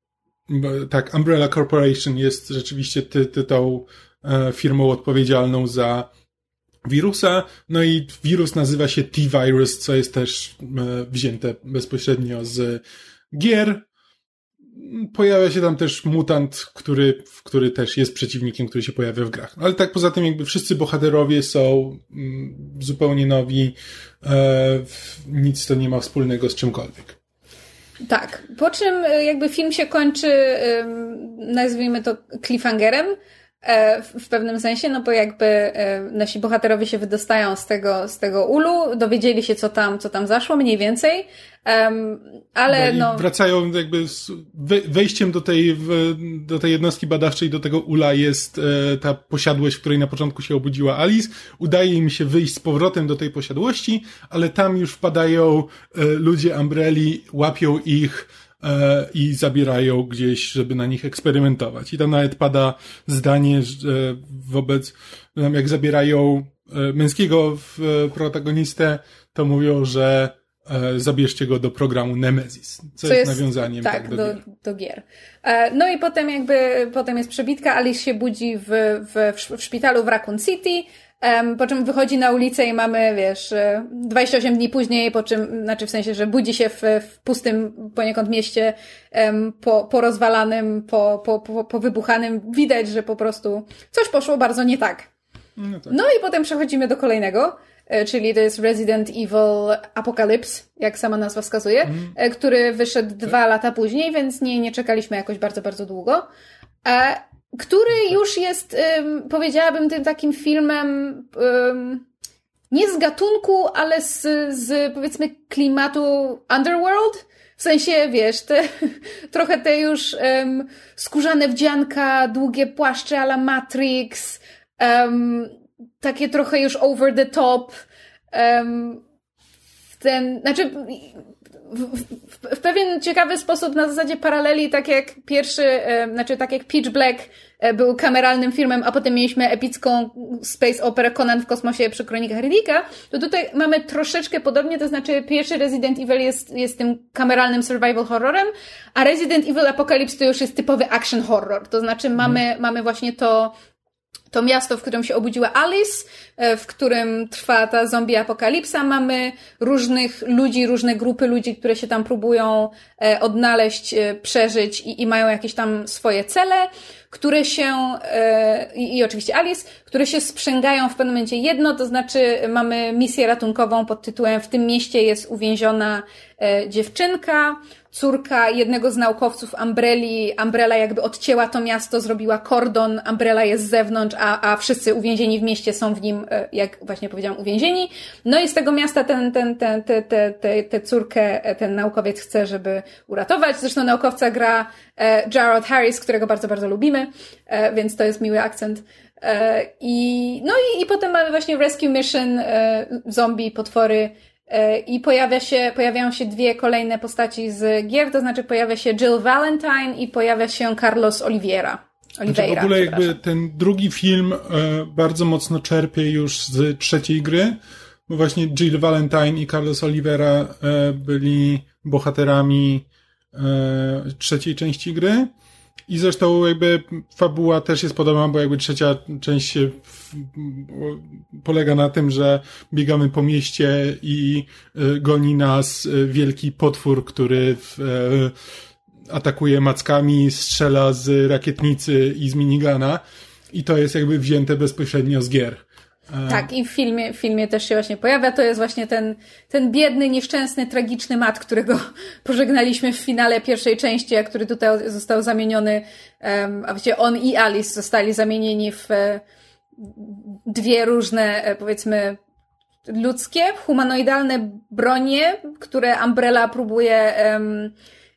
tak, Umbrella Corporation jest rzeczywiście ty, ty tą e, firmą odpowiedzialną za wirusa, no i wirus nazywa się T-Virus, co jest też e, wzięte bezpośrednio z gier. Pojawia się tam też mutant, który, który też jest przeciwnikiem, który się pojawia w grach. Ale tak poza tym jakby wszyscy bohaterowie są mm, zupełnie nowi, e, nic to nie ma wspólnego z czymkolwiek. Tak, po czym e, jakby film się kończy, nazwijmy to cliffhangerem, w pewnym sensie, no bo jakby e, nasi bohaterowie się wydostają z tego, z tego ulu, dowiedzieli się, co tam, co tam zaszło, mniej więcej, ale no... Wracają jakby z wejściem do tej, do tej jednostki badawczej, do tego ula jest e, ta posiadłość, w której na początku się obudziła Alice. Udaje im się wyjść z powrotem do tej posiadłości, ale tam już wpadają ludzie Umbrelli, łapią ich, E, i zabierają gdzieś, żeby na nich eksperymentować. I tam nawet pada zdanie że wobec, jak zabierają e, męskiego protagonistę, to mówią, że e, zabierzcie go do programu Nemesis, co, co jest, jest, nawiązaniem tak, tak do, do, gier. do, gier. No i potem jakby, potem jest przebitka, Alice się budzi w, w, w szpitalu w Raccoon City, Um, po czym wychodzi na ulicę i mamy, wiesz, 28 dni później, po czym, znaczy w sensie, że budzi się w, w pustym poniekąd mieście, um, po, po rozwalanym, po, po, po, po wybuchanym. Widać, że po prostu coś poszło bardzo nie tak. No, tak. no i potem przechodzimy do kolejnego, e, czyli to jest Resident Evil Apocalypse, jak sama nazwa wskazuje, mm. który wyszedł dwa lata później, więc nie, nie czekaliśmy jakoś bardzo, bardzo długo. E, który już jest, powiedziałabym, tym takim filmem nie z gatunku, ale z, z powiedzmy klimatu Underworld. W sensie, wiesz, te, [laughs] trochę te już um, skórzane wdzianka, długie płaszcze ala Matrix, um, takie trochę już over the top. Um, ten, znaczy, w, w, w, pewien ciekawy sposób na zasadzie paraleli, tak jak pierwszy, e, znaczy tak jak Pitch Black e, był kameralnym filmem, a potem mieliśmy epicką space opera Conan w kosmosie przy kronikach Riddicka, to tutaj mamy troszeczkę podobnie, to znaczy pierwszy Resident Evil jest, jest tym kameralnym survival horrorem, a Resident Evil Apocalypse to już jest typowy action horror, to znaczy mamy, hmm. mamy właśnie to to miasto, w którym się obudziła Alice, e, w którym trwa ta zombie apokalipsa. Mamy różnych ludzi, różne grupy ludzi, które się tam próbują e, odnaleźć, e, przeżyć i, i mają jakieś tam swoje cele, które się, i, i oczywiście Alice, które się sprzęgają w pewnym momencie jedno, to znaczy mamy misję ratunkową pod tytułem W tym mieście jest uwięziona dziewczynka, córka jednego z naukowców Umbrelli, Umbrella jakby odcięła to miasto, zrobiła kordon, Umbrella jest z zewnątrz, a, a wszyscy uwięzieni w mieście są w nim, e, jak właśnie powiedziałam, uwięzieni. No i z tego miasta ten, ten, ten, te, te, te, córkę e, ten naukowiec chce, żeby uratować. Zresztą naukowca gra e, Jarrod Harris, którego bardzo, bardzo lubimy, więc to jest miły akcent. I, no i, i potem mamy właśnie Rescue Mission, zombie, potwory, E, I pojawia się, pojawiają się dwie kolejne postaci z gier, to znaczy pojawia się Jill Valentine i pojawia się Carlos Oliveira. Oliveira znaczy w ogóle jakby ten drugi film e, bardzo mocno czerpie już z trzeciej gry, bo właśnie Jill Valentine i Carlos Oliveira e, byli bohaterami trzeciej części gry. I zresztą jakby fabuła też jest podobna, bo jakby trzecia część polega na tym, że biegamy po mieście i y, goni nas y, wielki potwór, który y, atakuje mackami, strzela z rakietnicy i z minigana. I to jest jakby wzięte bezpośrednio z gier. Tak, i w filmie, w filmie też się właśnie pojawia. To jest właśnie ten, ten biedny, nieszczęsny, tragiczny mat, którego [laughs] pożegnaliśmy w finale pierwszej części, a który tutaj został zamieniony, a właściwie on i Alice zostali zamienieni w e, dwie różne, e, powiedzmy, ludzkie, humanoidalne bronie, które Umbrella próbuje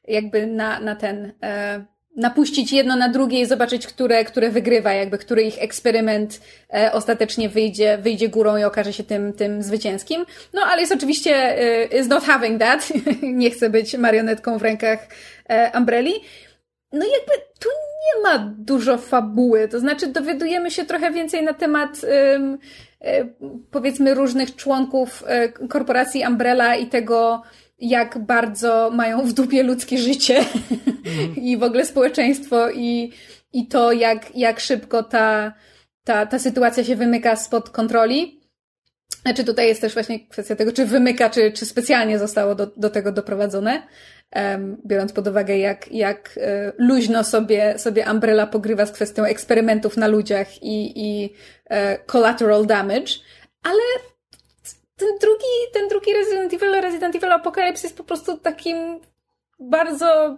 jakby na, na ten. E, napuścić jedno na drugie i zobaczyć, które, które wygrywa, jakby który ich eksperyment e, ostatecznie wyjdzie, wyjdzie górą i okaże się tym, tym zwycięskim. No ale jest oczywiście e, is not having that. [laughs] nie chce być marionetką w rękach e, Umbrelli. No jakby tu nie ma dużo fabuły, to znaczy dowiadujemy się trochę więcej na temat e, powiedzmy różnych członków e, korporacji Umbrella i tego, jak bardzo mają w dupie ludzkie życie mm. [laughs] i w ogóle społeczeństwo i, i to, jak, jak szybko ta, ta, ta sytuacja się wymyka spod kontroli. Znaczy tutaj jest też właśnie kwestia tego, czy wymyka, czy, czy specjalnie zostało do, do tego doprowadzone. um, biorąc pod uwagę, jak, jak e, luźno sobie, sobie Umbrella pogrywa z kwestią eksperymentów na ludziach i, i e, collateral damage, ale ten drugi, ten drugi Resident Evil, Resident Evil Apocalypse jest po prostu takim bardzo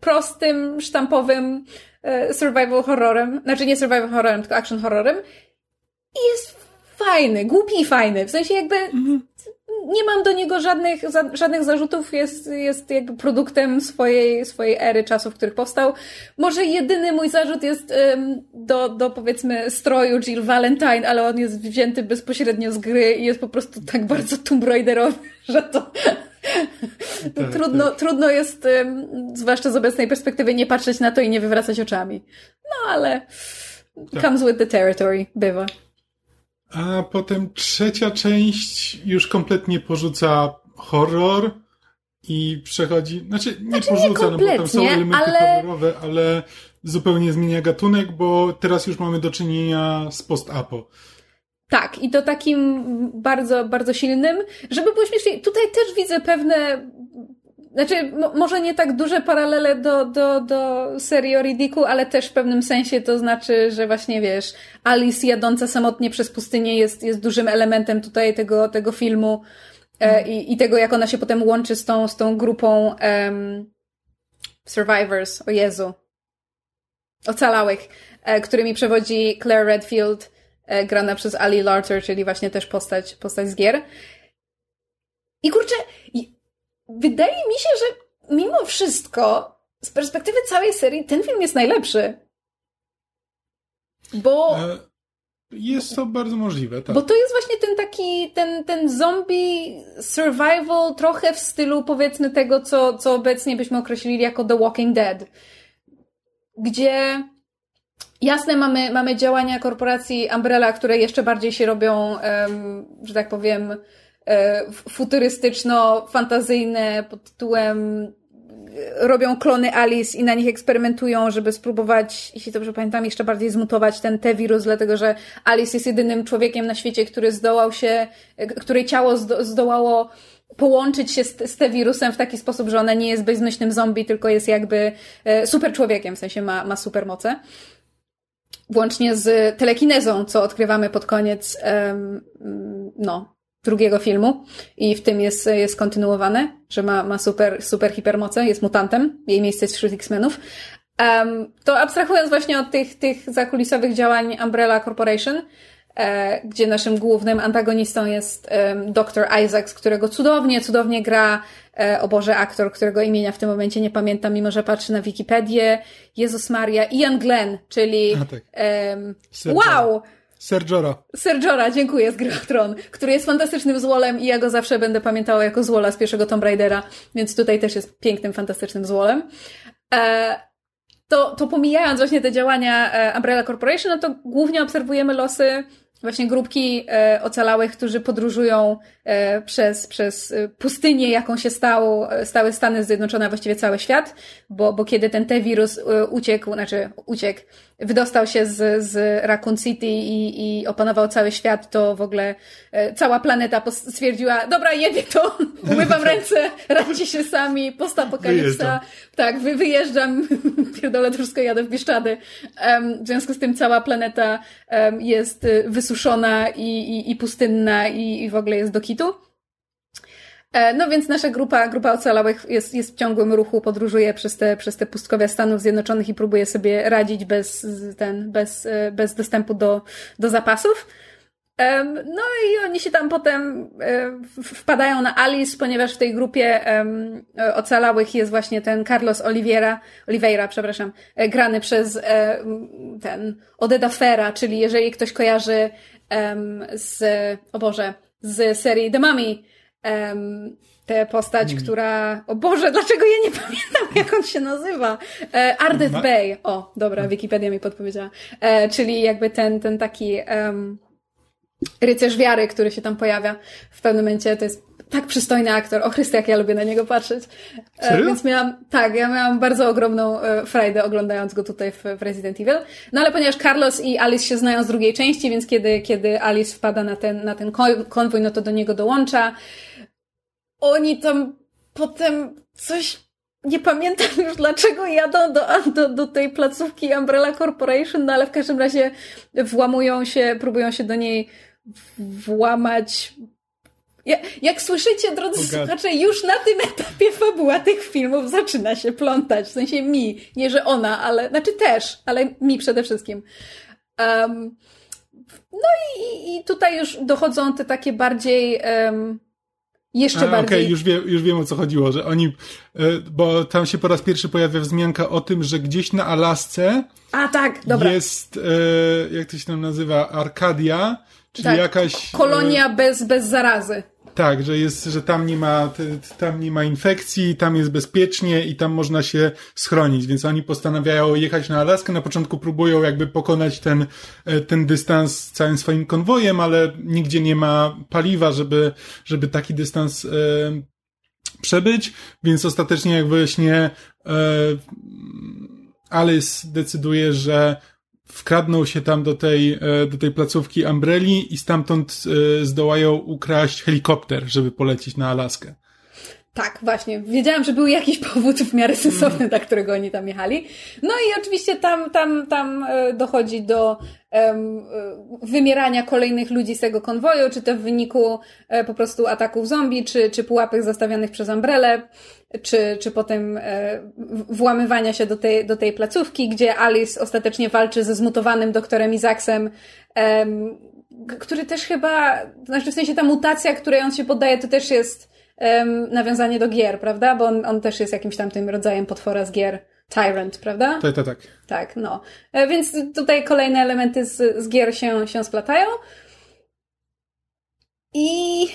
prostym, sztampowym e, survival horrorem, znaczy nie survival horrorem, tylko action horrorem. I jest fajny, głupi i fajny, w sensie jakby mhm. Nie mam do niego żadnych, żadnych zarzutów, jest, jest jakby produktem swojej, swojej ery, czasów, w których powstał. Może jedyny mój zarzut jest do, do powiedzmy stroju Jill Valentine, ale on jest wzięty bezpośrednio z gry i jest po prostu tak bardzo Tomb Raiderowy, [laughs] że to tak, [laughs] trudno, tak. trudno jest, zwłaszcza z obecnej perspektywy, nie patrzeć na to i nie wywracać oczami. No ale tak. comes with the territory, bywa. A potem trzecia część już kompletnie porzuca horror i przechodzi, znaczy nie znaczy porzuca, nie no bo tam są elementy ale... horrorowe, ale zupełnie zmienia gatunek, bo teraz już mamy do czynienia z post-apo. Tak, i to takim bardzo, bardzo silnym. Żeby było śmieszniej, tutaj też widzę pewne znaczy, może nie tak duże paralele do, do, do serii o ale też w pewnym sensie to znaczy, że właśnie wiesz, Alice jadąca samotnie przez pustynię jest, jest dużym elementem tutaj tego, tego filmu e, i, i tego, jak ona się potem łączy z tą, z tą grupą um, Survivors, o Jezu, ocalałych, e, którymi przewodzi Claire Redfield, e, grana przez Ali Larter, czyli właśnie też postać, postać z gier. I kurczę, wydaje mi się, że mimo wszystko, z perspektywy całej serii, ten film jest najlepszy. Bo. E, jest to bardzo możliwe, tak. Bo to jest właśnie ten taki, ten, ten zombie survival, trochę w stylu powiedzmy tego, co, co obecnie byśmy określili jako The Walking Dead. Gdzie jasne mamy, mamy działania korporacji Umbrella, które jeszcze bardziej się robią, um, że tak powiem, futurystyczno-fantazyjne pod tytułem e, robią klony Alice i na nich eksperymentują, żeby spróbować, jeśli dobrze pamiętam, jeszcze bardziej zmutować ten T-wirus, dlatego że Alice jest jedynym człowiekiem na świecie, który zdołał się, e, której ciało zdołało połączyć się z, z T-wirusem w taki sposób, że ona nie jest bezmyślnym zombie, tylko jest jakby super człowiekiem, w sensie ma, ma super moce. Włącznie z telekinezą, co odkrywamy pod koniec, no, drugiego filmu i w tym jest, jest kontynuowane, że ma, ma super, super hipermoce, jest mutantem, jej miejsce jest wśród X-Menów. Um, to abstrahując właśnie od tych, tych zakulisowych działań Umbrella Corporation, e, gdzie naszym głównym antagonistą jest um, dr Isaacs, którego cudownie, cudownie gra, e, o Boże, aktor, którego imienia w tym momencie nie pamiętam, mimo że patrzę na Wikipedię, Jezus Maria, Ian Glenn, czyli tak. um, wow! Sergiora. Sergiora, dziękuję, z Gry Tron, który jest fantastycznym złolem i ja go zawsze będę pamiętała jako złola z pierwszego Tomb Raidera, więc tutaj też jest pięknym, fantastycznym złolem. E, to, to pomijając właśnie te działania e, Umbrella Corporation, no to głównie obserwujemy losy właśnie grupki e, ocalałych, którzy podróżują przez, przez e, pustynię, jaką się stał, e, stały Stany Zjednoczone, a właściwie cały świat, bo, bo kiedy ten T-wirus e, uciekł, znaczy uciekł, wydostał się z, z Raccoon City i, i opanował cały świat, to w ogóle e, cała planeta stwierdziła, dobra, jebie to, [laughs] umywam ręce, radźcie się sami, postapokalipsa, tak, wy, wyjeżdżam, [laughs] pierdolę, to wszystko jadę w Bieszczady. Um, w związku z tym cała planeta um, jest wysuszona i, i, i pustynna i, i w ogóle jest do kitu. E, no więc nasza grupa, grupa ocalałych jest, jest w ciągłym ruchu, podróżuje przez te, przez te pustkowia Stanów Zjednoczonych i próbuje sobie radzić bez, ten, bez, e, bez dostępu do, do zapasów. No i oni się tam potem e, wpadają na Alice, ponieważ w tej grupie ocalałych jest właśnie ten Carlos Oliveira, Oliveira, przepraszam, grany przez ten Odeda Fera, czyli jeżeli ktoś kojarzy z, o Boże, z serii The Mummy, um, tę postać, hmm. która. O Boże, dlaczego ja nie [laughs] pamiętam, jak on się nazywa? E, Ardeth Ma... Bay. O, dobra, Wikipedia mi podpowiedziała. E, czyli jakby ten, ten taki um, rycerz wiary, który się tam pojawia w pewnym momencie. To jest tak przystojny aktor. O Chryste, jak ja lubię na niego patrzeć. E, więc miałam, tak, ja miałam bardzo ogromną e, frajdę oglądając go tutaj w, w Resident Evil. No ale ponieważ Carlos i Alice się znają z drugiej części, więc kiedy, kiedy Alice wpada na ten, na ten konwój, no to do niego dołącza oni tam potem coś nie pamiętam już dlaczego jadą do, do, do tej placówki Umbrella Corporation, no ale w każdym razie włamują się, próbują się do niej włamać. Ja, jak słyszycie, drodzy słuchacze, już na tym etapie fabuła tych filmów zaczyna się plątać. W sensie mi, nie że ona, ale, znaczy też, ale mi przede wszystkim. Um, no i, i tutaj już dochodzą te takie bardziej um, jeszcze A, bardziej. Okej, okay, już, wie, już wiem o co chodziło, że oni, e, bo tam się po raz pierwszy pojawia wzmianka o tym, że gdzieś na Alasce A, tak, dobra. jest, e, jak to się tam nazywa, Arkadia, czyli tak, jakaś... Kolonia e, bez, bez zarazy. Tak, że jest, że tam nie ma, tam nie ma infekcji, tam jest bezpiecznie i tam można się schronić, więc oni postanawiają jechać na Alaskę. Na początku próbują jakby pokonać ten, e, ten dystans całym swoim konwojem, ale nigdzie nie ma paliwa, żeby, żeby taki dystans e, przebyć, więc ostatecznie jak właśnie e, Alice decyduje, że wkradną się tam do tej, e, do tej placówki Umbrelli i stamtąd e, zdołają ukraść helikopter, żeby polecieć na Alaskę. Tak, właśnie. Wiedziałam, że był jakiś powód w miarę sensowny, dla którego oni tam jechali. No i oczywiście tam, tam, tam e, dochodzi do um, wymierania kolejnych ludzi z tego konwoju, czy to w wyniku po prostu ataków zombie, czy, czy pułapek zastawianych przez Umbrelle, czy, czy potem włamywania się do tej, do tej placówki, gdzie Alice ostatecznie walczy ze zmutowanym doktorem um, który też chyba, znaczy w sensie ta mutacja, której on się poddaje, to też jest nawiązanie do gier, prawda? Bo on, on też jest jakimś tam tym rodzajem potwora z gier. Tyrant, prawda? Tak, tak, tak. Tak, no. E, więc tutaj kolejne elementy z, z gier się, się splatają. I.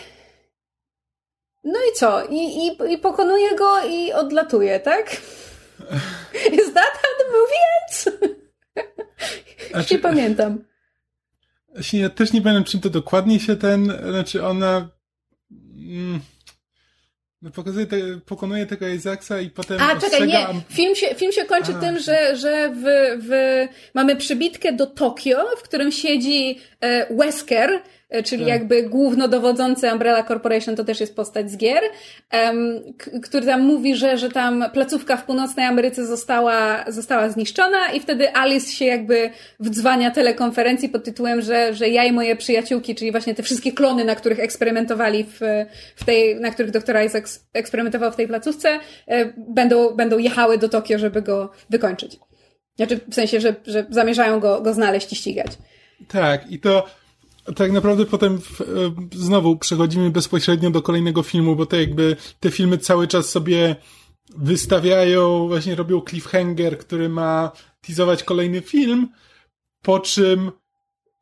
No i co? I, i, I pokonuje go i odlatuje, tak? Is that how the movie ends? Znaczy, nie pamiętam. Ja też nie pamiętam, czym to dokładnie się ten. Znaczy, ona. Mm, no pokazuje te, pokonuje tego Isaacsa i potem. A czekaj, nie. Film się, film się kończy A, tym, że, że w, w, mamy przybitkę do Tokio, w którym siedzi e, Wesker, czyli tak. jakby głównodowodzący Umbrella Corporation to też jest postać z gier, który tam mówi, że, że tam placówka w północnej Ameryce została, została zniszczona i wtedy Alice się jakby wdzwania telekonferencji pod tytułem, że, że ja i moje przyjaciółki, czyli właśnie te wszystkie klony, na których eksperymentowali w, w tej, na których doktora Isaac eksperymentował w tej placówce, e, będą, będą jechały do Tokio, żeby go wykończyć. Znaczy, w sensie, że, że zamierzają go, go znaleźć i ścigać. Tak, i to tak naprawdę potem w, e, znowu przechodzimy bezpośrednio do kolejnego filmu, bo to jakby te filmy cały czas sobie wystawiają, właśnie robią cliffhanger, który ma teasować kolejny film, po czym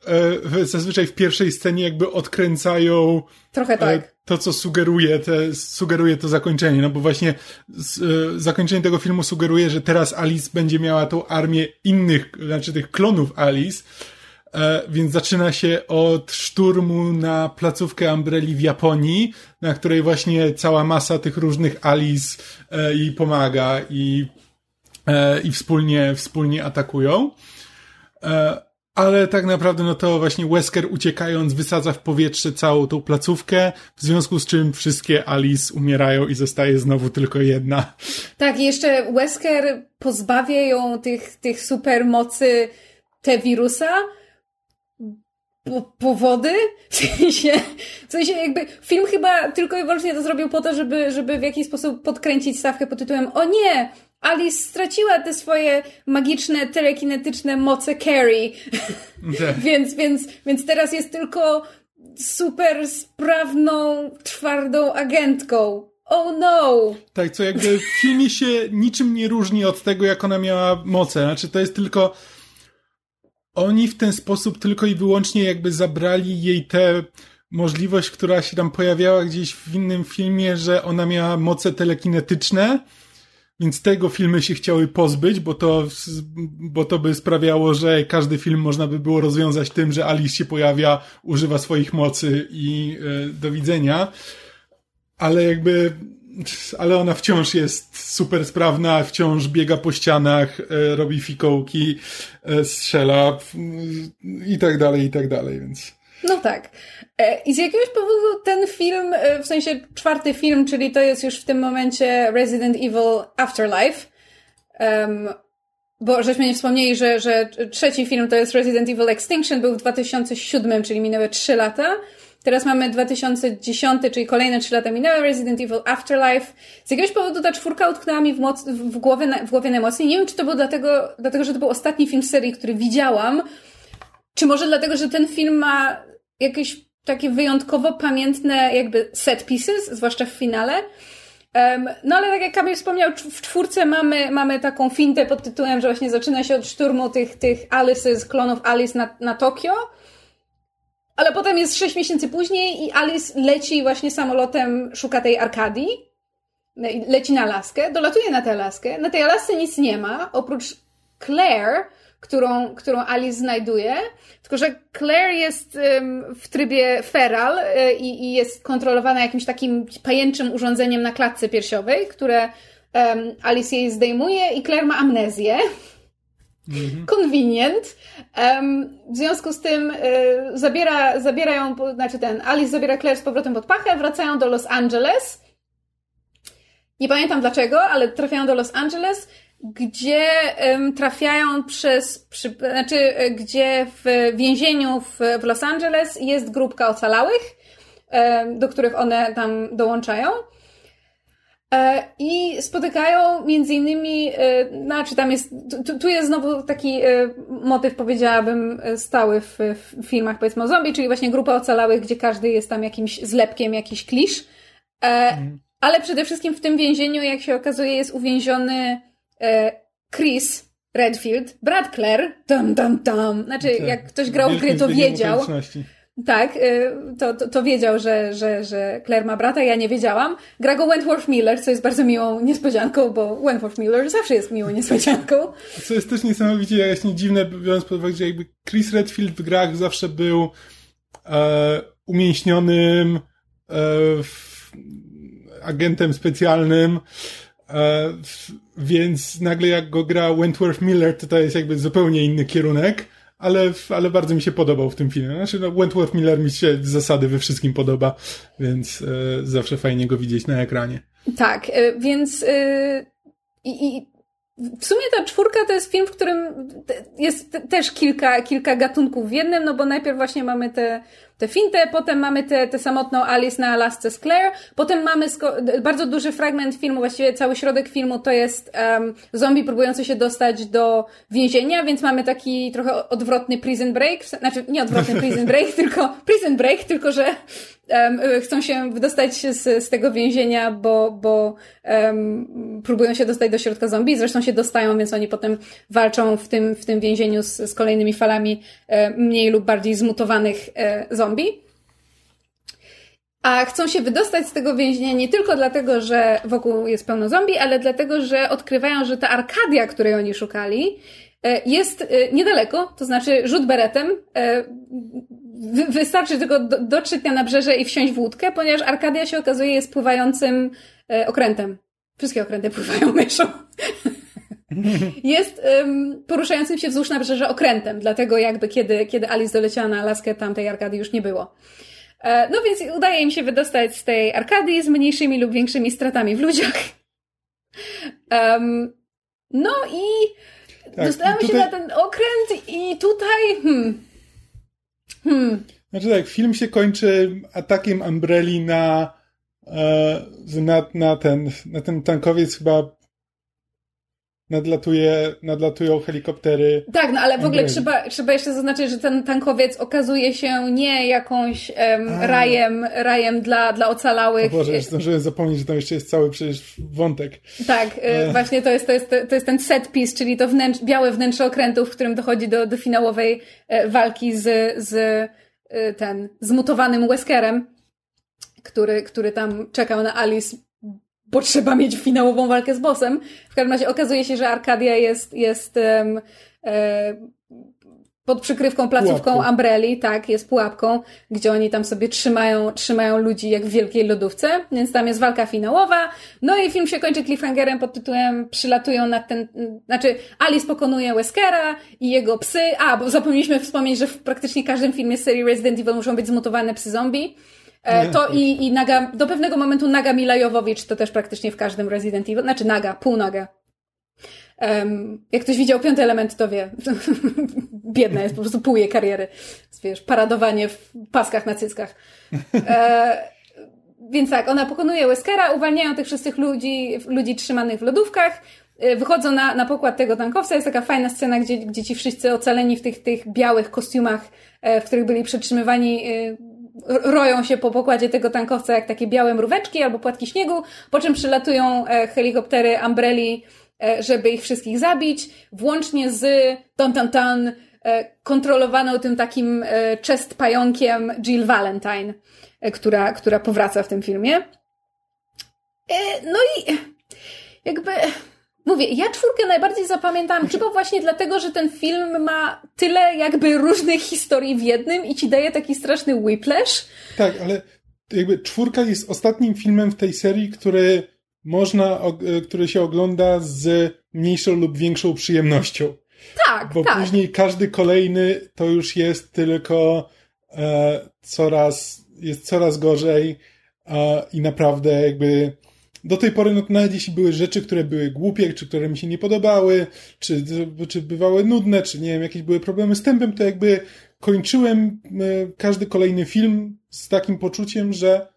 e, zazwyczaj w pierwszej scenie jakby odkręcają Trochę tak. E, to, co sugeruje, te, sugeruje to zakończenie, no bo właśnie z, e, zakończenie tego filmu sugeruje, że teraz Alice będzie miała tą armię innych, znaczy tych klonów Alice, E, więc zaczyna się od szturmu na placówkę Umbrelli w Japonii, na której właśnie cała masa tych różnych Alice e, jej pomaga i, e, i wspólnie, wspólnie atakują. Ale tak naprawdę, no to właśnie Wesker uciekając wysadza w powietrze całą tą placówkę, w związku z czym wszystkie Alice umierają i zostaje znowu tylko jedna. Tak, i jeszcze Wesker pozbawia ją tych, tych supermocy te wirusa, powody? W sensie, w sensie jakby film chyba tylko i wyłącznie to zrobił po to, żeby, żeby w jakiś sposób podkręcić stawkę pod tytułem o nie, Alice straciła te swoje magiczne, telekinetyczne moce Carrie. [laughs] Tak. więc, więc, więc teraz jest tylko super sprawną, twardą agentką. Oh no! Tak, co jakby w filmie się niczym nie różni od tego, jak ona miała moce. Znaczy, to jest tylko oni w ten sposób tylko i wyłącznie jakby zabrali jej tę możliwość, która się tam pojawiała gdzieś w innym filmie, że ona miała moce telekinetyczne, więc tego filmy się chciały pozbyć, bo to, bo to by sprawiało, że każdy film można by było rozwiązać tym, że Alice się pojawia, używa swoich mocy i yy, do widzenia. Ale jakby ale ona wciąż jest super sprawna, wciąż biega po ścianach, e, robi fikołki, e, strzela i tak dalej, i tak dalej, więc... No tak. E, I z jakiegoś powodu ten film, w sensie czwarty film, czyli to jest już w tym momencie Resident Evil Afterlife, um, bo żeśmy nie wspomnieli, że, że trzeci film to jest Resident Evil Extinction, był w 2007, czyli minęły trzy lata. Teraz mamy 2010, czyli kolejne trzy lata minęły, Resident Evil Afterlife. Z jakiegoś powodu ta czwórka utknęła mi w, moc, w, głowie, w głowie najmocniej. Nie wiem, czy to było dlatego, dlatego, że to był ostatni film serii, który widziałam, czy może dlatego, że ten film ma jakieś takie wyjątkowo pamiętne jakby set pieces, zwłaszcza w finale. Um, no ale tak jak Kamil wspomniał, w czwórce mamy, mamy taką fintę pod tytułem, że właśnie zaczyna się od szturmu tych, tych Alice's, klonów Alice na, na Tokio. Ale potem jest sześć miesięcy później i Alice leci właśnie samolotem, szuka tej Arkadii. Leci na Alaskę, dolatuje na tę Alaskę. Na tej Alasce nic nie ma, oprócz Claire, którą, którą Alice znajduje. Tylko, że Claire jest w trybie feral y, i, jest kontrolowana jakimś takim pajęczym urządzeniem na klatce piersiowej, które Alice jej zdejmuje i Claire ma amnezję. Mhm. W związku z tym y, zabiera, zabiera ją, znaczy ten, Alice zabiera Claire z powrotem pod pachę, wracają do Los Angeles. Nie pamiętam dlaczego, ale trafiają do Los Angeles gdzie trafiają przez, przy, znaczy, e, gdzie w więzieniu w, w Los Angeles jest grupka ocalałych, do których one tam dołączają. E, I spotykają między innymi, e, znaczy tam jest, tu, tu jest znowu taki motyw, powiedziałabym, stały w, w filmach powiedzmy o zombie, czyli właśnie grupa ocalałych, gdzie każdy jest tam jakimś zlepkiem, jakiś klisz. Mm. Ale przede wszystkim w tym więzieniu, jak się okazuje, jest uwięziony E, Chris Redfield, brat Claire, tam, tam, tam. Znaczy, tak. jak ktoś grał w gry, to wiedział. Tak, e, to, to, to, wiedział, że, że, że Claire ma brata, ja nie wiedziałam. Gra go Wentworth Miller, co jest bardzo miłą niespodzianką, bo Wentworth Miller zawsze jest miłą niespodzianką. [laughs] Co jest też niesamowicie jaśnie dziwne, biorąc pod uwagę, że jakby Chris Redfield w grach zawsze był e, umięśnionym e, agentem specjalnym, E, więc nagle jak go gra Wentworth Miller, to to jest jakby zupełnie inny kierunek, ale, ale bardzo mi się podobał w tym filmie. Znaczy, no, Wentworth Miller mi się z zasady we wszystkim podoba, więc e, zawsze fajnie go widzieć na ekranie. Tak, e, więc e, i, w sumie ta czwórka to jest film, w którym jest też kilka, kilka gatunków w jednym, no bo najpierw właśnie mamy te tę fintę, potem mamy tę samotną Alice na Alasce z Claire, potem mamy bardzo duży fragment filmu, właściwie cały środek filmu to jest um, zombie próbujący się dostać do więzienia, więc mamy taki trochę odwrotny prison break, znaczy nie odwrotny [laughs] prison break, tylko prison break, tylko że um, chcą się wydostać z, z tego więzienia, bo, bo um, próbują się dostać do środka zombie, zresztą się dostają, więc oni potem walczą w tym, w tym więzieniu z, z kolejnymi falami e, mniej lub bardziej zmutowanych e, zombie. A chcą się wydostać z tego więzienia nie tylko dlatego, że wokół jest pełno zombie, ale dlatego, że odkrywają, że ta Arkadia, której oni szukali, e, jest niedaleko, to znaczy rzut beretem wystarczy tylko do, dotrzeć na nabrzeże i wsiąść w łódkę, ponieważ Arkadia się okazuje jest pływającym e, okrętem. Wszystkie okręty pływają myszą. [laughs] jest um, poruszającym się wzdłuż nabrzeża okrętem, dlatego jakby kiedy, kiedy Alice doleciała na Alaskę, tam tej Arkadii już nie było. E, no więc udaje im się wydostać z tej Arkadii z mniejszymi lub większymi stratami w ludziach. Um, no i tak, dostałem tutaj... się na ten okręt i tutaj hmm, Hmm. Znaczy tak, film się kończy atakiem Umbrelli na, e, na, na, ten, na ten tankowiec chyba nadlatuje, nadlatują helikoptery. Tak, no ale w ogóle trzeba, trzeba jeszcze zaznaczyć, że ten tankowiec okazuje się nie jakąś rajem, rajem dla, dla ocalałych. O Boże, zdążyłem zapomnieć, że tam jeszcze jest cały przecież wątek. Tak, e... właśnie to jest, to, jest, to jest ten set piece, czyli to wnętrz, białe wnętrze okrętu, w którym dochodzi do, do finałowej e, walki z, z e, ten zmutowanym Weskerem, który, który tam czekał na Alice bo trzeba mieć finałową walkę z bossem. W każdym razie okazuje się, że Arkadia jest, jest um, e, pod przykrywką placówką Pułapką. Umbrelli, tak, jest pułapką, gdzie oni tam sobie trzymają, trzymają ludzi jak w wielkiej lodówce, więc tam jest walka finałowa. No i film się kończy cliffhangerem pod tytułem przylatują na ten, znaczy Alice pokonuje Weskera i jego psy. A, bo zapomnieliśmy wspomnieć, że w praktycznie każdym filmie serii Resident Evil muszą być zmutowane psy zombie. E, to i, i Naga, do pewnego momentu Naga Mila Jowowicz to też praktycznie w każdym Resident Evil, znaczy Naga, półnaga. Um, jak ktoś widział piąty element, to wie. [laughs] Biedna jest, po prostu pół jej kariery. Wiesz, paradowanie w paskach na cyckach. E, [laughs] więc tak, ona pokonuje Weskera, uwalniają tych wszystkich ludzi, ludzi trzymanych w lodówkach, e, wychodzą na, na pokład tego tankowca. Jest taka fajna scena, gdzie, gdzie ci wszyscy ocaleni w tych, tych białych kostiumach, e, w których byli przetrzymywani, roją się po pokładzie tego tankowca jak takie białe mróweczki albo płatki śniegu, po czym przylatują e, helikoptery Umbrelli, e, żeby ich wszystkich zabić, włącznie z ton tan tan e, kontrolowaną tym takim chest pająkiem Jill Valentine, która, która powraca w tym filmie. No i jakby mówię, ja czwórkę najbardziej zapamiętałam chyba właśnie dlatego, że ten film ma tyle jakby różnych historii w jednym i ci daje taki straszny whiplash. Tak, ale jakby czwórka jest ostatnim filmem w tej serii, który można, e, który się ogląda z mniejszą lub większą przyjemnością. Tak, Bo tak. później każdy kolejny to już jest tylko e, coraz, jest coraz gorzej e, i naprawdę jakby do tej pory, no nawet jeśli były rzeczy, które były głupie, czy które mi się nie podobały, czy, czy bywały nudne, czy nie wiem, jakieś były problemy z tempem, to jakby kończyłem e, każdy kolejny film z takim poczuciem, że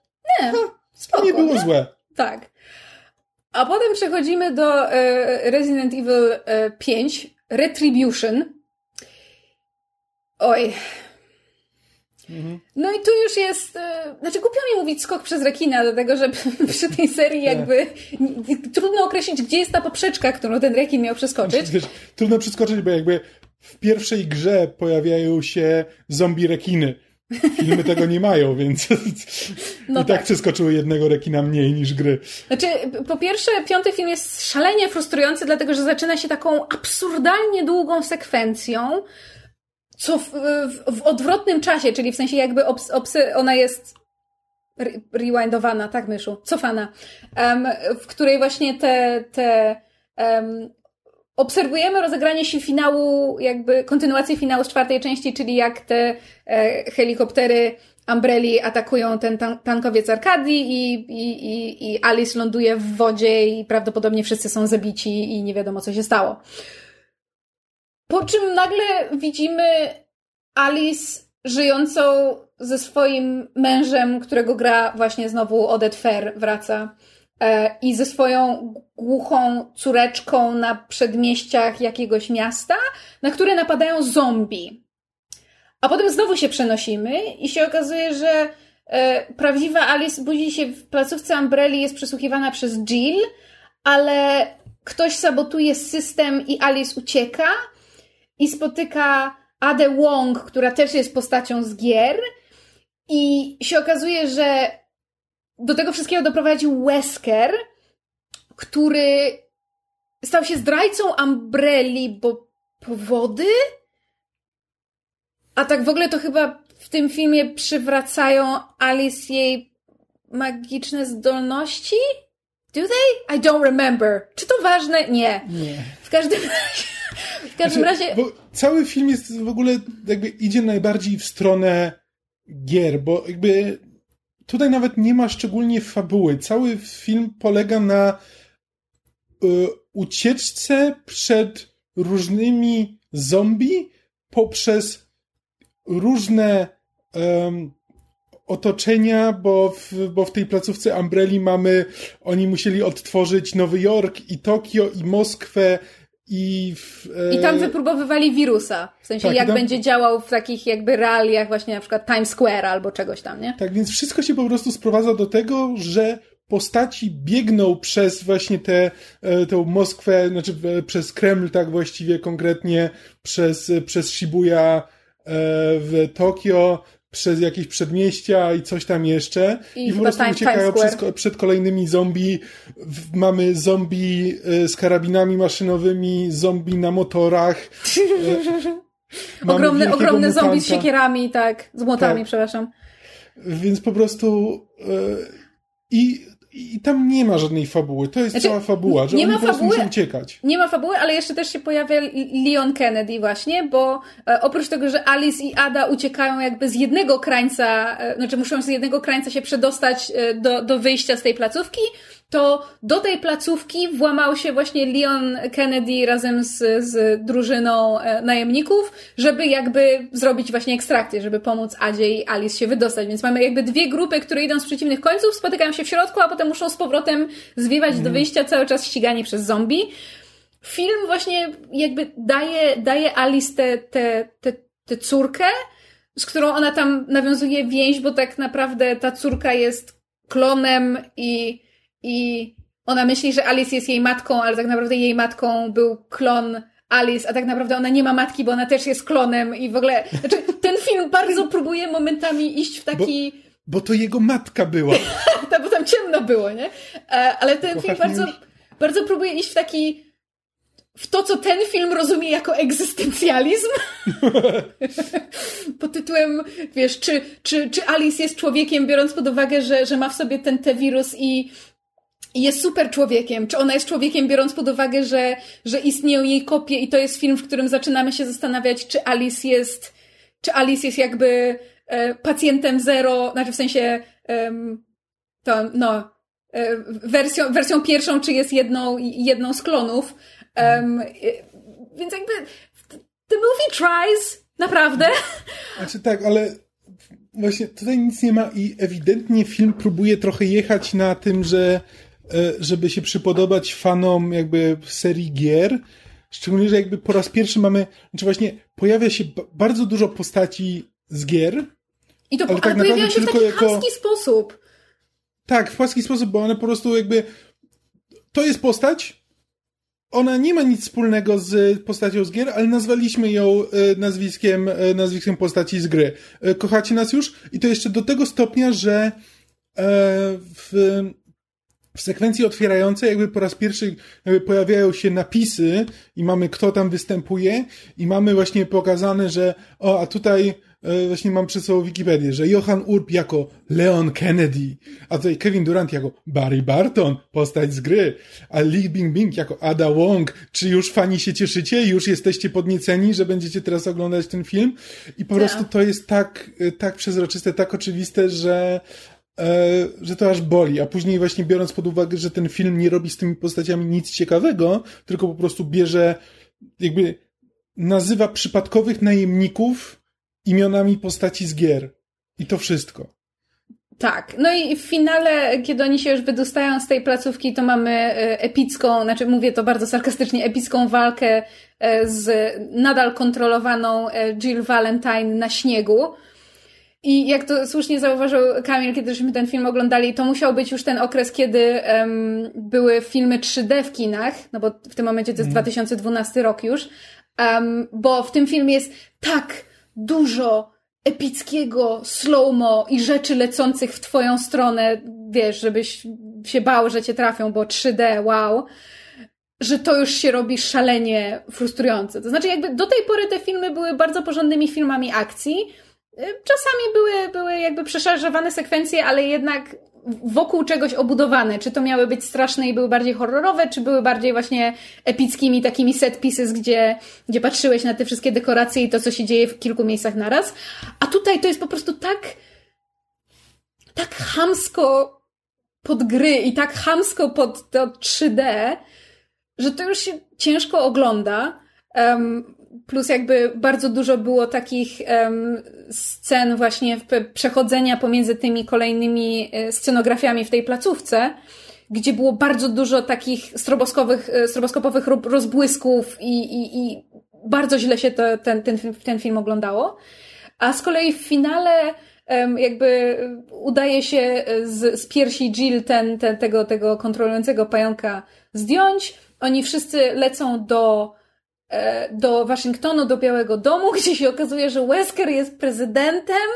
Nie, to spoko, nie było nie? złe. Tak. A potem przechodzimy do e, Resident Evil e, 5, Retribution. Oj. No i tu już jest, e, znaczy głupio mi mówić skok przez rekina, dlatego że [laughs] przy tej serii jakby n- trudno określić, gdzie jest ta poprzeczka, którą ten rekin miał przeskoczyć. Wiesz, trudno przeskoczyć, bo jakby w pierwszej grze pojawiają się zombie rekiny. Filmy tego nie mają, więc [laughs] No i tak, tak. przeskoczyły jednego rekina mniej niż gry. Znaczy, po pierwsze, piąty film jest szalenie frustrujący, dlatego że zaczyna się taką absurdalnie długą sekwencją, co w, w, w odwrotnym czasie, czyli w sensie jakby obs, ona jest re- rewindowana, tak myszu, cofana, em, w której właśnie te, te em, obserwujemy rozegranie się finału, jakby kontynuację finału z czwartej części, czyli jak te e, helikoptery Umbrelli atakują ten tan- tankowiec Arkadii i, i, i, i Alice ląduje w wodzie i prawdopodobnie wszyscy są zabici i nie wiadomo co się stało. Po czym nagle widzimy Alice żyjącą ze swoim mężem, którego gra właśnie znowu Odette Fair, wraca. E, I ze swoją głuchą córeczką na przedmieściach jakiegoś miasta, na które napadają zombie. A potem znowu się przenosimy i się okazuje, że e, prawdziwa Alice budzi się w placówce Umbrelli, jest przesłuchiwana przez Jill, ale ktoś sabotuje system i Alice ucieka i spotyka Ade Wong, która też jest postacią z gier i się okazuje, że do tego wszystkiego doprowadził Wesker, który stał się zdrajcą Umbrelli, bo powody? A tak w ogóle to chyba w tym filmie przywracają Alice jej magiczne zdolności? Do they? I don't remember. Czy to ważne? Nie. Nie. W każdym razie... W każdym Znaczy, razie... Bo cały film jest w ogóle jakby idzie najbardziej w stronę gier, bo jakby tutaj nawet nie ma szczególnie fabuły. Cały film polega na y, ucieczce przed różnymi zombie poprzez różne otoczenia, bo w, bo w tej placówce Umbrelli mamy, oni musieli odtworzyć Nowy Jork i Tokio i Moskwę i w, e, I tam wypróbowywali wirusa. W sensie, Tak, jak tam- będzie działał w takich jakby realiach właśnie na przykład Times Square albo czegoś tam, nie? Tak, więc wszystko się po prostu sprowadza do tego, że postaci biegną przez właśnie tę e, tę Moskwę, znaczy e, przez Kreml tak właściwie konkretnie, przez, e, przez Shibuya e, w Tokio, przez jakieś przedmieścia i coś tam jeszcze. I I, po prostu uciekają przez, przed kolejnymi zombie. Mamy zombie e, z karabinami maszynowymi, zombie na motorach. [laughs] E, ogromne, ogromne zombie z siekierami, tak, z młotami, tak. przepraszam. Więc po prostu yy, i i tam nie ma żadnej fabuły. To jest znaczy, cała fabuła, że nie ma fabuły, muszą uciekać. Nie ma fabuły, ale jeszcze też się pojawia Leon Kennedy właśnie, bo e, oprócz tego, że Alice i Ada uciekają jakby z jednego krańca, e, znaczy muszą z jednego krańca się przedostać e, do, do wyjścia z tej placówki, to do tej placówki włamał się właśnie Leon Kennedy razem z, z drużyną e, najemników, żeby jakby zrobić właśnie ekstrakcję, żeby pomóc Adzie i Alice się wydostać. Więc mamy jakby dwie grupy, które idą z przeciwnych końców, spotykają się w środku, a potem muszą z powrotem zwiewać mm. do mhm. wyjścia, cały czas ścigani przez zombie. Film właśnie jakby daje, daje Alice tę te, te, te, te córkę, z którą ona tam nawiązuje więź, bo tak naprawdę ta córka jest klonem i i ona myśli, że Alice jest jej matką, ale tak naprawdę jej matką był klon Alice, a tak naprawdę ona nie ma matki, bo ona też jest klonem i w ogóle, znaczy [laughs] ten film bardzo próbuje momentami iść w taki... Bo, bo to jego matka była. [laughs] tak, bo tam ciemno było, nie? E, ale ten film bardzo, bardzo próbuje iść w taki w to, co ten film rozumie jako egzystencjalizm. [laughs] Pod tytułem, wiesz, czy, czy, czy Alice jest człowiekiem, biorąc pod uwagę, że, że ma w sobie ten te wirus i i jest super człowiekiem. Czy ona jest człowiekiem, biorąc pod uwagę, że, że istnieją jej kopie i to jest film, w którym zaczynamy się zastanawiać, czy Alice jest, czy Alice jest jakby e, pacjentem zero, znaczy w sensie to, no, e, wersją, wersją pierwszą, czy jest jedną, jedną z klonów. Um, więc jakby the movie tries, naprawdę. Znaczy tak, ale właśnie tutaj nic nie ma i ewidentnie film próbuje trochę jechać na tym, że E, żeby się przypodobać fanom jakby serii gier. Szczególnie, że jakby po raz pierwszy mamy, znaczy właśnie pojawia się bardzo dużo postaci z gier. I to ale tak ale pojawiają się w taki jako... sposób. Tak, w płaski sposób, bo one po prostu jakby to jest postać, ona nie ma nic wspólnego z postacią z gier, ale nazwaliśmy ją e, nazwiskiem, e, nazwiskiem postaci z gry. Kochacie nas już? I to jeszcze do tego stopnia, że w w sekwencji otwierającej jakby po raz pierwszy pojawiają się napisy i mamy kto tam występuje i mamy właśnie pokazane, że o, a tutaj e, właśnie mam przed sobą Wikipedię, że Johan Urb jako Leon Kennedy, a tutaj Kevin Durant jako Barry Barton, postać z gry, a Lee Bing Bing jako Ada Wong. Czy już fani się cieszycie? Już jesteście podnieceni, że będziecie teraz oglądać ten film? I po prostu to jest tak, e, tak przezroczyste, tak oczywiste, że E, że to aż boli, a później właśnie biorąc pod uwagę, że ten film nie robi z tymi postaciami nic ciekawego, tylko po prostu bierze, jakby nazywa przypadkowych najemników imionami postaci z gier. I to wszystko. Tak, no i w finale, kiedy oni się już wydostają z tej placówki, to mamy e, epicką, znaczy mówię to bardzo sarkastycznie, epicką walkę e, z nadal kontrolowaną Jill Valentine na śniegu i jak to słusznie zauważył Kamil, kiedy żeśmy ten film oglądali, to musiał być już ten okres, kiedy um, były filmy 3D w kinach, no bo w tym momencie to jest mm. 2012 rok już, um, bo w tym filmie jest tak dużo epickiego slow-mo i rzeczy lecących w twoją stronę, wiesz, żebyś się bał, że cię trafią, bo 3D, wow, że to już się robi szalenie frustrujące. To znaczy jakby do tej pory te filmy były bardzo porządnymi filmami akcji, Czasami były, były jakby przeszarżowane sekwencje, ale jednak wokół czegoś obudowane. Czy to miały być straszne i były bardziej horrorowe, czy były bardziej właśnie epickimi takimi set pieces, gdzie, gdzie patrzyłeś na te wszystkie dekoracje i to, co się dzieje w kilku miejscach naraz. A tutaj to jest po prostu tak tak hamsko pod gry i tak hamsko pod to 3D, że to już się ciężko ogląda. Um, plus jakby bardzo dużo było takich um, scen właśnie przechodzenia pomiędzy tymi kolejnymi e, scenografiami w tej placówce, gdzie było bardzo dużo takich stroboskowych, e, stroboskopowych rozbłysków i, i, i bardzo źle się to, ten, ten, ten film oglądało. A z kolei w finale jakby udaje się e, z, z piersi Jill ten, ten, tego, tego kontrolującego pająka zdjąć. Oni wszyscy lecą do do Waszyngtonu, do Białego Domu, [laughs] gdzie się okazuje, że Wesker jest prezydentem.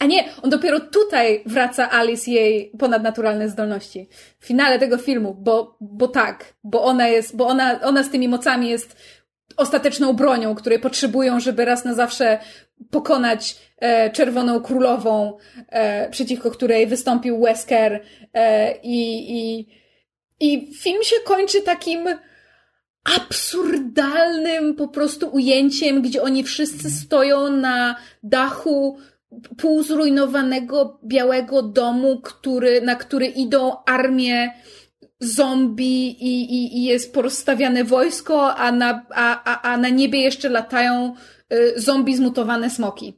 A nie, on dopiero tutaj wraca Alice jej ponadnaturalne zdolności. W finale tego filmu, bo, bo tak, bo ona jest, bo ona, ona z tymi mocami jest ostateczną bronią, której potrzebują, żeby raz na zawsze pokonać e, Czerwoną Królową, e, przeciwko której wystąpił Wesker e, i, i, i film się kończy takim absurdalnym po prostu ujęciem, gdzie oni wszyscy stoją na dachu półzrujnowanego białego domu, który, na który idą armie zombie i, i, i jest porozstawiane wojsko, a na, a, a, a na niebie jeszcze latają y, zombie zmutowane smoki.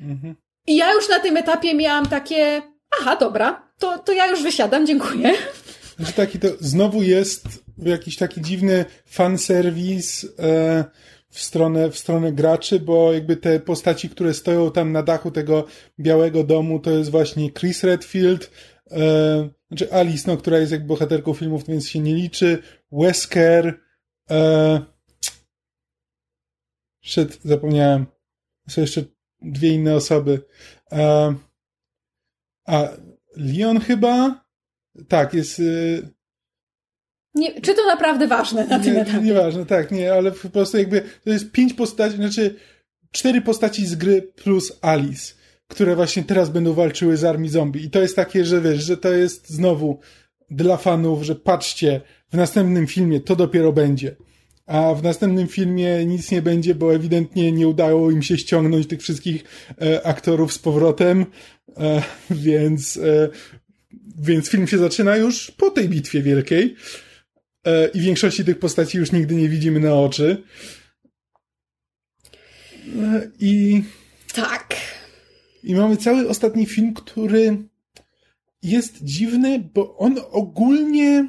Mhm. I ja już na tym etapie miałam takie, aha, dobra, to, to ja już wysiadam, dziękuję. Znaczy taki to znowu jest jakiś taki dziwny fanserwis e, w stronę, w stronę graczy, bo jakby te postaci, które stoją tam na dachu tego białego domu, to jest właśnie Chris Redfield, e, znaczy Alice, no, która jest jakby bohaterką filmów, więc się nie liczy, Wesker, e, shit, zapomniałem, są jeszcze dwie inne osoby, e, a Leon chyba, tak, jest... E, nie, czy to naprawdę ważne na tym etapie? Nieważne, tak, nie, ale po prostu jakby to jest pięć postaci, znaczy cztery postaci z gry plus Alice, które właśnie teraz będą walczyły z armii zombie. I to jest takie, że wiesz, że to jest znowu dla fanów, że patrzcie, w następnym filmie to dopiero będzie. A w następnym filmie nic nie będzie, bo ewidentnie nie udało im się ściągnąć tych wszystkich e, aktorów z powrotem, e, [laughs] więc, e, więc film się zaczyna już po tej bitwie wielkiej. E, i większości tych postaci już nigdy nie widzimy na oczy. E, I. Tak. I mamy cały ostatni film, który jest dziwny, bo on ogólnie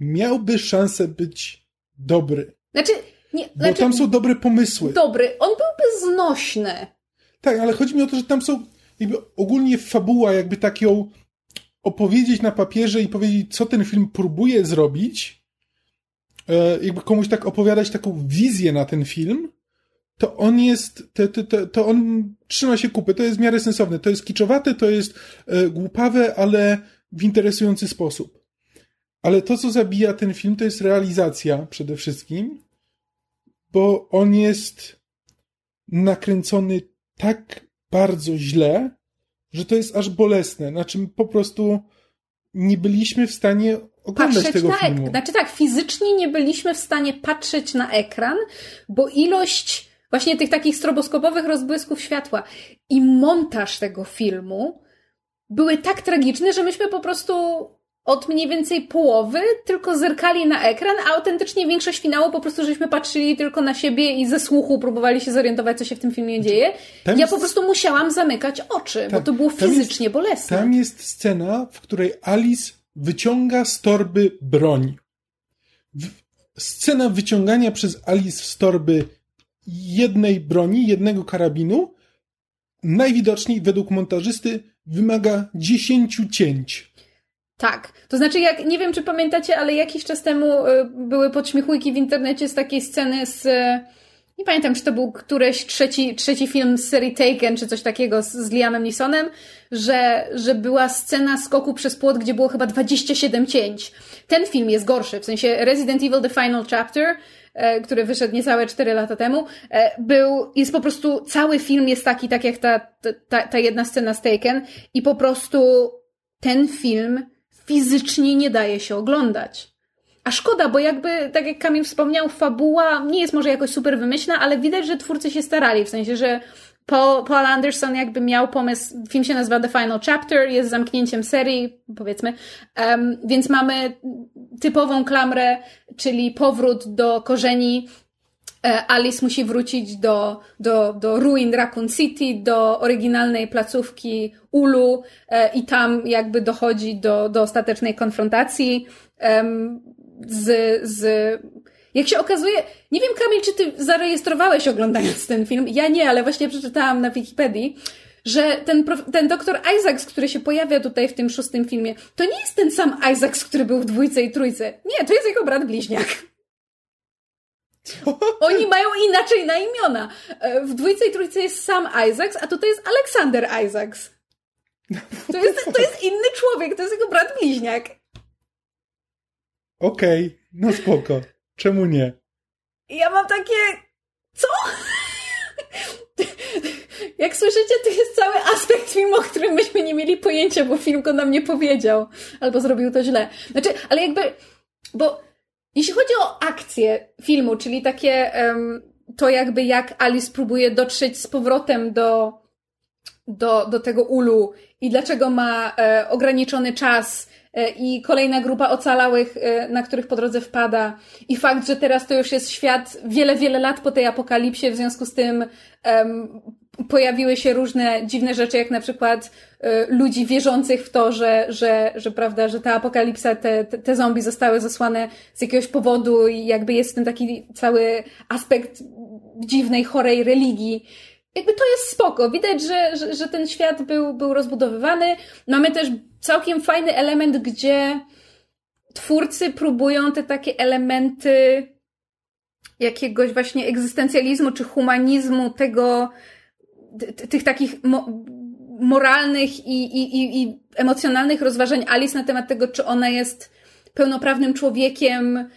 miałby szansę być dobry. Znaczy, nie, bo znaczy, tam są dobre pomysły. Dobry. On byłby znośny. Tak, ale chodzi mi o to, że tam są jakby ogólnie fabuła, jakby tak ją opowiedzieć na papierze i powiedzieć, co ten film próbuje zrobić, e, jakby komuś tak opowiadać taką wizję na ten film, to on jest, to, to, to, on trzyma się kupy, to jest w miarę sensowne, to jest kiczowate, to jest e, głupawe, ale w interesujący sposób. Ale to, co zabija ten film, to jest realizacja przede wszystkim, bo on jest nakręcony tak bardzo źle, że to jest aż bolesne. Znaczy, po prostu nie byliśmy w stanie oglądać patrzeć tego na filmu. Znaczy tak, fizycznie nie byliśmy w stanie patrzeć na ekran, bo ilość właśnie tych takich stroboskopowych rozbłysków światła i montaż tego filmu były tak tragiczne, że myśmy po prostu od mniej więcej połowy tylko zerkali na ekran, a autentycznie większość finału po prostu żeśmy patrzyli tylko na siebie i ze słuchu próbowali się zorientować, co się w tym filmie dzieje. Tam ja po prostu musiałam zamykać oczy, bo to było fizycznie jest, bolesne. Tam jest scena, w której Alice wyciąga z torby broń. Scena wyciągania przez Alice z torby jednej broni, jednego karabinu, najwidoczniej według montażysty wymaga dziesięciu cięć. Tak. To znaczy, jak, nie wiem, czy pamiętacie, ale jakiś czas temu y, były podśmiechujki w internecie z takiej sceny z. Y, nie pamiętam, czy to był któreś trzeci, trzeci film z serii Taken, czy coś takiego z, z Liamem Neesonem, że, że była scena skoku przez płot, gdzie było chyba 27 cięć. Ten film jest gorszy, w sensie Resident Evil The Final Chapter, e, który wyszedł niecałe 4 lata temu, e, był, jest po prostu, cały film jest taki, tak jak ta, ta, ta jedna scena z Taken i po prostu ten film fizycznie nie daje się oglądać. A szkoda, bo jakby, tak jak Kamil wspomniał, fabuła nie jest może jakoś super wymyślna, ale widać, że twórcy się starali, w sensie, że Paul, Paul Anderson jakby miał pomysł, film się nazywa The Final Chapter, jest zamknięciem serii, powiedzmy, um, więc mamy typową klamrę, czyli powrót do korzeni Alice musi wrócić do, do, do ruin Raccoon City, do oryginalnej placówki Ulu e, i tam jakby dochodzi do, do ostatecznej konfrontacji z, z jak się okazuje, nie wiem Kamil, czy ty zarejestrowałeś oglądając ten film, ja nie, ale właśnie przeczytałam na Wikipedii, że ten, ten doktor Isaacs, który się pojawia tutaj w tym szóstym filmie, to nie jest ten sam Isaacs, który był w dwójce i trójce. Nie, to jest jego brat bliźniak. [laughs] Oni mają inaczej na imiona. E, w dwójce i trójce jest sam Isaacs, a tutaj jest Alexander Isaacs. To jest, to jest inny człowiek, to jest jego brat bliźniak. Okej, okay, no spoko. Czemu nie? Ja mam takie, co? Jak słyszycie, to jest cały aspekt filmu, o którym myśmy nie mieli pojęcia, bo film go nam nie powiedział. Albo zrobił to źle. Znaczy, ale jakby, bo jeśli chodzi o akcję filmu, czyli takie um, to jakby jak Alice próbuje dotrzeć z powrotem do, do, do tego ulu i dlaczego ma e, ograniczony czas e, i kolejna grupa ocalałych, e, na których po drodze wpada. I fakt, że teraz to już jest świat wiele, wiele lat po tej apokalipsie, w związku z tym pojawiły się różne dziwne rzeczy, jak na przykład y, ludzi wierzących w to, że, że, że prawda, że ta apokalipsa, te, te, zombie zostały zasłane z jakiegoś powodu i jakby jest w tym taki cały aspekt dziwnej, chorej religii. Jakby to jest spoko. Widać, że, że, że ten świat był, był rozbudowywany. Mamy też całkiem fajny element, gdzie twórcy próbują te takie elementy jakiegoś właśnie egzystencjalizmu czy humanizmu, tego, tych takich mo moralnych i, i, i, i emocjonalnych rozważań Alice na temat tego, czy ona jest pełnoprawnym człowiekiem,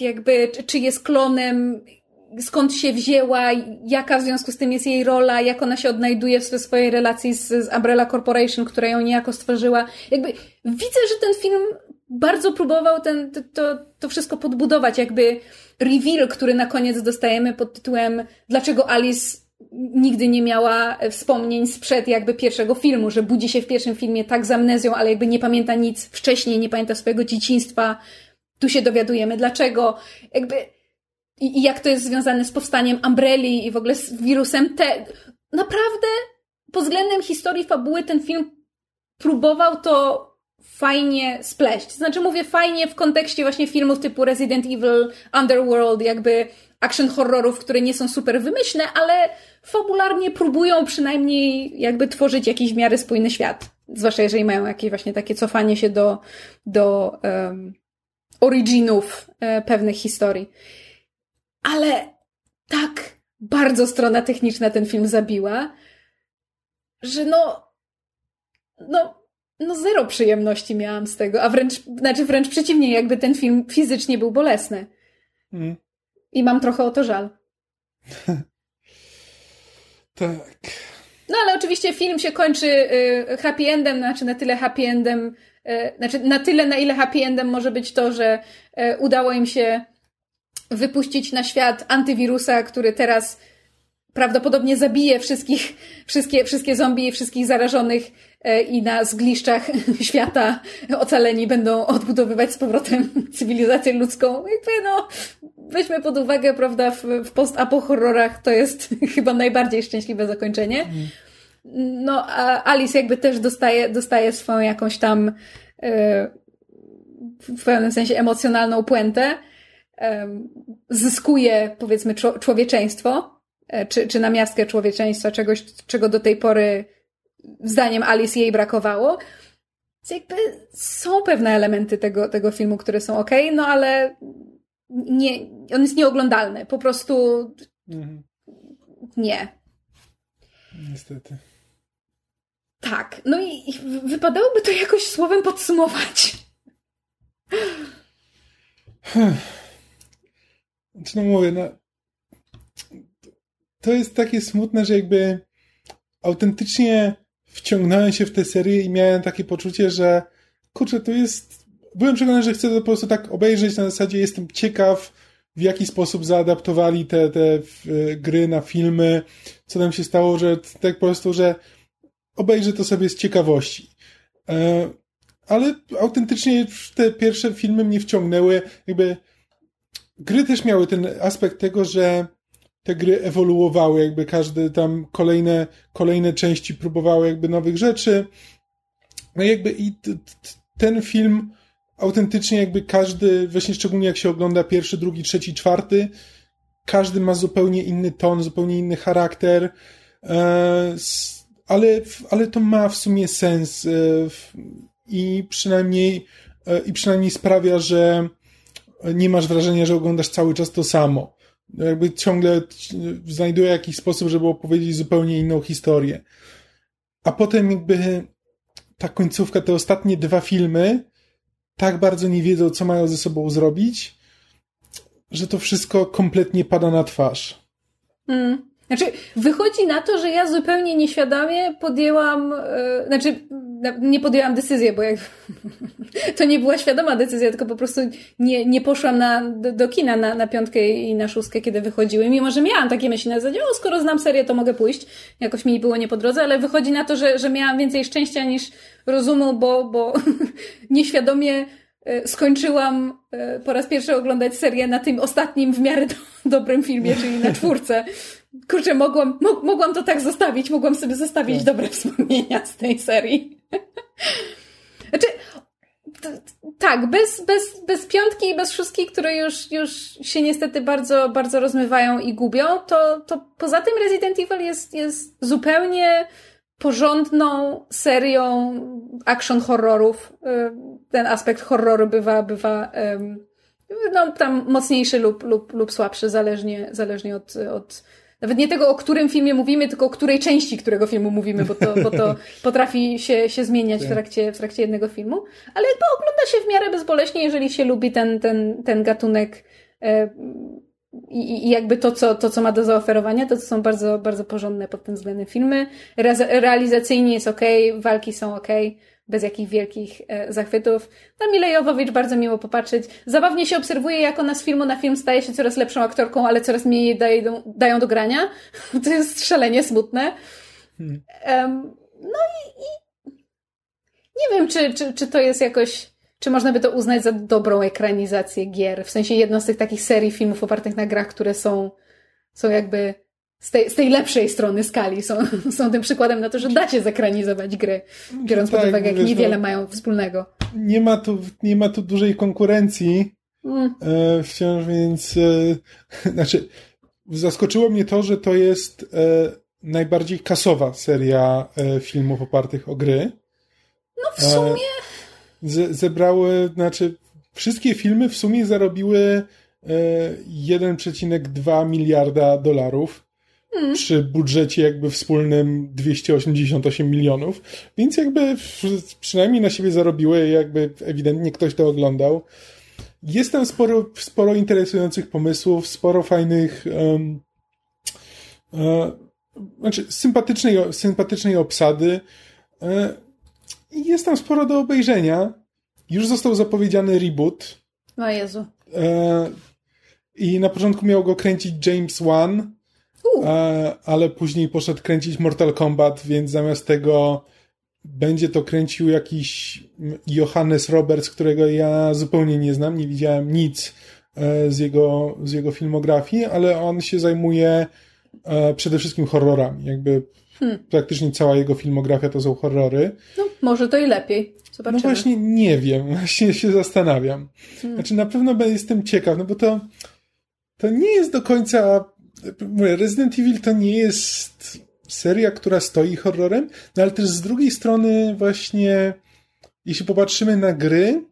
jakby, czy jest klonem, skąd się wzięła, jaka w związku z tym jest jej rola, jak ona się odnajduje w swojej relacji z, z Umbrella Corporation, która ją niejako stworzyła. Jakby widzę, że ten film bardzo próbował ten, to, to wszystko podbudować, jakby reveal, który na koniec dostajemy pod tytułem Dlaczego Alice nigdy nie miała wspomnień sprzed jakby pierwszego filmu, że budzi się w pierwszym filmie tak z amnezją, ale jakby nie pamięta nic wcześniej, nie pamięta swojego dzieciństwa. Tu się dowiadujemy dlaczego. Jakby i, i jak to jest związane z powstaniem Umbrelli i w ogóle z wirusem T. Naprawdę pod względem historii fabuły ten film próbował to fajnie spleść. Znaczy mówię fajnie w kontekście właśnie filmów typu Resident Evil, Underworld, jakby action horrorów, które nie są super wymyślne, ale fabularnie próbują przynajmniej jakby tworzyć jakiś w miarę spójny świat. Zwłaszcza jeżeli mają jakieś właśnie takie cofanie się do, do um, originów e, pewnych historii. Ale tak bardzo strona techniczna ten film zabiła, że no, no, no zero przyjemności miałam z tego, a wręcz, znaczy wręcz przeciwnie, jakby ten film fizycznie był bolesny. Mm. I mam trochę o to żal. [laughs] tak. No ale oczywiście film się kończy y, happy endem, znaczy na tyle happy endem, y, znaczy na tyle, na ile happy endem może być to, że y, udało im się wypuścić na świat antywirusa, który teraz prawdopodobnie zabije wszystkich, wszystkie, wszystkie zombie i wszystkich zarażonych i na zgliszczach [laughs] świata ocaleni będą odbudowywać z powrotem [laughs] cywilizację ludzką. Jakby no, weźmy pod uwagę, prawda, w, w post-apo horrorach to jest [laughs] chyba najbardziej szczęśliwe zakończenie. No, a Alice jakby też dostaje, dostaje swoją jakąś tam e, w pewnym sensie emocjonalną puentę. Zyskuje, powiedzmy, człowieczeństwo E, czy, czy na miastkę człowieczeństwa, czegoś, czego do tej pory zdaniem Alice jej brakowało. Więc jakby są pewne elementy tego, tego filmu, które są ok, no ale nie, on jest nieoglądalny. Po prostu mhm. nie. Niestety. Tak. No i, i wypadałoby to jakoś słowem podsumować. Znaczy, no mówię, no, to jest takie smutne, że jakby autentycznie wciągnąłem się w tę serię i miałem takie poczucie, że kurczę, to jest... Byłem przekonany, że chcę to po prostu tak obejrzeć na zasadzie jestem ciekaw, w jaki sposób zaadaptowali te, te gry na filmy, co tam się stało, że tak po prostu, że obejrzę to sobie z ciekawości. E, ale autentycznie te pierwsze filmy mnie wciągnęły, jakby gry też miały ten aspekt tego, że te gry ewoluowały, jakby każdy tam kolejne, kolejne części próbowały jakby nowych rzeczy. No jakby i ten film autentycznie jakby każdy, właśnie szczególnie jak się ogląda pierwszy, drugi, trzeci, czwarty, każdy ma zupełnie inny ton, zupełnie inny charakter, e, ale, ale to ma w sumie sens e, i przynajmniej, e, i przynajmniej sprawia, że nie masz wrażenia, że oglądasz cały czas to samo jakby ciągle znajduje jakiś sposób, żeby opowiedzieć zupełnie inną historię. A potem jakby ta końcówka, te ostatnie dwa filmy tak bardzo nie wiedzą, co mają ze sobą zrobić, że to wszystko kompletnie pada na twarz. Mm. Znaczy, wychodzi na to, że ja zupełnie nieświadomie podjęłam, yy, znaczy, nie podjęłam decyzję, bo jak, [laughs] to nie była świadoma decyzja, tylko po prostu nie, nie poszłam na, do, do kina na, na piątkę i na szóstkę, kiedy wychodziły, mimo że miałam takie myśli na zasadzie, o, skoro znam serię, to mogę pójść. Jakoś mi było nie po drodze, ale wychodzi na to, że, że miałam więcej szczęścia niż rozumu, bo, bo [laughs] nieświadomie e, skończyłam e, po raz pierwszy oglądać serię na tym ostatnim w miarę do, dobrym filmie, czyli na czwórce. Kurczę, mogłam, mo mogłam to tak zostawić, mogłam sobie zostawić tak. dobre [laughs] wspomnienia z tej serii. [laughs] znaczy, tak, bez, bez, bez piątki i bez szóstki, które już, już się niestety bardzo, bardzo rozmywają i gubią, to, to poza tym Resident Evil jest, jest zupełnie porządną serią action horrorów. Y, ten aspekt horroru bywa, bywa no, tam mocniejszy lub, lub, lub słabszy, zależnie, zależnie od, od nawet nie tego, o którym filmie mówimy, tylko o której części którego filmu mówimy, bo to, bo to [laughs] potrafi się, się zmieniać w tak. trakcie, w trakcie jednego filmu. Ale jakby ogląda się w miarę bezboleśnie, jeżeli się lubi ten, ten, ten gatunek e, i, i jakby to co, to, co ma do zaoferowania, to, to są bardzo, bardzo porządne pod tym względem filmy. Re realizacyjnie jest ok, walki są ok bez jakichś wielkich e, zachwytów. Na Milej Jowowicz bardzo miło popatrzeć. Zabawnie się obserwuje, jak ona z filmu na film staje się coraz lepszą aktorką, ale coraz mniej dają, dają do grania. [laughs] To jest szalenie smutne. Hmm. Um, no i, i, nie wiem, czy, czy, czy to jest jakoś, czy można by to uznać za dobrą ekranizację gier. W sensie jedną z tych takich serii filmów opartych na grach, które są, są jakby z tej, z tej lepszej strony skali są, [laughs] są tym przykładem na to, że dacie zekranizować gry, biorąc tak, pod uwagę, jak niewiele no, mają wspólnego. Nie ma tu, nie ma tu dużej konkurencji mm. e, wciąż, więc e, [laughs] znaczy zaskoczyło mnie to, że to jest e, najbardziej kasowa seria e, filmów opartych o gry. No w sumie... Ze, zebrały, znaczy wszystkie filmy w sumie zarobiły 1,2 e, miliarda dolarów hmm. przy budżecie jakby wspólnym 288 milionów, więc jakby przynajmniej na siebie zarobiły, jakby ewidentnie ktoś to oglądał. Jest tam sporo, sporo interesujących pomysłów, sporo fajnych um, e, znaczy sympatycznej, sympatycznej obsady. E, jest tam sporo do obejrzenia. Już został zapowiedziany reboot. O Jezu. E, I na początku miał go kręcić James Wan, E, ale później poszedł kręcić Mortal Kombat, więc zamiast tego będzie to kręcił jakiś Johannes Roberts, którego ja zupełnie nie znam, nie widziałem nic e, z jego, z jego filmografii, ale on się zajmuje e, przede wszystkim horrorami. Jakby hmm. praktycznie cała jego filmografia to są horrory. No, może to i lepiej. Zobaczymy. No właśnie nie wiem, [laughs] właśnie się zastanawiam. Hmm. Znaczy na pewno jestem ciekaw, no bo to to nie jest do końca Resident Evil to nie jest seria, która stoi horrorem, no ale też z drugiej strony właśnie jeśli popatrzymy na gry,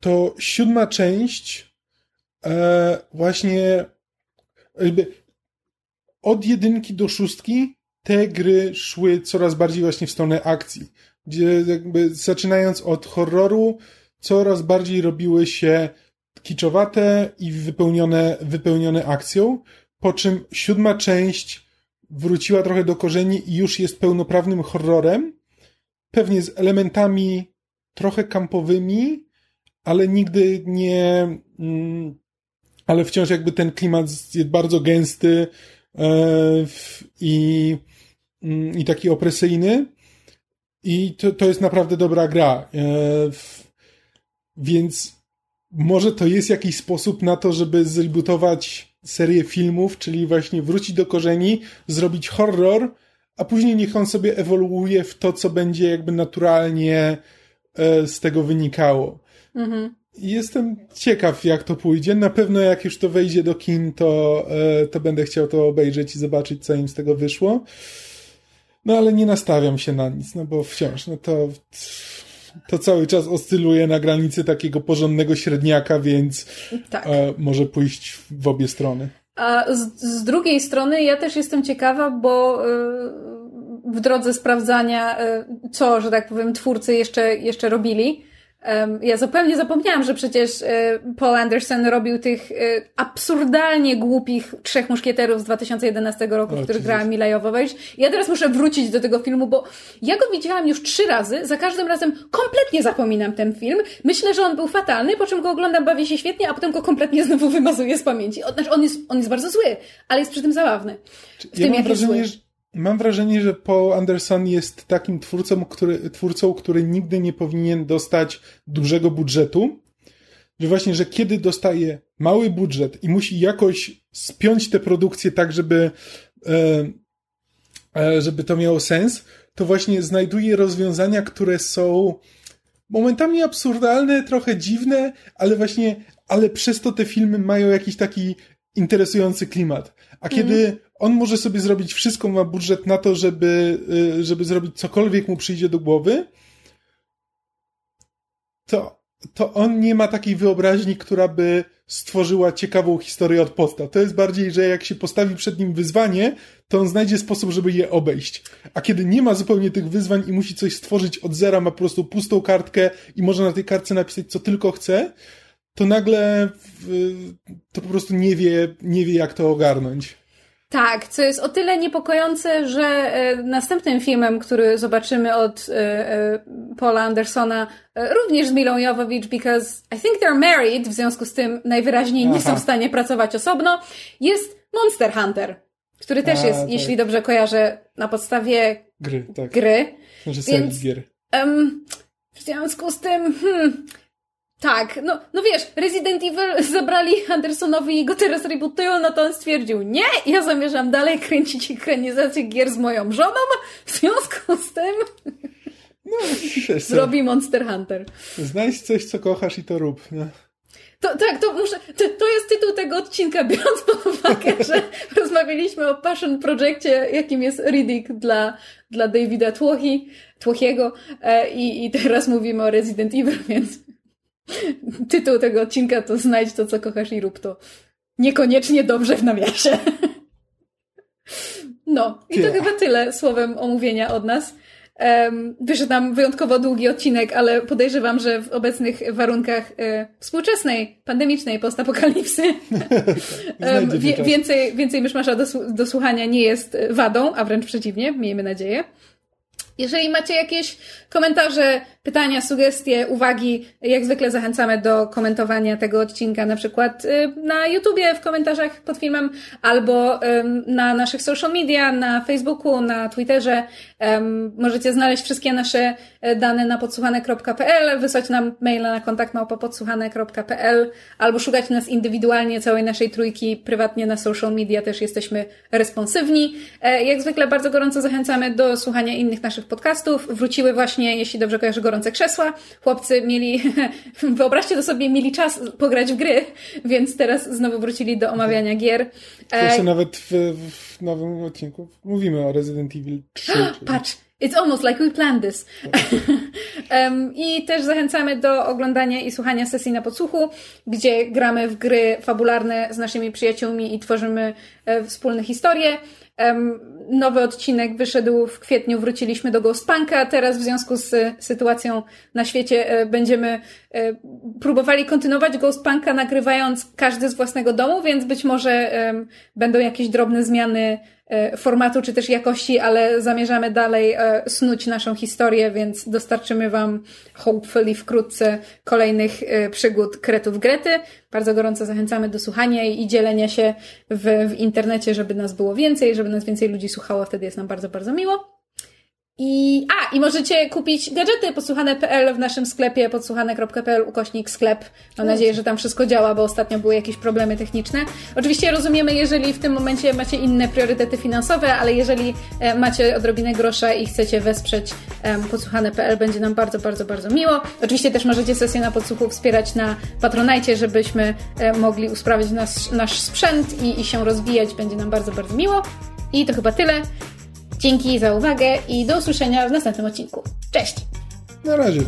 to siódma część e, właśnie jakby od jedynki do szóstki te gry szły coraz bardziej właśnie w stronę akcji, gdzie jakby zaczynając od horroru coraz bardziej robiły się kiczowate i wypełnione, wypełnione akcją, po czym siódma część wróciła trochę do korzeni i już jest pełnoprawnym horrorem, pewnie z elementami trochę kampowymi, ale nigdy nie. Mm, ale wciąż jakby ten klimat jest bardzo gęsty e, i, mm, i taki opresyjny. I to, to jest naprawdę dobra gra. E, więc może to jest jakiś sposób na to, żeby zrebootować serię filmów, czyli właśnie wrócić do korzeni, zrobić horror, a później niech on sobie ewoluuje w to, co będzie jakby naturalnie e, z tego wynikało. Mhm. Jestem ciekaw, jak to pójdzie. Na pewno, jak już to wejdzie do kin, to, e, to będę chciał to obejrzeć i zobaczyć, co im z tego wyszło. No ale nie nastawiam się na nic, no bo wciąż, no to to cały czas oscyluje na granicy takiego porządnego średniaka, więc tak. e, może pójść w obie strony. A z, z, drugiej strony ja też jestem ciekawa, bo e, w drodze sprawdzania, e, co, że tak powiem, twórcy jeszcze, jeszcze robili, ja zupełnie zapomniałam, że przecież e, Paul Anderson robił tych e, absurdalnie głupich Trzech Muszkieterów z 2011 roku, w których grała Mila Jovovich. Ja teraz muszę wrócić do tego filmu, bo ja go widziałam już trzy razy, za każdym razem kompletnie zapominam ten film. Myślę, że on był fatalny, po czym go oglądam, bawię się świetnie, a potem go kompletnie znowu wymazuję z pamięci. Znaczy, on jest, on jest bardzo zły, ale jest przy tym zabawny. W ja tym, mam wrażenie, że Mam wrażenie, że Paul Anderson jest takim twórcą który, twórcą, który nigdy nie powinien dostać dużego budżetu. Że właśnie, że kiedy dostaje mały budżet i musi jakoś spiąć tę produkcję tak, żeby, e, e, żeby to miało sens, to właśnie znajduje rozwiązania, które są momentami absurdalne, trochę dziwne, ale właśnie, ale przez to te filmy mają jakiś taki interesujący klimat. A kiedy mm on może sobie zrobić wszystko, ma budżet na to, żeby, y, żeby zrobić cokolwiek mu przyjdzie do głowy, to, to on nie ma takiej wyobraźni, która by stworzyła ciekawą historię od podstaw. To jest bardziej, że jak się postawi przed nim wyzwanie, to on znajdzie sposób, żeby je obejść. A kiedy nie ma zupełnie tych wyzwań i musi coś stworzyć od zera, ma po prostu pustą kartkę i może na tej kartce napisać, co tylko chce, to nagle to po prostu nie wie, nie wie jak to ogarnąć. Tak, co jest o tyle niepokojące, że e, następnym filmem, który zobaczymy od e, e, Paula Andersona, również z Milą Jovovich, because I think they're married, w związku z tym najwyraźniej nie są w stanie pracować osobno, jest Monster Hunter, który też A, jest, tak. jeśli dobrze kojarzę, na podstawie gry. Tak. gry. Znaczy Więc, gier. Um, w związku z tym, hmm, tak, no, no wiesz, Resident Evil [laughs] zabrali Andersonowi i go teraz rebootują, no to on stwierdził, nie, ja zamierzam dalej kręcić ekranizację gier z moją żoną, w związku z tym no, wiesz, zrobi Monster Hunter. Znajdź coś, co kochasz i to rób. No. To, tak, to muszę, to, to, jest tytuł tego odcinka, biorąc pod uwagę, [laughs] że rozmawialiśmy o passion projekcie, jakim jest Riddick dla, dla Davida Tłochi, Tłochiego e, i, i teraz mówimy o Resident Evil, więc [laughs] Tytuł tego odcinka to znajdź to, co kochasz i rób to. Niekoniecznie dobrze w nawiasie. [laughs] No, i to chyba tyle słowem omówienia od nas. Um, wyszedł nam wyjątkowo długi odcinek, ale podejrzewam, że w obecnych warunkach e, współczesnej, pandemicznej postapokalipsy [laughs] um, wie, więcej, więcej myszmasza do, do słuchania nie jest wadą, a wręcz przeciwnie, miejmy nadzieję. Jeżeli macie jakieś komentarze, pytania, sugestie, uwagi, jak zwykle zachęcamy do komentowania tego odcinka na przykład y, na YouTubie w komentarzach pod filmem albo na naszych social media, na Facebooku, na Twitterze. Możecie znaleźć wszystkie nasze e, dane na podsłuchane.pl, wysłać nam maila na kontakt podsłuchane.pl albo szukać nas indywidualnie, całej naszej trójki, prywatnie na social media też jesteśmy responsywni. E, jak zwykle bardzo gorąco zachęcamy do słuchania innych naszych podcastów. Wróciły właśnie, jeśli dobrze kojarzę, gorące krzesła. Chłopcy mieli, [laughs] wyobraźcie to sobie, mieli czas pograć w gry, więc teraz znowu wrócili do omawiania gier. Jeszcze nawet w, w nowym odcinku mówimy o Resident Evil 3. [gasps] Patrz, It's almost like we planned this. [laughs] um, I też zachęcamy do oglądania i słuchania sesji na podsłuchu, gdzie gramy w gry fabularne z naszymi przyjaciółmi i tworzymy e, wspólne historie. Nowy odcinek wyszedł w kwietniu, wróciliśmy do Ghostpunka. Teraz w związku z sytuacją na świecie e, będziemy e, próbowali kontynuować Ghostpunka, nagrywając każdy z własnego domu, więc być może będą jakieś drobne zmiany formatu czy też jakości, ale zamierzamy dalej e, snuć naszą historię, więc dostarczymy Wam hopefully wkrótce kolejnych e, przygód Kretów Grety. Bardzo gorąco zachęcamy do słuchania i dzielenia się w, w internecie, żeby nas było więcej, żeby nas więcej ludzi słuchało, wtedy jest nam bardzo, bardzo miło. I, a, i możecie kupić gadżety podsłuchane.pl w naszym sklepie podsłuchane.pl ukośnik sklep. Mam nadzieję, że tam wszystko działa, bo ostatnio były jakieś problemy techniczne. Oczywiście rozumiemy, jeżeli w tym momencie macie inne priorytety finansowe, ale jeżeli e, macie odrobinę grosza i chcecie wesprzeć podsłuchane.pl, będzie nam bardzo, bardzo, bardzo miło. Oczywiście też możecie sesję na podsłuchu wspierać na Patronajcie, żebyśmy e, mogli usprawnić nasz, nasz sprzęt i, i się rozwijać. Będzie nam bardzo, bardzo miło. I to chyba tyle. Dzięki za uwagę i do usłyszenia w następnym odcinku. Cześć! Na razie.